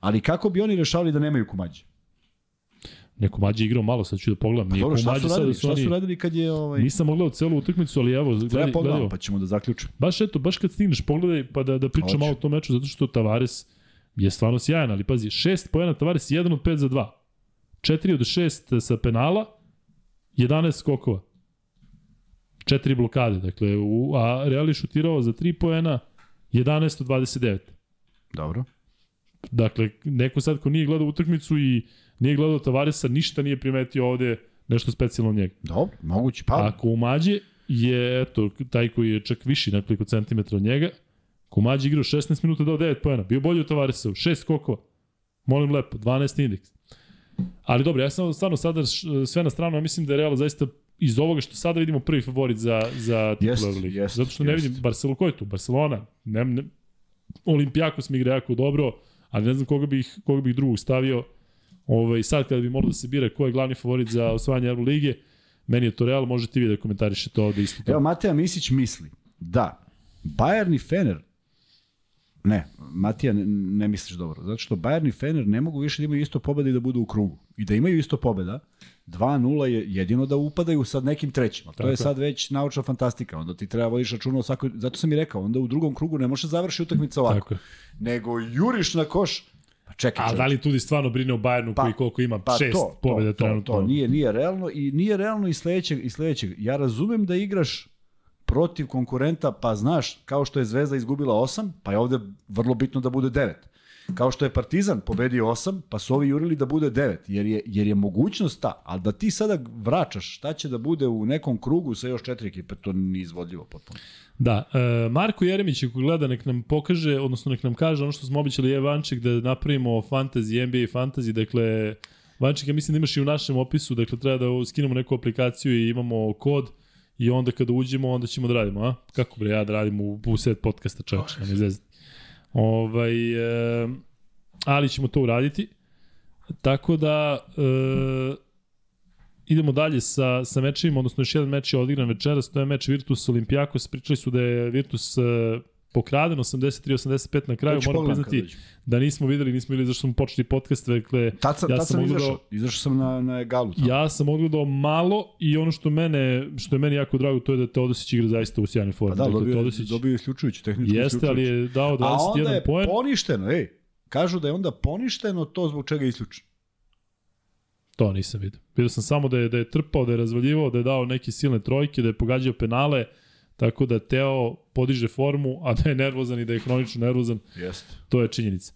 Ali kako bi oni rešavali da nemaju kumađe? Neko mađe igrao malo, sad ću da pogledam. Pa Nije dobro, šta su radili? su Šta oni... su radili kad je... Ovaj... Nisam mogledao celu utakmicu, ali evo, Treba gledaj, pogledamo, gledaj. pa ćemo da zaključimo. Baš eto, baš kad stigneš, pogledaj pa da, da pričam Hoću. malo o tom meču, zato što Tavares je stvarno sjajan, ali pazi, šest pojena Tavares, 1 od 5 za 2. 4 od 6 sa penala, 11 skokova. 4 blokade, dakle, u, a Real je šutirao za 3 pojena, 11 od 29. Dobro. Dakle, neko sad ko nije gledao utakmicu i nije gledao Tavaresa, ništa nije primetio ovde nešto specijalno njega. Dobro, moguće. Pa, A Kumađe je, eto, taj koji je čak viši nekoliko centimetra od njega. Kumađe igrao 16 minuta dao 9 pojena. Bio bolji od Tavaresa, 6 skokova. Molim lepo, 12 indeks. Ali dobro, ja sam stvarno sada sve na stranu, ja mislim da je Real zaista iz ovoga što sada vidimo prvi favorit za, za Jest, Euroligi. jest, Zato što ne jest. vidim Barcelona, ko je tu? Barcelona. Ne, ne, Olimpijakos mi igra jako dobro, ali ne znam koga bih, koga bih drugog stavio. Ovaj, sad kada bi moralo da se bira ko je glavni favorit za osvajanje Euroligije, meni je to Real, možete vi da komentarišete ovde isto to. Evo, Mateja Misić misli da Bayern i Fener Ne, Matija, ne, ne misliš dobro. Zato što Bayern i Fener ne mogu više da imaju isto pobeda i da budu u krugu. I da imaju isto pobeda, 2-0 je jedino da upadaju sad nekim trećima. To Tako je je. sad već naučna fantastika. Onda ti treba vodiš računa o svakoj... Zato sam i rekao, onda u drugom krugu ne može završi utakmica ovako. Tako. Nego juriš na koš. Pa čekaj, A čovječe. da li tudi stvarno brine o Bayernu Pa- koji koliko ima? Pa Šest to, pobjeda to, to, trenutno. to, nije, nije realno i nije realno i sledećeg, i sledećeg. Ja razumem da igraš protiv konkurenta, pa znaš, kao što je Zvezda izgubila 8, pa je ovde vrlo bitno da bude 9. Kao što je Partizan pobedio 8, pa su ovi jurili da bude 9, jer je, jer je mogućnost ta. Ali da ti sada vraćaš šta će da bude u nekom krugu sa još četiri ekipe, to nije izvodljivo potpuno. Da, e, Marko Jeremić ako gleda nek nam pokaže, odnosno nek nam kaže ono što smo običali je Vanček da napravimo fantasy, NBA fantasy, dakle Vanček ja mislim da imaš i u našem opisu, dakle treba da skinemo neku aplikaciju i imamo kod i onda kada uđemo onda ćemo da radimo, a? Kako bre ja da radim u, u set podcasta čovječe, ne zezati. Ovaj, e, ali ćemo to uraditi. Tako da e, idemo dalje sa, sa mečevima, odnosno još jedan meč je odigran večeras, to je meč Virtus Olimpijakos, pričali su da je Virtus e, pokraden 83-85 na kraju, ću moram priznati da nismo videli, nismo videli zašto smo počeli podcast, dakle, Tad sam, Ja sam sam izašao. Izašao sam na, na egalu. tamo. ja sam odgledao malo i ono što mene, što je meni jako drago, to je da Teodosić igra zaista u sjajnoj formi. Pa da, dakle, dobio, Teodosić dobio je isključujući, tehnički jeste, ali je dao A onda 21 je poen. poništeno, ej. Kažu da je onda poništeno to zbog čega je isključen. To nisam vidio. Vidio sam samo da je, da je trpao, da je razvaljivao, da je dao neke silne trojke, da je pogađao penale, tako da Teo podiže formu, a da je nervozan i da je hronično nervozan, Jeste. to je činjenica.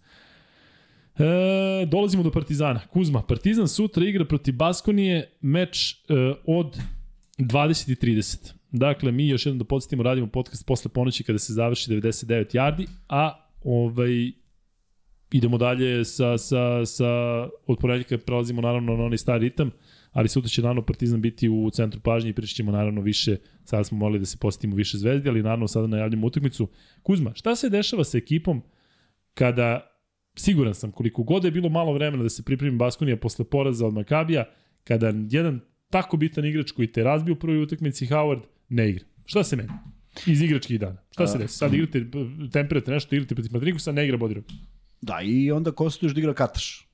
E, dolazimo do Partizana. Kuzma, Partizan sutra igra protiv Baskonije, meč e, od 20 i 30. Dakle, mi još jednom da podsjetimo, radimo podcast posle ponoći kada se završi 99 yardi, a ovaj, idemo dalje sa, sa, sa od ponedjeljka prelazimo naravno na onaj stari ritam, ali sutra će naravno Partizan biti u centru pažnje i pričat ćemo naravno više, sada smo morali da se posjetimo više zvezdi, ali naravno sada najavljamo utakmicu. Kuzma, šta se dešava sa ekipom kada, siguran sam, koliko god je bilo malo vremena da se pripremi Baskonija posle poraza od Makabija, kada jedan tako bitan igrač koji te razbio u prvoj utakmici Howard ne igra. Šta se meni? Iz igračkih dana. Šta se desi? Sad igrate, temperate nešto, igrate protiv Matrikusa, ne igra Bodirog. Da, i onda konstatuješ da igra Kataš.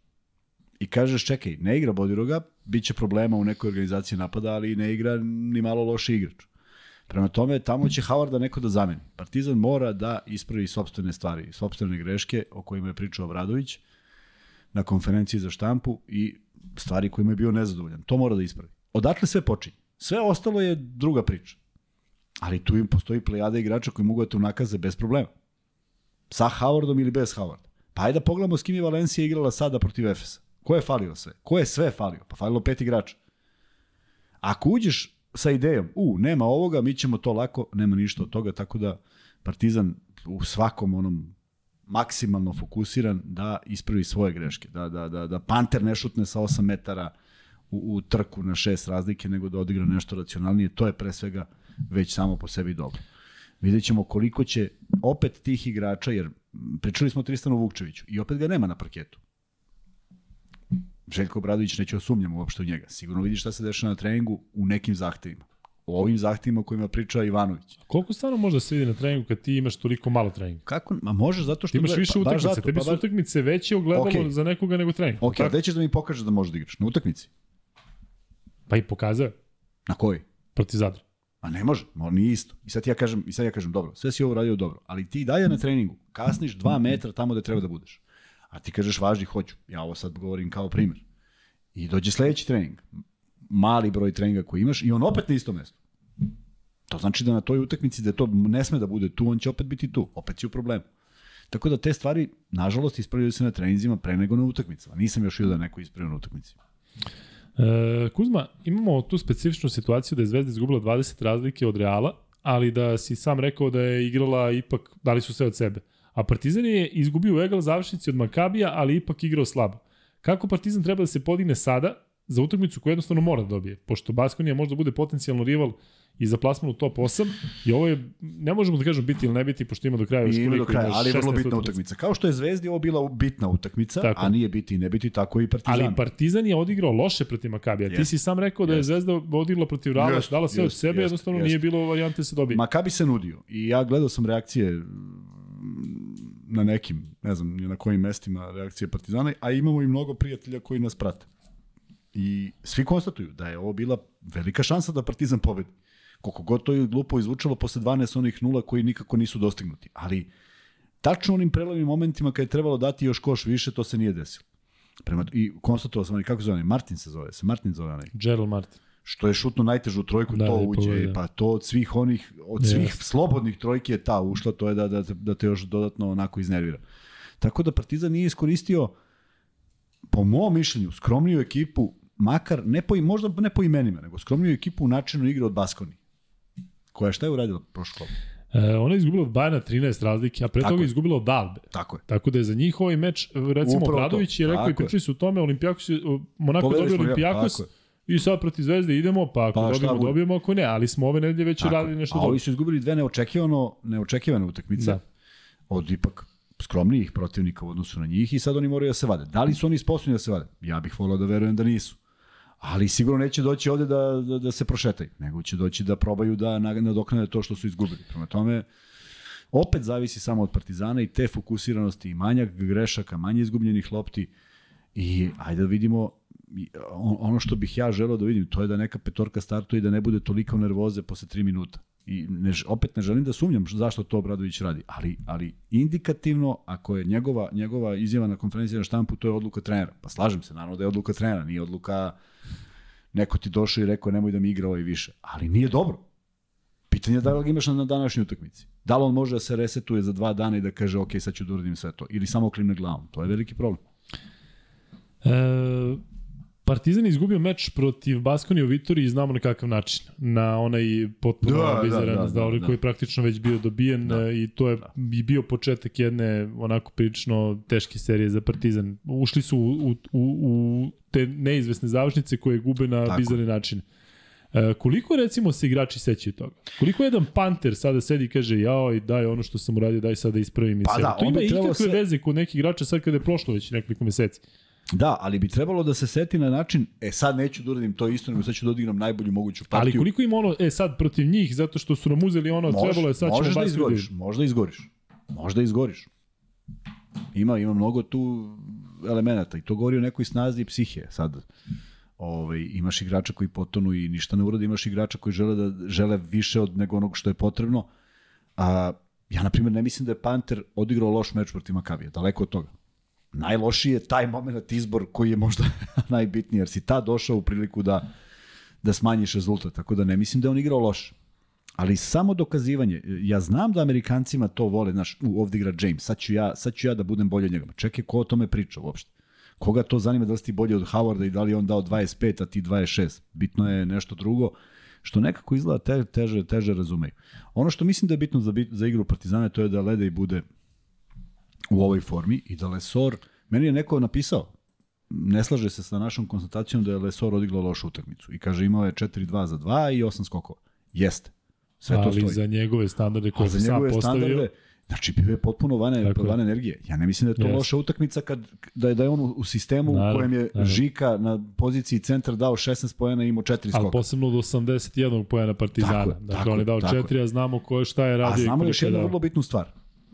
I kažeš, čekaj, ne igra Bodiroga, bit će problema u nekoj organizaciji napada, ali ne igra ni malo loši igrač. Prema tome, tamo će Howarda neko da zameni. Partizan mora da ispravi sobstvene stvari, sobstvene greške o kojima je pričao Obradović na konferenciji za štampu i stvari kojima je bio nezadovoljan. To mora da ispravi. Odatle sve počinje. Sve ostalo je druga priča. Ali tu im postoji plejada igrača koji mogu da te unakaze bez problema. Sa Howardom ili bez Howarda. Pa ajde da pogledamo s kim je Valencija igrala sada protiv Efesa. Ko je falio sve? Ko je sve falio? Pa falilo pet igrača. Ako uđeš sa idejom, u, nema ovoga, mi ćemo to lako, nema ništa od toga, tako da Partizan u svakom onom maksimalno fokusiran da ispravi svoje greške, da, da, da, da Panter ne šutne sa 8 metara u, u trku na šest razlike, nego da odigra nešto racionalnije, to je pre svega već samo po sebi dobro. Vidjet ćemo koliko će opet tih igrača, jer pričali smo o Tristanu Vukčeviću i opet ga nema na parketu. Željko Obradović neće osumnjamo uopšte u njega. Sigurno vidi šta se dešava na treningu u nekim zahtevima. O ovim zahtevima o kojima priča Ivanović. Koliko stvarno može da se vidi na treningu kad ti imaš toliko malo treninga? Kako? Ma može zato što... Ti imaš gleda- više pa, utakmice, zato, tebi pa su utakmice veće ogledalo Okej. za nekoga nego trening. Ok, a gde ćeš da mi pokažeš da možeš da igraš? Na utakmici? Pa i pokazao Na kojoj? protiv Zadra. A ne može, mo, nije isto. I sad ja kažem, i sad ja kažem dobro, sve si ovo radio dobro, ali ti dalje na treningu kasniš dva metra tamo da treba da budeš. A ti kažeš važni, hoću. Ja ovo sad govorim kao primjer. I dođe sledeći trening. Mali broj treninga koji imaš i on opet na istom mestu. To znači da na toj utakmici da to ne sme da bude tu, on će opet biti tu. Opet si u problemu. Tako da te stvari, nažalost, ispravljaju se na treninzima pre nego na utakmicama. Nisam još vidio da neko ispravio na utakmici. E, Kuzma, imamo tu specifičnu situaciju da je Zvezda izgubila 20 razlike od Reala, ali da si sam rekao da je igrala ipak, dali su sve od sebe. A Partizan je izgubio u egal završnici od Makabija, ali ipak igrao slabo. Kako Partizan treba da se podigne sada za utakmicu koju jednostavno mora da dobije? Pošto Baskonija možda bude potencijalno rival i za plasman u top 8 i ovo je, ne možemo da kažemo biti ili ne biti, pošto ima do kraja još I ima do koliko, kraja, ali je vrlo 16 bitna utakmica. utakmica. Kao što je Zvezdi ovo bila bitna utakmica, Tako. a nije biti i ne biti, tako i Partizan. Ali Partizan je odigrao loše protiv Makabija. Ti Jest. si sam rekao da je. Zvezda odigrala protiv Reala, Jest, dala sve od jest, sebe, jest, jednostavno jest. nije bilo varijante da se dobije. Makabi se nudio i ja gledao sam reakcije na nekim, ne znam na kojim mestima reakcije Partizana, a imamo i mnogo prijatelja koji nas prate. I svi konstatuju da je ovo bila velika šansa da Partizan pobedi. Koliko god to je glupo izvučalo posle 12 onih nula koji nikako nisu dostignuti. Ali tačno onim prelovnim momentima kad je trebalo dati još koš više, to se nije desilo. Prema, I konstatovao sam, kako zove, Martin se zove, se Martin zove Gerald Martin. Što je šutno najtežu trojku, Da, to i uđe, pogodio. pa to od svih onih, od svih Jeste. slobodnih trojki je ta ušla, to je da, da, da te još dodatno onako iznervira. Tako da Partizan nije iskoristio, po mom mišljenju, skromniju ekipu, makar, ne po, možda ne po imenima, nego skromniju ekipu u načinu igre od Baskoni. Koja šta je uradila prošle godine? E, ona je izgubila od Bajana 13 razlike, a pre Tako toga je izgubila od Albe. Tako je. Tako da je za njih ovaj meč, recimo. Obradović je rekao i Tako je. pričali su o tome, Olimpijakos, Monako dobio Olimpijakos i sad protiv Zvezde idemo, pa ako Pa, dobijemo, dobijemo, ako ne, ali smo ove nedelje već Tako radili nešto A dobro. ovi su izgubili dve neočekivano, neočekivane utakmice. Da. od ipak skromnijih protivnika u odnosu na njih i sad oni moraju da se vade. Da li su oni sposobni da se vade? Ja bih volao da verujem da nisu. Ali sigurno neće doći ovde da, da, da se prošetaju, nego će doći da probaju da na- nadoknade to što su izgubili. Prema tome, opet zavisi samo od Partizana i te fokusiranosti i manjak grešaka, manje izgubljenih lopti i ajde da vidimo ono što bih ja želeo da vidim, to je da neka petorka startuje i da ne bude toliko nervoze posle 3 minuta. I ne, opet ne želim da sumnjam zašto to Obradović radi, ali, ali indikativno, ako je njegova, njegova izjava na konferenciji na štampu, to je odluka trenera. Pa slažem se, naravno da je odluka trenera, nije odluka neko ti došao i rekao nemoj da mi igra ovaj više. Ali nije dobro. Pitanje je da li ga imaš na današnjoj utakmici. Da li on može da se resetuje za dva dana i da kaže ok, sad ću da uradim sve to. Ili samo klimne glavom. To je veliki problem. E, Partizan je izgubio meč protiv Baskonije u Vitoriji i znamo na kakav način. Na onaj potpuno Da, da, da, bizaran da, da, da, da, da. koji je praktično već bio dobijen da. i to je i bio početak jedne onako prilično teške serije za Partizan. Ušli su u, u, u, te neizvesne završnice koje gube na Tako. bizarni način. E, koliko recimo se igrači sećaju toga? Koliko jedan panter sada sedi i kaže jao i daj ono što sam uradio, daj sada da ispravim i Pa da, to ima ikakve sve- veze kod nekih igrača sad kada je prošlo već nekoliko meseci. Da, ali bi trebalo da se seti na način, e sad neću da uradim to isto, nego sad ću da odigram najbolju moguću partiju. Ali koliko ima ono, e sad protiv njih, zato što su nam uzeli ono, Može- trebalo je sad ćemo da baš izgoriš, možda izgoriš. Možda izgoriš. Ima, ima mnogo tu elemenata i to govori o nekoj snazi i psihe. Sad, ovaj, imaš igrača koji potonu i ništa ne urade, imaš igrača koji žele, da, žele više od nego onog što je potrebno. A, ja, na primjer, ne mislim da je Panter odigrao loš meč protiv Makavija, daleko od toga. Najlošiji je taj moment izbor koji je možda [LAUGHS] najbitniji, jer si ta došao u priliku da, da smanjiš rezultat, tako da ne mislim da je on igrao loše. Ali samo dokazivanje, ja znam da Amerikancima to vole, znaš, u, ovdje igra James, sad ću, ja, sad ću ja da budem bolji od njega. Čekaj, ko o tome priča uopšte? Koga to zanima da li ti bolji od Howarda i da li on dao 25, a ti 26? Bitno je nešto drugo, što nekako izgleda te, teže, teže razumeju. Ono što mislim da je bitno za, za igru Partizana, to je da Ledej bude u ovoj formi i da Lesor, meni je neko napisao, ne slaže se sa našom konstatacijom da je Lesor odigrao lošu utakmicu i kaže imao je 4-2 za 2 i 8 skokova. Jeste. Sve to ali stoji. za njegove standarde koje sam postavio, standarde, znači bio je potpuno van, Tako je. van energije. Ja ne mislim da je to Jeste. loša utakmica kad, da, je, da je on u, sistemu Naravno, u kojem je naravno. Žika na poziciji centra dao 16 pojena i imao 4 ali skoka. posebno od 81. pojena Partizana. Tako dakle, tako on je dao tako je. 4, a znamo ko je šta je radio. A znamo još je jednu vrlo bitnu stvar.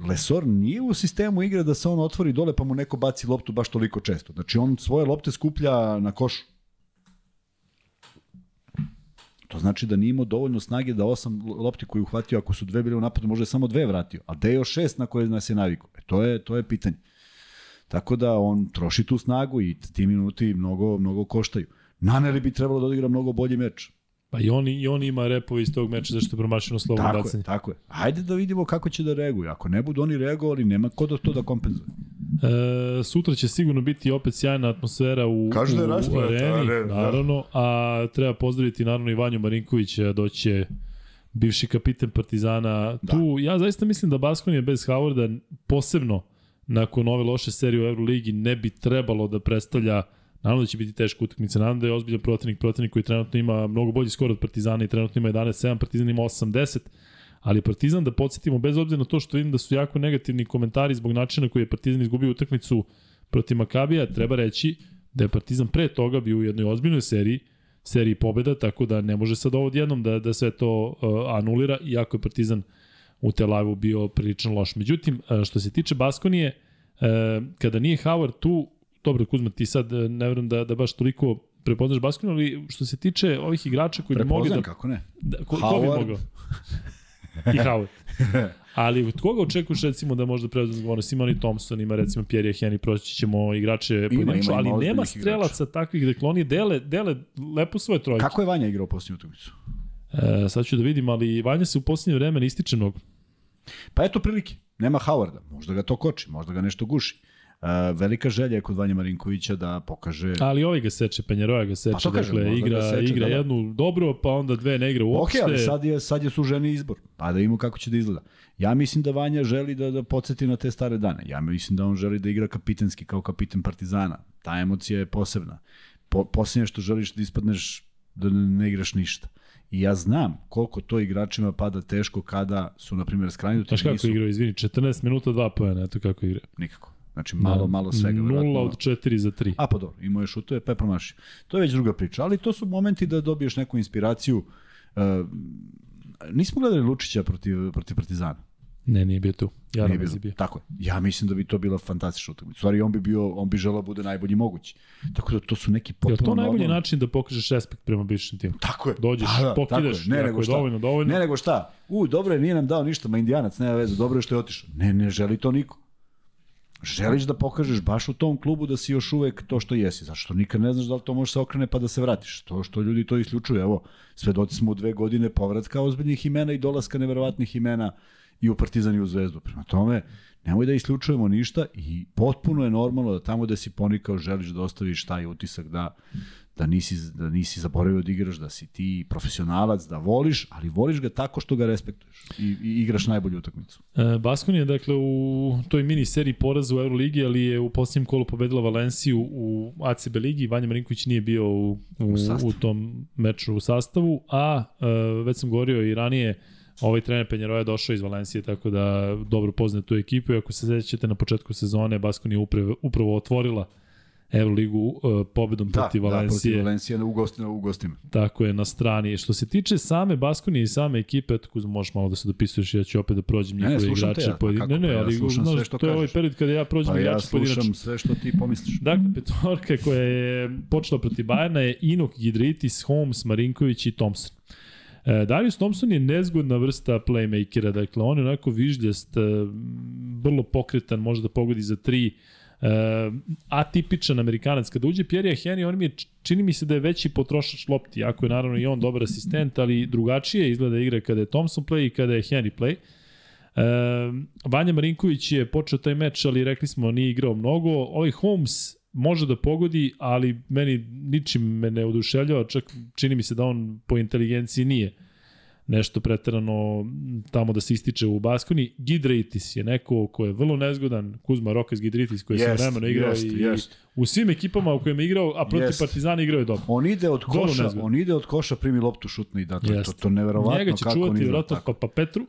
Lesor nije u sistemu igre da se on otvori dole pa mu neko baci loptu baš toliko često. Znači on svoje lopte skuplja na košu. To znači da nije imao dovoljno snage da osam lopti koje je uhvatio, ako su dve bile u napadu, može je samo dve vratio. A gde je još šest na koje nas je navikao? E, to, je, to je pitanje. Tako da on troši tu snagu i ti minuti mnogo, mnogo koštaju. Naneli bi trebalo da odigra mnogo bolji meč. Pa i on, i on ima repove iz tog meča zašto je promašeno slobodno Tako bacanje. je, tako je. Ajde da vidimo kako će da reaguju. Ako ne budu oni reagovali, nema ko da to da kompenzuje. E, sutra će sigurno biti opet sjajna atmosfera u, Kažu da u areni, da, da. naravno, a treba pozdraviti naravno i Vanju Marinkovića, doće bivši kapiten Partizana. Da. Tu, ja zaista mislim da Baskon je bez Howarda posebno nakon ove loše serije u Euroligi ne bi trebalo da predstavlja Naravno da će biti teška utakmica, naravno da je ozbiljan protivnik, protivnik koji trenutno ima mnogo bolji skor od Partizana i trenutno ima 11-7, Partizan ima 8-10, ali Partizan da podsjetimo, bez obzira na to što vidim da su jako negativni komentari zbog načina koji je Partizan izgubio utakmicu protiv Makabija, treba reći da je Partizan pre toga bio u jednoj ozbiljnoj seriji, seriji pobeda, tako da ne može sad ovo odjednom da, da sve to uh, anulira, iako je Partizan u Tel Avivu bio prilično loš. Međutim, uh, što se tiče Baskonije, uh, kada nije Howard tu, dobro Kuzma, ti sad uh, ne verujem da, da baš toliko prepoznaš Baskoniju, ali što se tiče ovih igrača koji bi mogli da... kako ne. da ko, ko bi mogao? i Howard. Ali od koga očekuješ recimo da možda preuzme odgovornost? Ima ni Thompson, ima recimo Pierre Henry, proći ćemo igrače pojedinačno, ali ima nema strelaca takvih, dakle oni dele, dele lepo svoje trojke. Kako je Vanja igrao posljednju utakmicu? E, sad ću da vidim, ali Vanja se u posljednje vreme ističe mnogo. Pa eto prilike. Nema Howarda. Možda ga to koči, možda ga nešto guši. Velika želja je kod Vanja Marinkovića da pokaže... Ali ovaj ga seče, Penjeroja ga seče, Pa kažem, dakle igra, ga seče, igra da, da. jednu dobro, pa onda dve ne igra Ok, uopšte. ali sad je, sad je suženi izbor. Pa da vidimo kako će da izgleda. Ja mislim da Vanja želi da, da podsjeti na te stare dane. Ja mislim da on želi da igra kapitenski kao kapiten Partizana. Ta emocija je posebna. Po, posljednje što želiš da ispadneš da ne, ne igraš ništa. I ja znam koliko to igračima pada teško kada su, na primjer, skrajnuti. Znaš kako nisu- igrao, izvini, 14 minuta, 2 pojena, eto kako igra. Nikako. Znači, malo, malo svega. 0 verovatno. od 4 za 3. A pa dobro, imao je šutove, pa je promašio. To je već druga priča, ali to su momenti da dobiješ neku inspiraciju. Uh, nismo gledali Lučića protiv, protiv Partizana. Ne, nije bio tu. Nije Jaramaz bilo. je bio. Tako je. Ja mislim da bi to bila fantastična utakmica. Stvari, on bi bio, on bi želeo da bude najbolji mogući. Tako da to su neki potpuno li to najbolji normalni- način da pokažeš respekt prema bivšem timu? Tako je. Dođeš, pokidaš, tako je. ne nego šta. dovoljno, dovoljno. Ne nego šta. U, dobro je, nije nam dao ništa, ma indijanac, nema veze, dobro je što je otišao. Ne, ne želi to niko. Želiš da pokažeš baš u tom klubu da si još uvek to što jesi. Zašto nikad ne znaš da li to može se okrene pa da se vratiš. To što ljudi to isključuju. Evo, svedoci smo u dve godine povratka ozbiljnih imena i dolaska neverovatnih imena i u Partizan i u Zvezdu. Prema tome, nemoj da isključujemo ništa i potpuno je normalno da tamo da si ponikao želiš da ostaviš taj utisak da da nisi, da nisi zaboravio da igraš, da si ti profesionalac, da voliš, ali voliš ga tako što ga respektuješ i, i igraš najbolju utakmicu. E, Baskon je dakle u toj mini seriji poraza u Euroligi, ali je u posljednjem kolu pobedila Valenciju u ACB ligi. Vanja Marinković nije bio u, u, U u tom meču u sastavu, a e, već sam govorio i ranije, ovaj trener Penjeroja je došao iz Valencije, tako da dobro poznaje tu ekipu i ako se sećate na početku sezone, Baskon je upravo, upravo otvorila Euroligu e, pobedom protiv da, Valencije. protiv Valencije u gostima. U gostima. Tako je, na strani. Što se tiče same Baskonije i same ekipe, Kuzma, možeš malo da se dopisuješ, ja ću opet da prođem Ne, ne, njihove slušam te igrače. ja, pa pojedin- kako ne, ne, pa, ja ali slušam znaš, sve što to je ovaj period kada ja prođem Pa ja igrače pojedinačno. slušam sve što ti pomisliš. Dakle, petorka koja je počela protiv Bajana je Inok, Gidritis, Holmes, Marinković i Thompson. E, Darius Thompson je nezgodna vrsta playmakera, dakle on je onako vižljast, e, vrlo pokretan, može da pogodi za tri, e, atipičan Amerikanac. Kada uđe Pierre Henry, on mi je, čini mi se da je veći potrošač lopti, jako je naravno i on dobar asistent, ali drugačije izgleda igra kada je Thompson play i kada je Henry play. E, Vanja Marinković je počeo taj meč, ali rekli smo nije igrao mnogo. Ovaj Holmes može da pogodi, ali meni ničim me ne oduševljava, čak čini mi se da on po inteligenciji nije nešto preterano tamo da se ističe u Baskoni. Gidreitis je neko ko je vrlo nezgodan, Kuzma Rokas Gidreitis koji je Jest, vremeno igrao jest, i jest. u svim ekipama u kojima je igrao, a protiv Jest. Partizana igrao je dobro. On ide od Vrlo koša, on ide od koša, primi loptu, šutne i da to, to, to neverovatno Njega će kako on čuvati izgleda vjerojatno tako. pa, pa Petru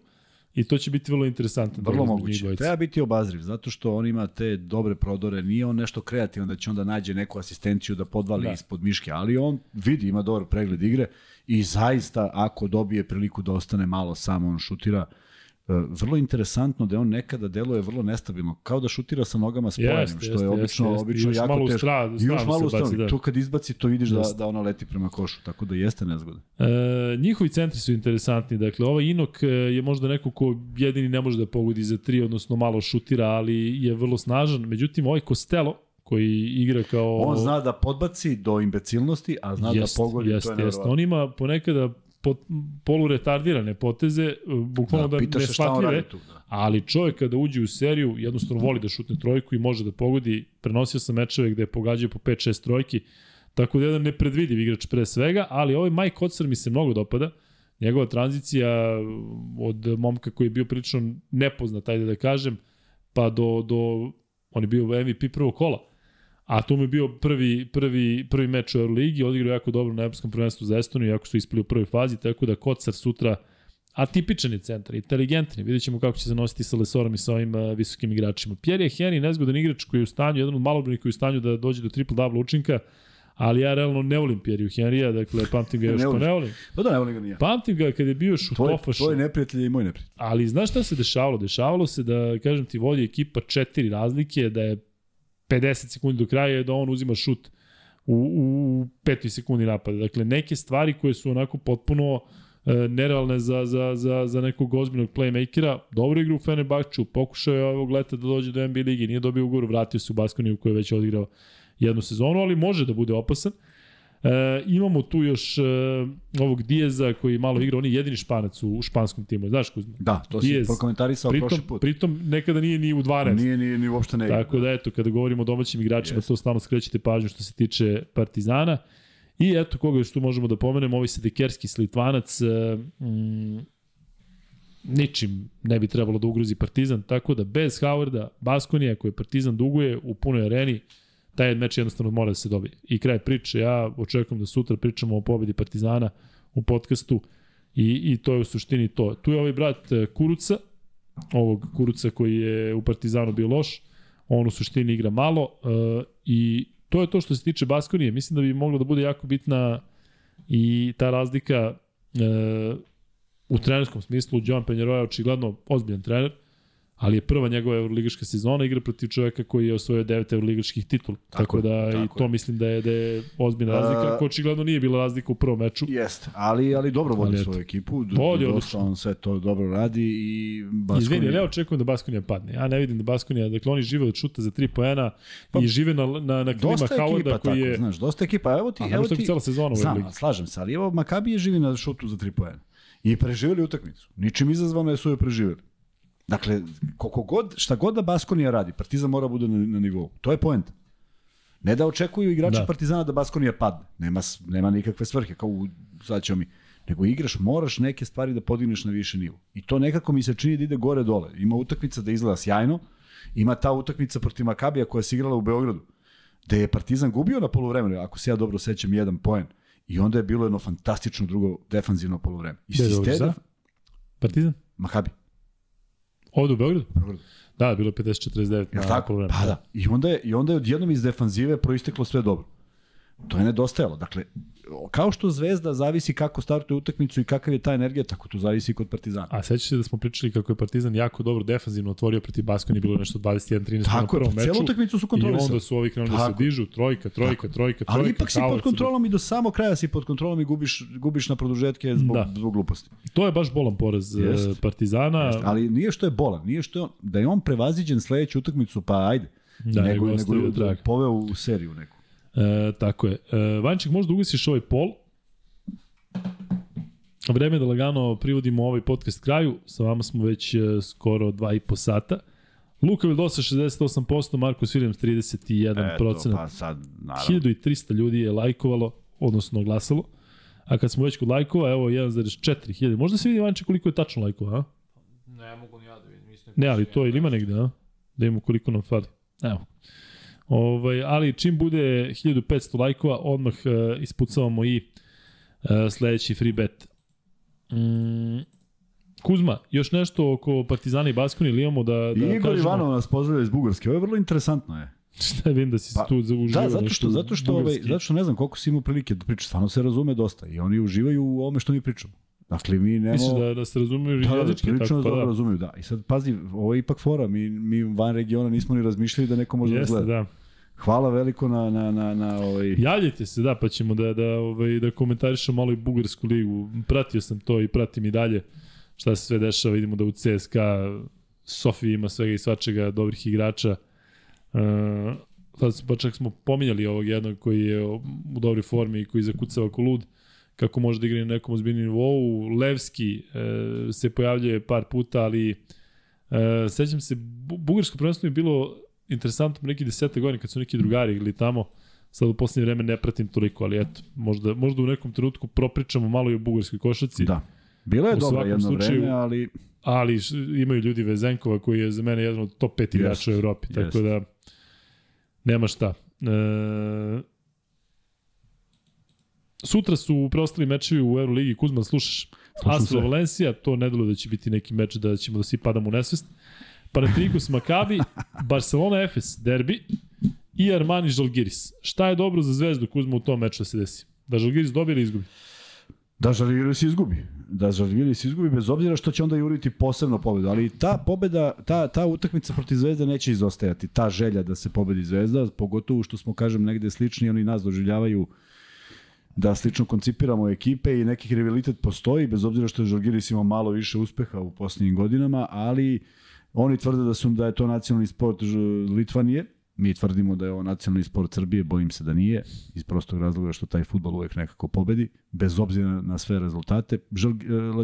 i to će biti vrlo interesantno. Vrlo između njih moguće. Treba biti obazriv, zato što on ima te dobre prodore, nije on nešto kreativan da će onda nađe neku asistenciju da podvali Da. da. ispod miške, ali on vidi, ima dobar pregled igre i zaista ako dobije priliku da ostane malo sam, on šutira e, vrlo interesantno da on nekada deluje vrlo nestabilno, kao da šutira sa nogama spojenim, Jeste, što je obično, jeste, jeste. obično Još jako teško. I još malo se u stranu. baci, da. Tu kad izbaci, to vidiš da, da ona leti prema košu, tako da jeste nezgodan. E, njihovi centri su interesantni. Dakle, ovaj Inok e, je možda neko ko jedini ne može da pogodi za tri, odnosno malo šutira, ali je vrlo snažan. Međutim, ovaj Costello, koji igra kao... On zna da podbaci do imbecilnosti, a zna jest, da pogodi, jest, to je nevjerovatno. On ima ponekada pot, poluretardirane poteze, e, bukvalno da, da neshvatljive, radi tu. Da. ali čovjek kada uđe u seriju jednostavno voli da šutne trojku i može da pogodi. Prenosio sam mečeve gde je pogađao po 5-6 trojki, tako da je jedan nepredvidiv igrač pre svega, ali ovaj Mike Hotzer mi se mnogo dopada. Njegova tranzicija od momka koji je bio prilično nepoznat, ajde da kažem, pa do, do on je bio MVP prvog kola. A to mu je bio prvi, prvi, prvi meč u Euroligi, odigrao jako dobro na Evropskom prvenstvu za Estoniju, jako su ispali u prvoj fazi, tako da Kocar sutra atipičan je centar, inteligentan je. Vidjet ćemo kako će se nositi sa Lesorom i sa ovim uh, visokim igračima. Pierre je Henry, nezgodan igrač koji je u stanju, jedan od malobrnih koji je u stanju da dođe do triple-double učinka, ali ja realno ne volim Pierre Henrya, dakle pamtim ga [LAUGHS] još Ne pa ne volim. Pa da, ne volim ga nije. Pamtim ga kad je bio Tvoj, šutofaš, tvoj neprijatelj je i moj neprijatelj. ali znaš šta se dešavalo? Dešavalo se da, kažem ti, vodi ekipa četiri razlike, da je 50 sekundi do kraja da on uzima šut u, u, petoj sekundi napada. Dakle, neke stvari koje su onako potpuno e, nerealne za, za, za, za nekog ozbiljnog playmakera. Dobro igra u Fenerbahču, pokušao je ovog leta da dođe do NBA ligi, nije dobio ugovor, vratio se u Baskoniju koji je već odigrao jednu sezonu, ali može da bude opasan. Imamo tu još e, ovog Dijeza koji malo igra, on je jedini španac u, u španskom timu, znaš Kuzma? Da, to si Diaz. prokomentarisao Pritom, prošli put. pritom nekada nije ni u 12. Nije, nije, ni uopšte ne. Tako da eto, kada govorimo o domaćim igračima, Jeste. to stalno skrećete pažnju što se tiče Partizana. I eto, koga još tu možemo da pomenemo, ovaj Sedekerski slitvanac, e, mm, ničim ne bi trebalo da ugrozi Partizan, tako da bez Howarda, Baskonija koji Partizan duguje u punoj areni, taj meč jednostavno mora da se dobije. I kraj priče, ja očekujem da sutra pričamo o pobedi Partizana u podcastu i, i to je u suštini to. Tu je ovaj brat e, Kuruca, ovog Kuruca koji je u Partizanu bio loš, on u suštini igra malo uh, i to je to što se tiče Baskonije. Mislim da bi moglo da bude jako bitna i ta razlika uh, u trenerskom smislu. Joan Penjeroja je očigledno ozbiljan trener, ali je prva njegova evroligaška sezona, igra protiv čoveka koji je osvojio devet evroligaških titul. Tako, Tako tako da tako i to je. mislim da je, da je ozbiljna razlika, A- ako očigledno nije bila razlika u prvom meču. Jeste, ali, ali dobro vodi svoju ekipu. Vodi odlično. On sve to dobro radi i Baskonija... Izvini, ja očekujem da Baskonija padne. Ja ne vidim da Baskonija, dakle oni žive od šuta za 3 poena Pa, i žive na, na, na klima Howarda koji tako, je... znaš, dosta ekipa. Evo ti, A evo ti, cela sezona u znam, slažem se, ali evo Makabi je živi na šutu za 3 poena. I preživjeli utakmicu. Ničim izazvano je su je preživjeli. Dakle, koliko god, šta god da Baskonija radi, Partizan mora bude na, na nivou. To je poenta. Ne da očekuju igrači Da. da. Partizana da Baskonija padne. Nema, nema nikakve svrhe, kao u, sad ćemo mi. Nego igraš, moraš neke stvari da podigneš na više nivo. I to nekako mi se čini da ide gore dole. Ima utakmica da izgleda sjajno, ima ta utakmica protiv Makabija koja se igrala u Beogradu, gde je Partizan gubio na poluvremenu, ako se ja dobro sećam, jedan poen. I onda je bilo jedno fantastično drugo defanzivno poluvreme. I Gde je za? Partizan? Makabi. Ovde u Beogradu? Beogradu. Da, bilo je 50-49 Jel na. Pa da. I onda, je, I onda je odjednom iz defanzive proisteklo sve dobro. To je nedostajalo. Dakle, kao što Zvezda zavisi kako startuje utakmicu i kakav je ta energija, tako to zavisi i kod Partizana. A sećaš se da smo pričali kako je Partizan jako dobro defanzivno otvorio protiv Baskoni, bilo nešto 21-13 na Tako prvom meču. cijelu utakmicu su I kontrolisali. onda su ovi krenuli da se Tako. dižu, trojka, trojka, trojka, trojka. Ali ipak si pod kontrolom i do samog kraja si pod kontrolom i gubiš, gubiš na produžetke zbog, Da. zbog gluposti. To je baš bolan poraz Jest. Jest. Partizana. Jeste, Ali nije što je bolan, nije što je on, da je on prevaziđen sledeću utakmicu, pa ajde. Da, nego nego, nego poveo u seriju neku. E, tako je. E, Vanček, možda ugasiš ovaj pol? Vreme je da lagano privodimo ovaj podcast kraju. Sa vama smo već e, skoro dva i po sata. Luka Vildosa 68%, Markus Williams 31%. pa sad, naravno. 1300 ljudi je lajkovalo, odnosno glasalo. A kad smo već kod lajkova, evo 1,4 hiljade. Možda se vidi Vanče koliko je tačno lajkova, a? Ne mogu ni ja da vidim. Mislim, Ne, ali to ili ima negde, a? Da imamo koliko nam fali. Evo. Ovaj, ali čim bude 1500 lajkova, odmah uh, ispucavamo i uh, sledeći free bet. Mm, Kuzma, još nešto oko Partizana i Baskoni ili imamo da, da Igor kažemo? Ivanov nas pozdravlja iz Bugarske. Ovo je vrlo interesantno je. [LAUGHS] Šta vidim da si Pa, tu za uživao Da, zato što, zato što, ovaj, zato što ne znam koliko si imao prilike da pričaš, stvarno se razume dosta i oni uživaju u ovome što mi pričamo. Dakle, mi nemamo... Misliš da, da se razumiju Da, da, jezički? prilično tako, pa dobro da. razumeju, da. I sad, pazi, ovo je ipak fora, mi, mi van regiona nismo ni razmišljali da neko može da Jeste, gleda. da. Hvala veliko na, na, na, na ovaj... Javljajte se, da, pa ćemo da, da, ovaj, da komentarišemo malo i Bugarsku ligu. Pratio sam to i pratim i dalje šta se sve dešava. Vidimo da u CSKA Sofiji ima svega i svačega dobrih igrača. Uh, sad pa čak smo pominjali ovog jednog koji je u dobroj formi i koji zakucava ko lud kako može da igra na nekom ozbiljnom nivou. Levski e, se pojavljuje par puta, ali e, sećam se, bu, bugarsko prvenstvo je bilo interesantno pre neki desete godine kad su neki drugari ili tamo, sad u poslednje vreme ne pratim toliko, ali eto, možda, možda u nekom trenutku propričamo malo i o bugarskoj košaci, Da. Bilo je svakom jedno slučaju- vreme, ali ali imaju ljudi Vezenkova koji je za mene jedan od top 5 igrača u Evropi, tako jest. da nema šta. E, sutra su preostali mečevi u Euroligi, Kuzma, slušaš? Sve. Valencija, to ne deluje da će biti neki meč da ćemo da svi padamo u nesvest. Panathinaikos Maccabi, [LAUGHS] Barcelona Efes, derbi i Armani Žalgiris. Šta je dobro za Zvezdu Kuzma u tom meču da se desi? Da Žalgiris dobije ili izgubi? da Žalgiris izgubi. Da Žalgiris izgubi bez obzira što će onda juriti posebno pobedu. Ali ta pobeda, ta, ta utakmica protiv Zvezde neće izostajati. Ta želja da se pobedi Zvezda, pogotovo što smo, kažem, negde slični, oni nas doživljavaju da slično koncipiramo ekipe i neki rivalitet postoji, bez obzira što je Žalgiris imao malo više uspeha u posljednjim godinama, ali oni tvrde da su da je to nacionalni sport Litvanije, mi tvrdimo da je ovo nacionalni sport Srbije, bojim se da nije, iz prostog razloga što taj futbol uvek nekako pobedi, bez obzira na sve rezultate. Žal,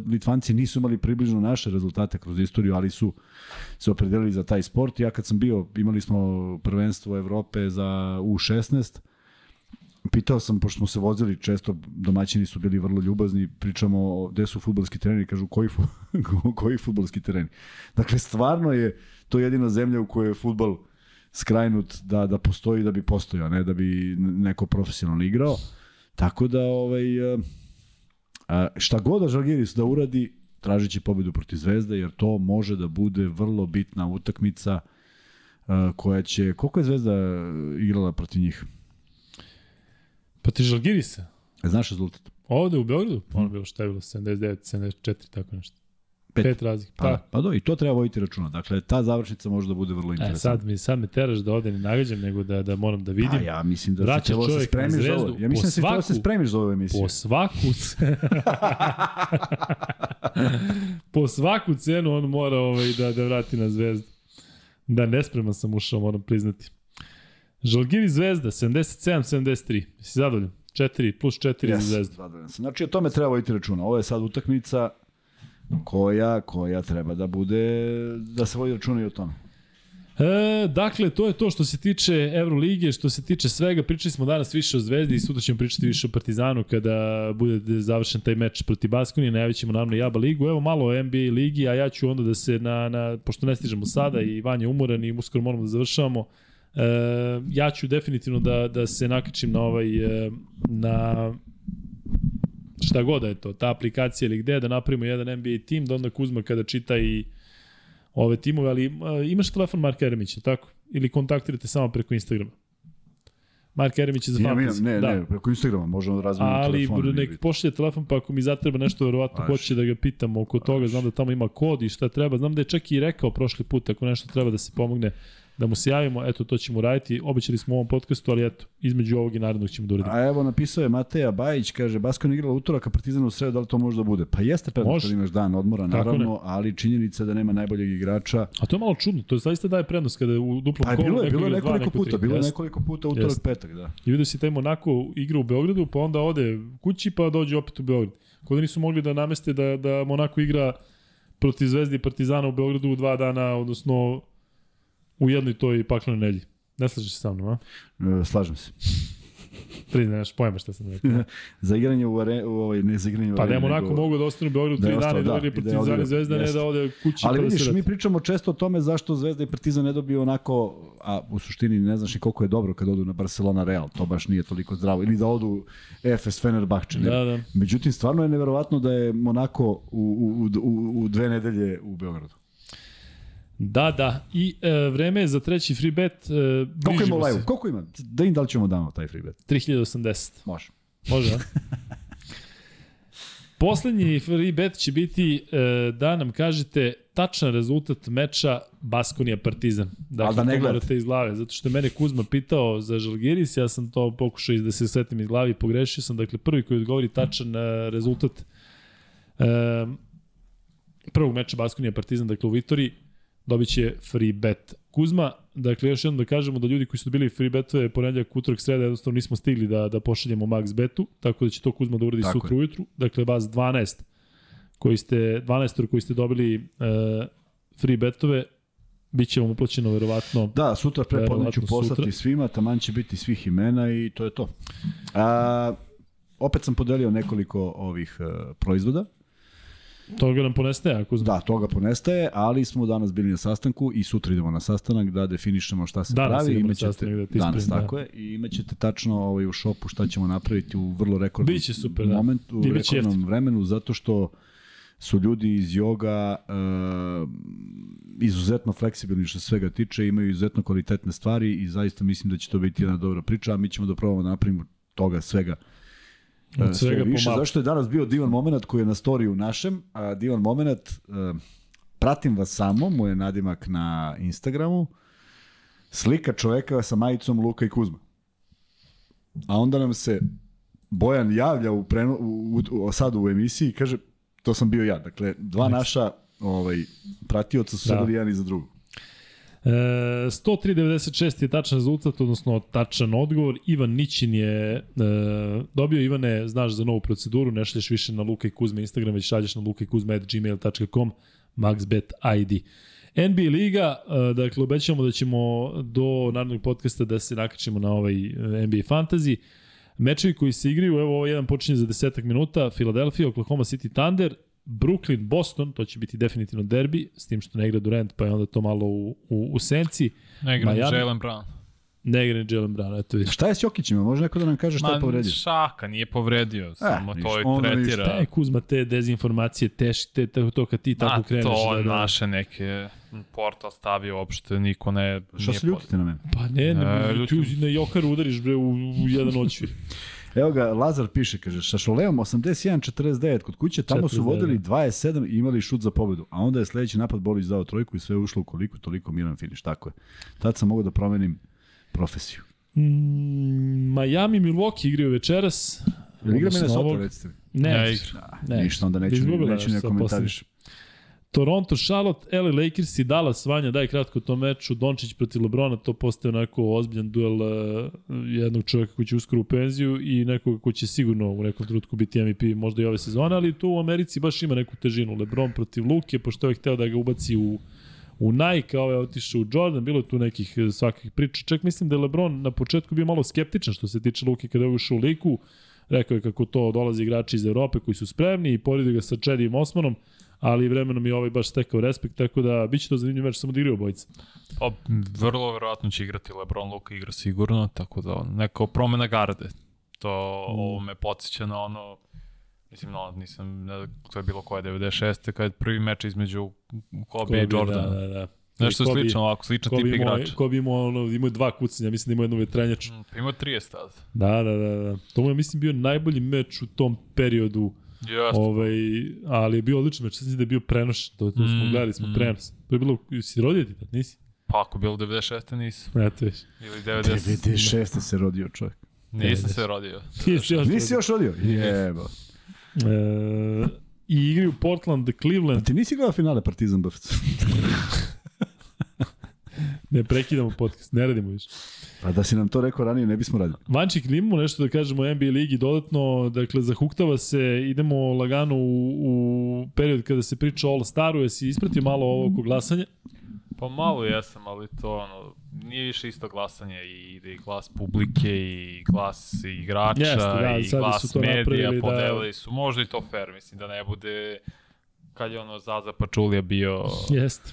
Litvanci nisu imali približno naše rezultate kroz istoriju, ali su se opredelili za taj sport. Ja kad sam bio, imali smo prvenstvo Evrope za U16, pitao sam, pošto smo se vozili često, domaćini su bili vrlo ljubazni, pričamo gde su futbolski treneri, kažu koji, fu, [LAUGHS] koji futbolski treneri. Dakle, stvarno je to jedina zemlja u kojoj je futbol skrajnut da, da postoji da bi postojao, ne da bi neko profesionalno igrao. Tako da, ovaj, šta god da Žalgiris da uradi, tražit će pobedu protiv Zvezde, jer to može da bude vrlo bitna utakmica koja će... Koliko je Zvezda igrala protiv njih? Protiv Žalgirisa? Znaš rezultat? Ovde u Beogradu? Ono bilo šta je bilo, 79, 74, tako nešto. Pet, Pet razlika. Pa, pa, pa do, i to treba voditi računa. Dakle, ta završnica može da bude vrlo interesantna. E, sad, mi, sad me teraš da ovde ne nagađam, nego da, da moram da vidim. Pa ja mislim da Vraća se se spremiš za ovo. Ja mislim da se treba se spremiš za ovu emisiju. Po svaku [LAUGHS] po svaku cenu on mora ovaj, da, da vrati na zvezdu. Da, nespreman sam ušao, moram priznati. Žalgiri zvezda, 77-73. Si zadovoljan? 4 plus 4 yes, za zvezdu. Zadovoljan sam. Znači, o tome treba voditi računa. Ovo je sad utakmica koja, koja treba da bude, da se vodi računa i o tome. E, dakle, to je to što se tiče Evrolige, što se tiče svega. Pričali smo danas više o Zvezdi i sutra ćemo pričati više o Partizanu kada bude završen taj meč proti Baskoni. Najavit ćemo naravno i ABA ligu. Evo malo o NBA ligi, a ja ću onda da se, na, na, pošto ne stižemo sada i Vanja umoran i uskoro moramo da završavamo, e, ja ću definitivno da, da se nakačim na ovaj, e, na šta god da je to, ta aplikacija ili gde, da napravimo jedan NBA tim, da onda Kuzma kada čita i ove timove, ali imaš telefon Marka Eremića, tako? Ili kontaktirate samo preko Instagrama? Mark Eremić je za fantasy. Ne, da. ne, preko Instagrama možemo da razmenimo telefon. Ali nek pošalje telefon, pa ako mi zatreba nešto, verovatno hoće da ga pitamo oko Aš. toga. Znam da tamo ima kod i šta treba. Znam da je čak i rekao prošli put, ako nešto treba da se pomogne, da mu se javimo, eto to ćemo raditi. Obećali smo u ovom podcastu, ali eto, između ovog i narednog ćemo da uradimo. A evo napisao je Mateja Bajić, kaže Baskon igrala utorak, a Partizan u sredu, da li to može da bude? Pa jeste prednost da imaš dan odmora, naravno, ali činjenica da nema najboljeg igrača. A to je malo čudno, to je zaista daje prednost kada je u duplom pa, kolu. Bilo je, bilo je nekoliko puta, bilo je nekoliko puta utorak jest. petak, da. I vidio si taj Monako igra u Beogradu, pa onda ode kući, pa dođe opet u Beograd. Kod da nisu mogli da nameste da, da Monako igra protiv Zvezdi i Partizana u Beogradu u dva dana, odnosno u jednoj toj paklenoj nelji. Ne slažeš se sa mnom, a? E, slažem se. [LAUGHS] Priznaj, nemaš pojma šta sam rekao. [LAUGHS] za igranje u, are, u ovaj, ne za igranje u Pa da onako mogu da ostanu u Beogradu da tri dana i da, da igraju Partizan da i Zvezda, ne da ode kući Ali da vidiš, da mi pričamo često o tome zašto Zvezda i Partizan ne dobiju onako, a u suštini ne znaš ni koliko je dobro kad odu na Barcelona Real, to baš nije toliko zdravo, ili da odu FS Fenerbahče. Da, da. Međutim, stvarno je neverovatno da je Monako u, u, u, u dve nedelje u Beogradu. Da, da. I e, vreme je za treći free bet. E, Koliko ima live? Koliko ima? Da im da li ćemo damo taj free bet? 3080. Može. Može? [LAUGHS] Poslednji free bet će biti e, da nam kažete tačan rezultat meča Baskonija Partizan. Dakle, da ne gledate iz glave, zato što je mene Kuzma pitao za Žalgiris, ja sam to pokušao da se setim iz glavi i pogrešio sam. Dakle, prvi koji odgovori tačan e, rezultat e, prvog meča Baskonija Partizan, dakle u Vitoriji, dobit će free bet. Kuzma, dakle još jednom da kažemo da ljudi koji su dobili free betove ponedljak, utorak, sreda, jednostavno nismo stigli da, da pošaljemo max betu, tako da će to Kuzma da uradi tako sutra je. ujutru. Dakle, vas 12 koji ste, 12 koji ste dobili uh, free betove, Biće vam uplaćeno verovatno. Da, sutra prepodne ću poslati sutra. svima, taman će biti svih imena i to je to. A, opet sam podelio nekoliko ovih uh, proizvoda. Toga nam ponestaje ako znam. Da, toga ponestaje, ali smo danas bili na sastanku i sutra idemo na sastanak da definišemo šta se danas pravi. Imaćete, da danas, da. tako je, i imaćete tačno ovaj, u šopu šta ćemo napraviti u vrlo rekordnom Biće super, da. momentu, u rekordnom jeftin. vremenu, zato što su ljudi iz joga uh, izuzetno fleksibilni što svega tiče, imaju izuzetno kvalitetne stvari i zaista mislim da će to biti jedna dobra priča, a mi ćemo da probamo da napravimo toga svega Od svega više, pomalo. zašto je danas bio divan moment koji je na storiju našem, a divan moment, uh, pratim vas samo, mu je nadimak na Instagramu, slika čoveka sa majicom Luka i Kuzma. A onda nam se Bojan javlja u, preno, u, u, sad u emisiji i kaže, to sam bio ja. Dakle, dva naša ovaj, pratioca su Da. sedali jedan iza drugog. E, 103.96 je tačan rezultat, odnosno tačan odgovor. Ivan Nićin je e, dobio, Ivane, znaš za novu proceduru, ne šalješ više na Luka i Kuzme Instagram, već šalješ na lukajkuzme.gmail.com maxbet ID. NBA Liga, e, dakle, obećamo da ćemo do narednog podcasta da se nakačimo na ovaj e, NBA Fantasy. Mečevi koji se igraju, evo ovo jedan počinje za desetak minuta, Philadelphia, Oklahoma City Thunder, Brooklyn, Boston, to će biti definitivno derbi, s tim što ne igra Durant, pa je onda to malo u, u, u senci. Ne igra Miami. Jalen Brown. Ne igra Jalen Brown, eto vidiš. Šta je s Jokićima? Može neko da nam kaže šta je povredio? šaka, nije povredio, samo ništa, to je tretira. Šta je Kuzma te dezinformacije, teš, te, te, to kad ti tako kreneš. to da, da. naše neke portal stavio uopšte, niko ne... Šta se ljutite na mene? Pa ne, ne, E, ne na Jokar udariš bre u, u jedan noć. [LAUGHS] Evo ga, Lazar piše, kaže, sa Šoleom 81-49 kod kuće, tamo su 49, vodili da. 27 i imali šut za pobedu. A onda je sledeći napad Bolić dao trojku i sve je ušlo u koliko, toliko miran finiš. Tako je. Tad sam mogao da promenim profesiju. Mm, Miami, Milwaukee igraju večeras. Jel igra Minnesota, recite mi? Ne, Ne igra. Ne, Ne, ništa, onda neću, neću ne sa komentariš. Toronto, Charlotte, LA Lakers i Dallas, Vanja, daj kratko o tom meču, Dončić protiv Lebrona, to postaje onako ozbiljan duel uh, jednog čovjeka koji će uskoro u penziju i nekoga ko će sigurno u nekom trenutku biti MVP možda i ove sezone, ali to u Americi baš ima neku težinu. Lebron protiv Luke, pošto je hteo da ga ubaci u u Nike, a ovaj otišao u Jordan, bilo tu nekih eh, svakih priča. Čak mislim da je LeBron na početku bio malo skeptičan što se tiče Luke kada je ušao u liku. Rekao je kako to dolaze igrači iz Evrope koji su spremni i poredio ga sa Čedijem Osmanom, ali vremenom je ovaj baš stekao respekt, tako da biće to zanimljiv meč, samo da igraju obojica. Pa, vrlo verovatno će igrati LeBron, Luka igra sigurno, tako da neko promena garde. To mm. ovo me podsjeća na ono, mislim, no, nisam, ne, to je bilo koje, 96. kad je prvi meč između Kobe, i Jordana. Da, da, da. Nešto Kobe- slično ovako, sličan Kobe tip imao, igrača. Kobe imao, ono, imao dva kucanja, mislim da imao jednu vetrenjaču. Mm, Pa ima 30 tada. Da, da, da, da. To mu je, mislim, bio najbolji meč u tom periodu, Jeste. ovaj, ali je bio odličan meč, mislim da je bio prenošen, to, to smo Mm, gledali, smo mm. prenos. To je bilo, si rodio ti tad, nisi? Pa ako je bilo 96. nisam. Eto viš. Ili 90. 96. se rodio čovjek. Nisam se rodio. Nisi još Nisi još rodio? Jebo. E, I igraju Portland, Cleveland, Ti nisi gledao finale Partizan BFC? [LAUGHS] ne prekidamo podcast, ne radimo više. Pa da si nam to rekao ranije, ne bismo radili. Vančik, imamo nešto da kažemo o NBA ligi dodatno, dakle, zahuktava se, idemo lagano u, u period kada se priča o All-Staru, jesi ispratio malo ovo oko glasanja? Pa malo jesam, ali to ono, nije više isto glasanje i ide i glas publike i glas igrača Jeste, da, i glas su to medija, napravili da- podelili su, možda i to fair, mislim da ne bude kad je ono Zaza Pačulija bio, Jeste.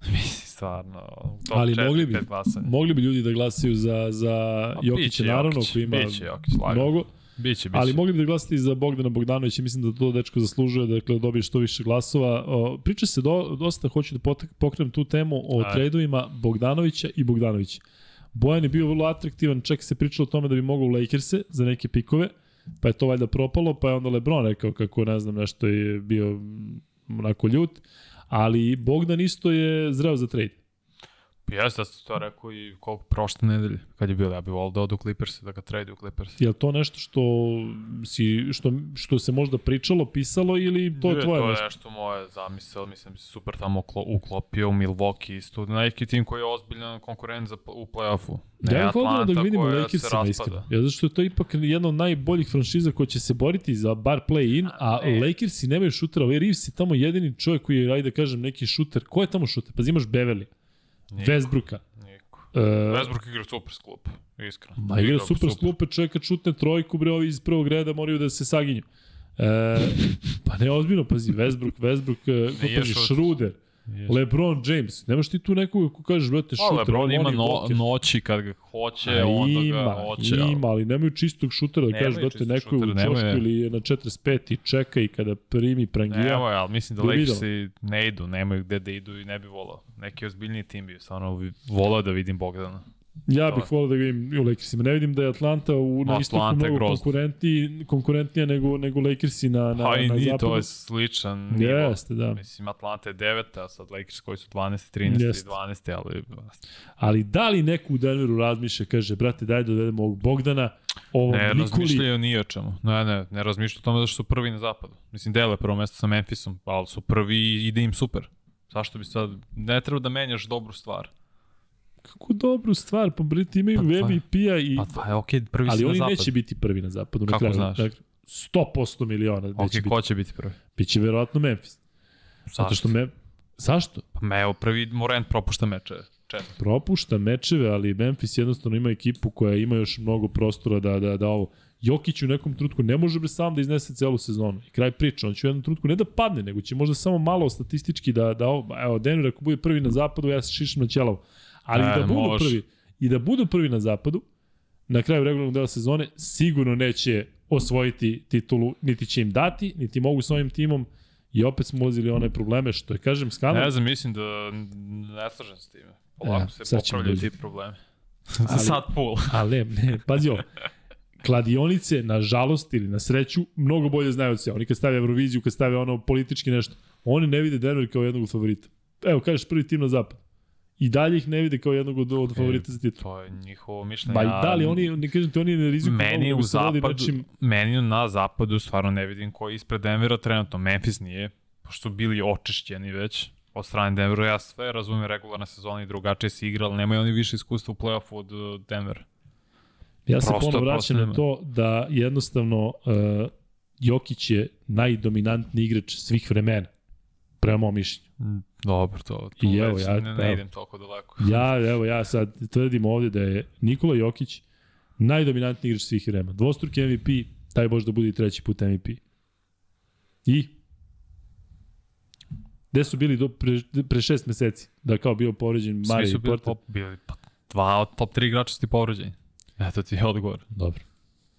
[LAUGHS] mislim stvarno, top Ali 4, mogli bi, 5 glasanja. mogli bi ljudi da glasaju za, za Pa, Jokića, biće naravno, Jokić, koji ima biće Jokić, lagano. mnogo. Biće, biće. Ali mogli bi da glasati i za Bogdana Bogdanovića, mislim da to dečko zaslužuje, dakle da dobije što više glasova. O, priča se do, dosta, hoću da pokrenem tu temu o Ajde. trejdovima Bogdanovića i Bogdanovića. Bojan je bio vrlo atraktivan, čak se pričalo o tome da bi mogao u Lakerse za neke pikove, pa je to valjda propalo, pa je onda Lebron rekao kako, ne znam, nešto je bio onako ljut, ali Bogdan isto je zreo za trade. Jeste, da ste to rekao i koliko prošle nedelje, kad je bilo, ja bih volao da odu Clippers, da ga trade u Clippers. Je to nešto što, si, što, što se možda pričalo, pisalo ili to je tvoje to nešto? je nešto moje zamisel, mislim da se super tamo uklo, uklopio u Milwaukee isto, neki tim koji je ozbiljan konkurent za, u play-offu. Ne Ja bih volio da ga vidimo u Lakersima iskreno. Ja, zato što je to ipak jedna od najboljih franšiza koja će se boriti za bar play-in, a ne. Lakersi nemaju šutera. Ovaj Reeves je tamo jedini čovjek koji je, ajde da kažem, neki šuter. Ko je tamo šuter? Pa imaš Beverly, Niko, Westbrooka. Niko. Uh, Westbrook igra super s klupe, iskreno. Ma igra super, super. slupe, čovjek kad šutne trojku, bre, ovi iz prvog reda moraju da se saginju. E, pa ne, ozbiljno, pazi, Westbrook, e, ko Nije pazi, šuter. Jeste. LeBron James. Nemaš ti tu nekoga ko kažeš, brate, Pa, šuter. Lebron on ima no, bloker. noći kad ga hoće, A onda ima, ga hoće. ima, ali nemaju čistog šutera da Nemaju kažeš, brate, neko je u čošku ili je na 45 i čeka i kada primi prangija. Evo je, ali mislim da video. Lakersi ne idu, nemaju gde da idu i ne bi volao. Neki ozbiljniji tim bi, stvarno bi volao da vidim Bogdana. Ja bih volio da vidim u Lakersima. Ne vidim da je Atlanta u, na istoku Atlanta mnogo grozna. konkurentniji, konkurentnija nego, nego Lakersi na, na, Pa i na nije, zapadu. to je sličan nivo. Jeste, da. Mislim, Atlanta je 9, a sad Lakers koji su 12, 13 Jeste. i 12, ali... Ali da li neko u Denveru razmišlja, kaže, brate, daj da dovedemo ovog Bogdana, ovo Ne Nikoli, razmišljaju ni o čemu. Ne, ne, ne razmišljaju o tome da su prvi na zapadu. Mislim, dele prvo mesto sa Memphisom, ali su prvi i ide im super. Zašto bi sad... Ne treba da menjaš dobru stvar. Kako dobru stvar, pa brate, imaju Pa MVP-a i... Pa dva je okej, prvi si ali na oni neće biti prvi na zapadu. Na Kako kraju. znaš? Dakle, 100% miliona Okej, biti. ko će biti prvi? Biće verovatno Memphis. Zato što me... Zašto? Pa me, evo, prvi Morant propušta meče. Često. propušta mečeve, ali Memphis jednostavno ima ekipu koja ima još mnogo prostora da, da, da ovo... Jokić u nekom trutku ne može bre sam da iznese celu sezonu. I kraj priče, on će u jednom trutku ne da padne, nego će možda samo malo statistički da, da ovo, evo, Denver ako bude prvi na zapadu, ja se šišam na ćelavu. Ali E, da budu može. prvi, i da budu prvi na zapadu, na kraju regularnog dela sezone, sigurno neće osvojiti titulu, niti će im dati, niti mogu s ovim timom, i opet smo ulazili one probleme, što je, kažem, skandal. Ne znam, mislim da ne slažem s time. Polako E, se popravljaju ti problemi. [LAUGHS] Ali- sad pool. [LAUGHS] Ali ne, pazi ovo. Kladionice, na žalost ili na sreću, mnogo bolje znaju od sve. Oni kad stave Euroviziju, kad stave ono politički nešto, oni ne vide Denver kao jednog favorita. Evo, kažeš prvi tim na zapad. I dalje ih ne vide kao jednog od, od favorita za titul. To je njihovo mišljenje. Ba i da li oni, ne kažem ti, oni ne rizikuju Meni u zapadu, nečim- meni na zapadu stvarno ne vidim ko je ispred Denvera trenutno. Memphis nije, pošto su bili očišćeni već od strane Denvera. Ja sve razumem regularna sezona i drugačije se igra, ali nemaju oni više iskustva u play-offu od uh, Denvera. Ja se ponovo vraćam na to da jednostavno uh, Jokić je najdominantniji igrač svih vremena. Prema mom mišljenju. Mm, Dobro, to, tu I evo, ja- ne, evo. ne idem toliko daleko. [LAUGHS] Ja, evo, ja sad tvrdim ovde da je Nikola Jokić najdominantniji igrač svih vremena. Dvostruki MVP, taj bož da bude i treći put MVP. I? Gde su bili do pre, pre šest meseci? Da kao bio povređen Svi Mari su i bili, Porter? top, bili pa, dva od top 3 igrača su ti povređeni. Eto ti je odgovor. Dobro.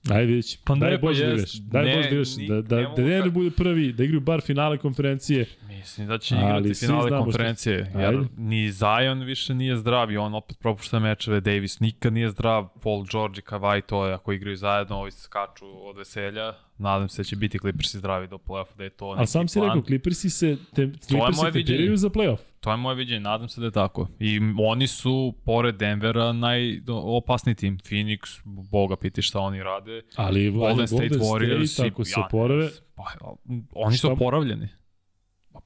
Ajde vidjet ćemo. Pa Daj pa da jest. igraš. Daj Ne, Bož da ni- Da, da, ne da Denver bude prvi, da igraju bar finale konferencije. Mislim da će igrati finale konferencije, jer Ajde. ni Zion više nije zdrav i on opet propušta mečeve, Davis nikad nije zdrav, Paul George i Kawhi to je, ako igraju zajedno, ovi skaču od veselja, nadam se da će biti Clippersi zdravi do play-offa, da je to neki Ali sam si plan. rekao, Clippersi se, te, Clippersi moje te viđenje. tiraju za playoff. To je moje viđenje, nadam se da je tako. I oni su, pored Denvera, najopasniji tim. Phoenix, boga piti šta oni rade. Ali Golden State Warriors, State, i- ako se ja, porave, Pa, oni su oporavljeni.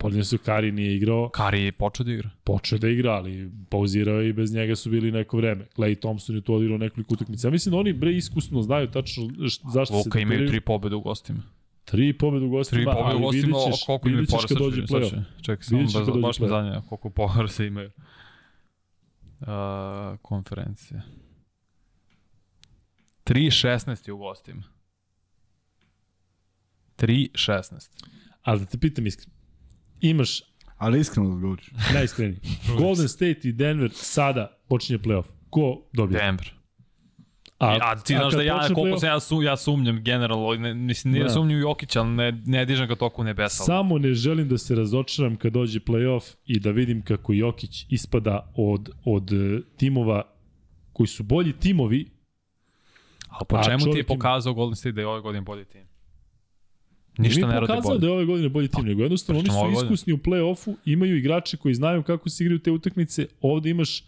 Pa podljeni su Kari nije igrao, Kari je počeo da igra. počeo da igra, ali pauzirao i bez njega su bili neko vreme. Clay Thompson je tu odigrao nekoliko utakmica. Ja mislim da oni bre iskusno znaju tačno št- zašto se Luka imaju tri pobjede u gostima. tri pobede u Tri gostima, pobjede u ali gostima, vidjet a ćeš, koliko vidjet ćeš kad dođe playoff. Čekaj, samo baš, dođe baš me zanima koliko poraza imaju. Uh, konferencije. 3-16 je u gostima. 3-16. Ali da te pitam iskreno, imaš Ali iskreno da odgovoriš. [LAUGHS] najiskreniji. Golden State i Denver sada počinje playoff. Ko dobije? Denver. A, a ti znaš kad da ja, koliko se ja, su, ja sumnjam generalno, ne, mislim, nije Da. sumnjam u Jokića, ali ne, ne dižem ga toliko u nebesa. Samo ne želim da se razočaram kad dođe playoff i da vidim kako Jokić ispada od, od e, timova koji su bolji timovi, Ali po A čemu ti je pokazao Golden State da je ove godine bolji tim? Ništa ne radi bolje. da je ove godine bolji tim, nego jednostavno oni su godine. iskusni u play-offu, imaju igrače koji znaju kako se igraju te utakmice, ovde imaš e,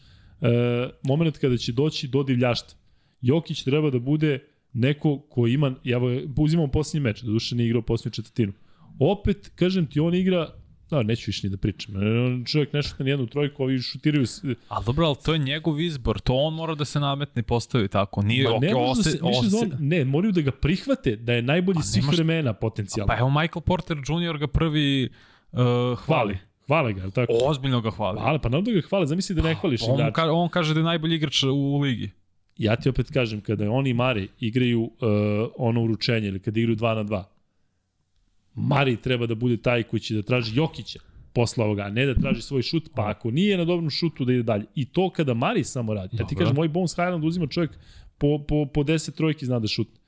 moment kada će doći do divljašta. Jokić treba da bude neko ko ima, ja uzimam posljednji meč, da duše nije igrao posljednju četvrtinu. Opet, kažem ti, on igra, da, neću više ni da pričam, on čovjek ne šuta nijednu trojku, ovi šutiraju, s- Ali dobro, ali to je njegov izbor, to on mora da se nametne i postavi tako. Nije, Ma ne, da ose, se, više ose, za on, ne, moraju da ga prihvate da je najbolji svih nemaš- vremena potencijalno. Pa evo Michael Porter Jr. ga prvi uh, hvali. hvali. Hvale ga, je tako? Ozbiljno ga hvali. Hvale, pa nam da ga hvale, zamisli da ne hvališ On, igrača. ka, on kaže da je najbolji igrač u ligi. Ja ti opet kažem, kada oni i Mari igraju uh, ono uručenje ili kada igraju 2 na 2, Mari treba da bude taj koji će da traži Jokića posle ovoga, a ne da traži svoj šut, pa ako nije na dobrom šutu da ide dalje. I to kada Mari samo radi. Ja ti kažem, moj Bones Highland uzima čovjek po, po, po 10 trojki zna da šutne.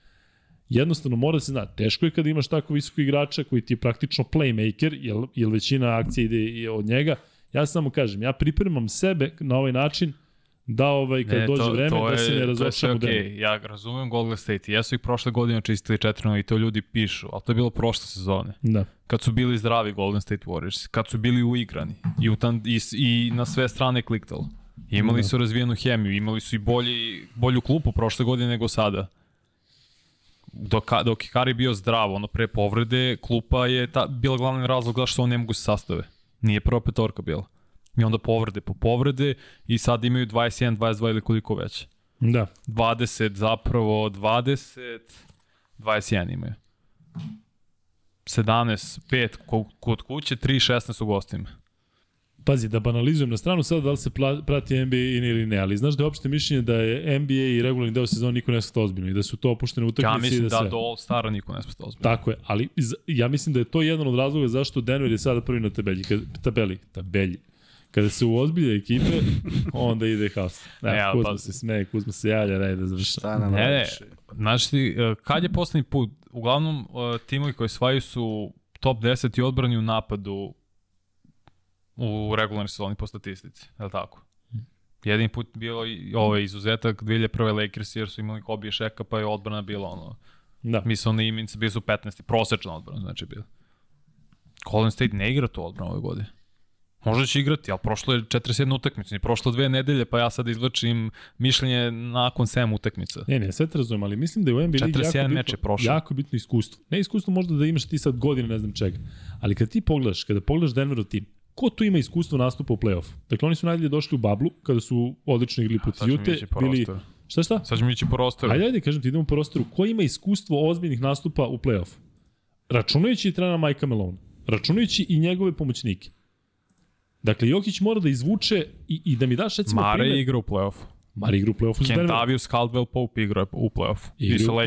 Jednostavno mora da se zna, teško je kada imaš tako visoko igrača koji ti je praktično playmaker, jer, jer većina akcija ide od njega. Ja samo kažem, ja pripremam sebe na ovaj način da ovaj, kad Ne, dođe to- vreme, to da se ne to je. Denver. Ja razumem Golden State. Jesu ih prošle godine čistili 4 i to ljudi pišu, ali to je bilo prošle sezone. Da. Kad su bili zdravi Golden State Warriors, kad su bili uigrani i, u tan, i, i na sve strane kliktalo. Imali Da. su razvijenu hemiju, imali su i bolji, bolju klupu prošle godine nego sada. Dok, dok je Kari bio zdrav, ono pre povrede, klupa je ta, bila glavni razlog zašto on ne mogu se sastave. Nije prva petorka bila. I onda povrede po povrede i sad imaju 21, 22 ili koliko već. Da. 20 zapravo, 20, 21 imaju. 17, 5 ko- kod kuće, 3, 16 u gostima. Pazi, da banalizujem na stranu sada da li se prati NBA ili ne, ali znaš da je opšte mišljenje da je NBA i regularni deo sezona niko ne shvata ozbiljno i da su to opuštene utakmice Ja i da, da, sve. do All-Stara niko ne smeta ozbiljno. Tako je, ali ja mislim da je to jedan od razloga zašto Denver je sada prvi na tabelji, kad, tabeli, tabelji. Kada se uozbilje ekipe, [LAUGHS] onda ide haos. Da, ali Kuzma pa- se smeje, Kuzma se javlja, ne da završa. Šta nam Ne, ne, znaš ti, e, kad je poslednji put, uglavnom e, timovi koji svaju su top 10 i odbrani u napadu u regularnoj sezoni po statistici, je li tako? Jedini put bio i ovaj izuzetak 2001. Lakers jer su imali Kobe i Šeka pa je odbrana bila ono, Da. mislim oni iminci bili su 15. prosečna odbrana znači bila. Golden State ne igra tu odbranu ove godine. Možda će igrati, ali prošlo je 41 utakmica, i prošlo dve nedelje, pa ja sad izvlačim mišljenje nakon 7 utakmica. Ne, ne, sve te razumem, ali mislim da je u NBA ligi 41 jako bitno, prošao. jako bitno iskustvo. Ne iskustvo možda da imaš ti sad godine, ne znam čega, ali kad ti pogledaš, kada pogledaš Denverov tim, ko tu ima iskustvo nastupa u play-offu? Dakle, oni su najdalje došli u bablu, kada su odlično igli protiv Jute, bili... Šta šta? Sad ćemo ići po rosteru. Ajde, ajde, kažem ti, idemo po rosteru. Ko ima iskustvo ozbiljnih nastupa u play-offu? Računajući i trenera Majka Melona. Računajući i njegove pomoćnike. Dakle, Jokić mora da izvuče i, i da mi daš recimo Mare primer. je igra u play-offu. Mare igra u play-offu. Kentavius Caldwell Pope igra u play-offu. Igra, u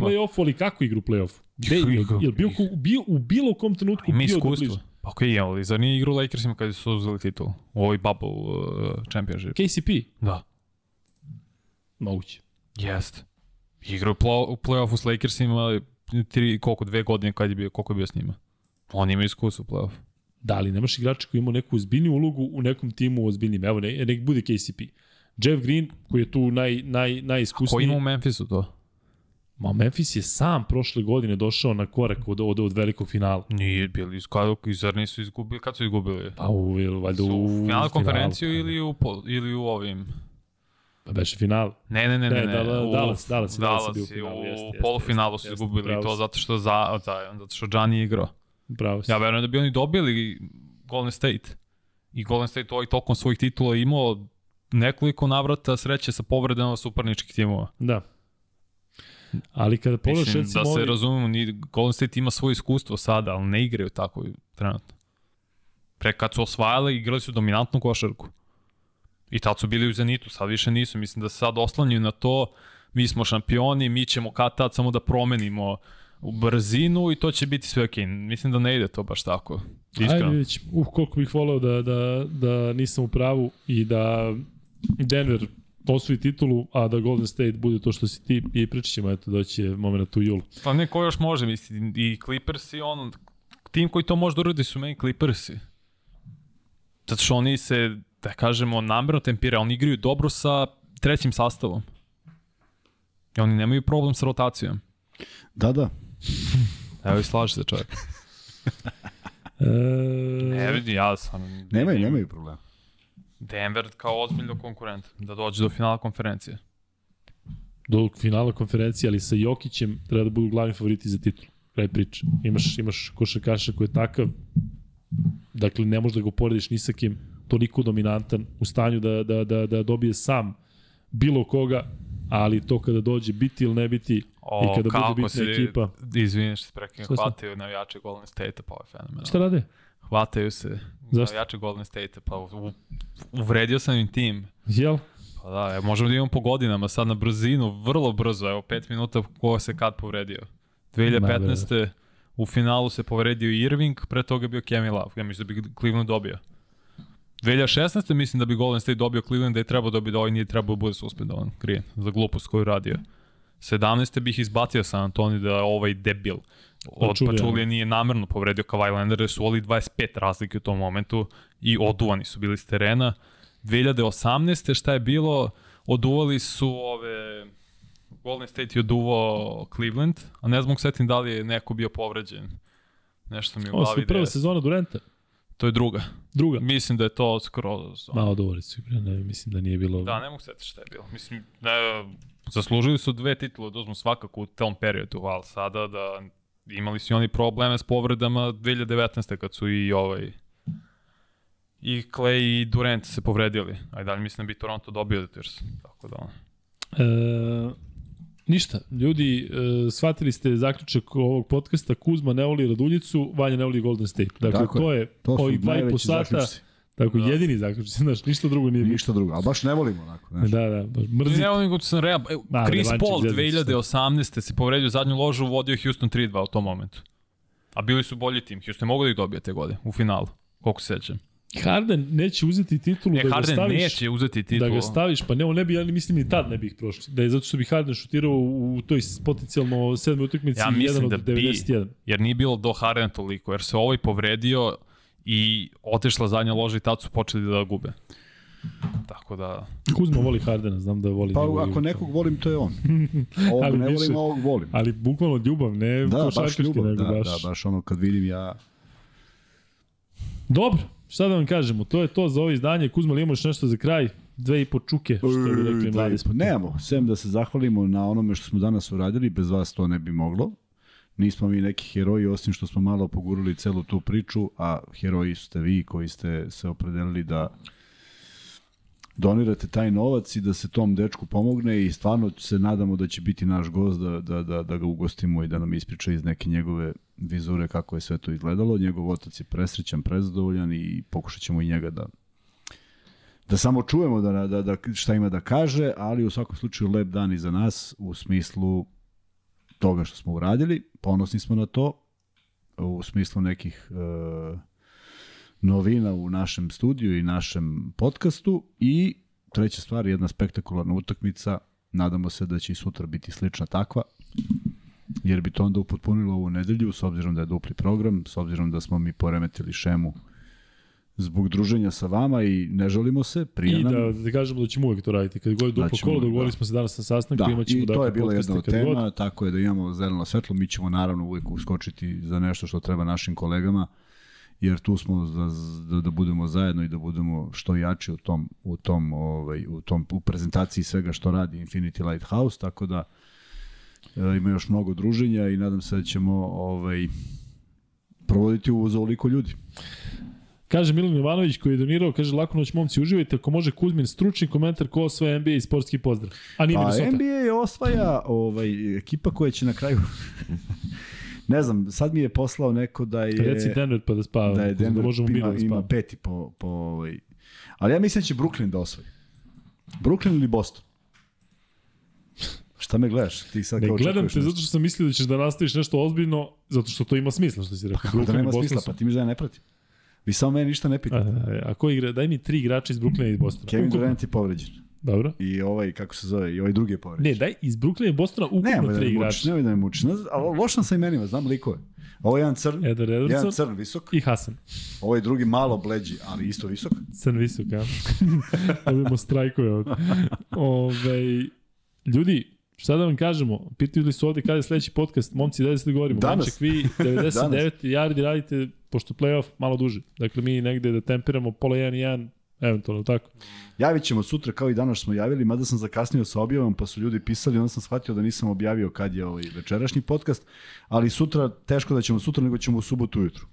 play-offu, ali kako igra u play-offu? Gde Igra- Jel bio, ko- bio u bilo kom trenutku Ima bio iskustvo. bliže? Pa okej, okay, ali zar nije igra u Lakersima kada su uzeli titul? U ovoj bubble uh, championship. KCP? Da. Moguće. Jest. Igra u, play, u play-offu s Lakersima tri, koliko, dve godine kad je bio, koliko je bio s njima. On ima iskustvo u play-offu. Da, ali nemaš igrača koji ima neku ozbiljniju ulogu u nekom timu ozbiljnim. Evo, ne, nek bude KCP. Jeff Green, koji je tu naj, naj, Ko najiskusniji. ima u Memphisu to? Ma Memphis je sam prošle godine došao na korak od, od, od velikog finala. Nije bili, kada, zar nisu izgubili, kad su izgubili? Pa u, valjda u, u finalu finalu. konferenciju ili u, ili u ovim? Pa beše final. Ne, ne, ne, ne. Ne, ne. da- u, Dallas, Dallas je- Dallas je bio u Dallas finalu, u polufinalu su izgubili to zato što za, za, zato što Gianni igrao. Bravo si. Ja verujem da bi oni dobili Golden State. I Golden State ovaj tokom svojih titula imao nekoliko navrata sreće sa povredama suparničkih timova. Da. Ali kada pogledaš Mislim, recimo... da se ovaj- razumemo, ni Golden State ima svoje iskustvo sada, ali ne igraju tako trenutno. Pre kad su osvajali, igrali su dominantnu košarku. I tad su bili u Zenitu, sad više nisu. Mislim da se sad oslanjuju na to, mi smo šampioni, mi ćemo kad tad samo da promenimo u brzinu i to će biti sve okej. Mislim da ne ide to baš tako. Ajde, Iskreno. vidjet ćemo. Uh, koliko bih voleo da, da, da nisam u pravu i da Denver osvoji titulu, a da Golden State bude to što si ti i pričat ćemo, eto, doći je moment u julu. Pa ne, ko još može, mislim, i Clippersi, ono, tim koji to može da uradi su meni Clippersi. Zato što oni se, da kažemo, namerno tempira, oni igraju dobro sa trećim sastavom. I oni nemaju problem sa rotacijom. Da, da. [LAUGHS] Evo i slaže se čovjek. E, Ne vidi, ja sam... Nemaju, nemaju problema. Denver kao ozbiljno konkurent, da dođe do finala konferencije. do finala konferencije, ali sa Jokićem treba da budu glavni favoriti za titul. Kraj priče. Imaš, imaš košarkaša koji je takav, dakle ne možeš da ga porediš ni sa kim, toliko dominantan, u stanju da, da, da, da dobije sam bilo koga, ali to kada dođe biti ili ne biti O, i kada bude kako bitna se, ekipa. izvini što se sam? hvataju navijače Golden State, pa ovo je fenomenalno. Šta rade? Hvataju se Zašto? navijače Golden State, pa u, uvredio sam im tim. Jel? Pa da, evo, možemo da imamo po godinama, sad na brzinu, vrlo brzo, evo, pet minuta ko se kad povredio. 2015. u finalu se povredio Irving, pre toga je bio Kemi Love, ja mislim da bi Cleveland dobio. 2016. mislim da bi Golden State dobio Cleveland, da je trebao dobiti da ovaj nije trebao da bude suspendovan, krijen, za glupost koju radio. 17. bih izbacio San Antonio da je ovaj debil od Pačulija. Pačulije nije namerno povredio Kawhi Leonard, jer su oli 25 razlike u tom momentu i oduvani su bili s terena. 2018. šta je bilo, oduvali su ove... Golden State je oduvao Cleveland, a ne znam setim da li je neko bio povređen. Nešto mi u Ovo su glavi. prva sezona Durenta. To je druga. Druga. Mislim da je to skroz... Malo dovoli su igra, ne, mislim da nije bilo... Da, ne mogu setiti šta je bilo. Mislim, ne, zaslužili su dve titule da uzmu svakako u tom periodu, ali sada da imali su i oni probleme s povredama 2019. kad su i ovaj i Clay i Durant se povredili. Ajde, ali mislim da bi Toronto dobio Deters. Tako da. E, ništa, ljudi, e, shvatili ste zaključak ovog podcasta, Kuzma ne voli Raduljicu, Vanja ne voli Golden State. Dakle, Tako to je, To su ovih dva i po sata, zaključci. Tako Da. jedini zaključci, [LAUGHS] znaš, ništa drugo nije. Ništa drugo, ali baš ne volimo onako. Znaš. Da, da, baš mrzi. Ne, nego sam real, e, Da, Chris revančić Paul zeznuti 2018. se povredio zadnju ložu, vodio Houston 3-2 u tom momentu. A bili su bolji tim. Houston je mogao da ih dobije te godine, u finalu. Koliko se sećam. Harden neće uzeti titulu E, da ga Harden staviš, neće uzeti da titulu. ga staviš, pa ne, on ne bi, ja mislim ni tad ne bi ih prošli. Da je zato što bi Harden šutirao u toj potencijalno sedmoj utakmici Ja jedan mislim od da bi, 91. jer nije bilo do Harden toliko, jer se ovaj povredio i otešla zadnja loža i tad su počeli da gube. Tako da, Kuzma voli Hardena, znam da voli. Pa njegovu ako nekog volim, to je on. [LAUGHS] Ovog Ali ne više- volim, a ovog volim. Ali bukvalno ljubav, ne Da, baš ljubav, nego da, baš... da, baš ono kad vidim ja... Dobro, šta da vam kažemo, to je to za ovo izdanje. Kuzma, ili imaš nešto za kraj? Dve i po čuke, što bi rekli mladi smo. Nemamo, sem da se zahvalimo na onome što smo danas uradili, bez vas to ne bi moglo. Nismo mi neki heroji, osim što smo malo pogurali celu tu priču, a heroji ste vi koji ste se opredelili da donirate taj novac i da se tom dečku pomogne i stvarno se nadamo da će biti naš gost da, da, da, da ga ugostimo i da nam ispriča iz neke njegove vizure kako je sve to izgledalo. Njegov otac je presrećan, prezadovoljan i pokušat ćemo i njega da da samo čujemo da, da, da šta ima da kaže, ali u svakom slučaju lep dan i za nas u smislu toga što smo uradili, ponosni smo na to, u smislu nekih e, novina u našem studiju i našem podcastu. I treća stvar, jedna spektakularna utakmica, nadamo se da će i sutra biti slična takva, jer bi to onda upotpunilo ovu nedelju, s obzirom da je dupli program, s obzirom da smo mi poremetili šemu zbog druženja sa vama i ne žalimo se, prija I nam. da, da kažemo da ćemo uvek to raditi. Kad god duplo ćemo kolo, uvek, dogovorili da. smo se danas na sastanku, Da, imat ćemo i to dakle, je bila jedna od tema, god. tako je da imamo zeleno svetlo, mi ćemo naravno uvijek uskočiti za nešto što treba našim kolegama, jer tu smo za, da, da budemo zajedno i da budemo što jači u tom, u tom, ovaj, u tom u prezentaciji svega što radi Infinity Lighthouse, tako da e, ima još mnogo druženja i nadam se da ćemo ovaj, provoditi u za ovoliko ljudi. Kaže Milan Jovanović koji je donirao, kaže lako noć momci, uživajte, ako može Kuzmin, stručni komentar ko osvaja NBA i sportski pozdrav. A nije Pa Minnesota. NBA osvaja ovaj, ekipa koja će na kraju [LAUGHS] ne znam, sad mi je poslao neko da je Reci Denver pa da spava. da je Denver da možemo ima, da ima peti po, po ovaj. Ali ja mislim da će Brooklyn da osvoji. Brooklyn ili Boston? Šta me gledaš? Ti sad Ne kao gledam te nešto. zato što sam mislio da ćeš da nastaviš nešto ozbiljno, zato što to ima smisla što si rekao. Kako da nema Boston smisla, pa ti mi da ja ne pratim. Vi samo mene ništa ne A, pitate. a, a ko igra? Daj mi tri igrača iz Brooklyna i iz Bostona. Kevin. Durant je povređen. Dobro. I ovaj, kako se zove, i ovaj drugi je povređen. Ne, daj iz Brooklyna i Bostona ukupno Nemoj da tri me igrača. mučiš, nemoj da me mučiš. Ne Ali loš sam sa imenima, znam likove. Ovo je jedan crn, Edward jedan crn visok, i Hasan. ovaj drugi malo bleđi, ali isto visok. Crn visok, a? [LAUGHS] Strajkuje ovdje. Ove, ljudi, šta da vam kažemo? Pitali su ovdje kada je sledeći podcast, momci, da se dogovorimo. Danas. Manček, vi [LAUGHS] 99 Danas. yardi radite, pošto playoff malo duže. Dakle, mi negde da tempiramo pola 1 i 1, eventualno tako. Javit ćemo sutra kao i danas smo javili, mada sam zakasnio sa objavom, pa su ljudi pisali, onda sam shvatio da nisam objavio kad je ovaj večerašnji podcast, ali sutra, teško da ćemo sutra, nego ćemo u subotu ujutru.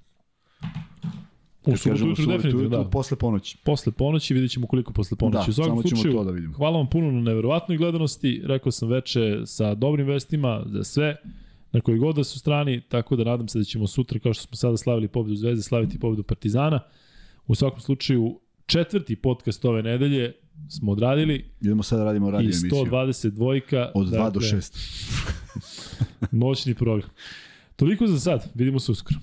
U subotu kažemo jutru definitivno, da. Posle ponoći. Posle ponoći vidjet ćemo koliko posle ponoći. Da, u svakom samo ćemo slučaju, to da vidimo. hvala vam puno na neverovatnoj gledanosti. Rekao sam veče sa dobrim vestima za sve na koji god da su strani, tako da nadam se da ćemo sutra, kao što smo sada slavili pobedu Zvezde, slaviti pobedu Partizana. U svakom slučaju, četvrti podcast ove nedelje smo odradili Idemo sad da radimo radio i emisiju. 122 Od 2 do 6. [LAUGHS] noćni program. Toliko za sad, vidimo se uskoro.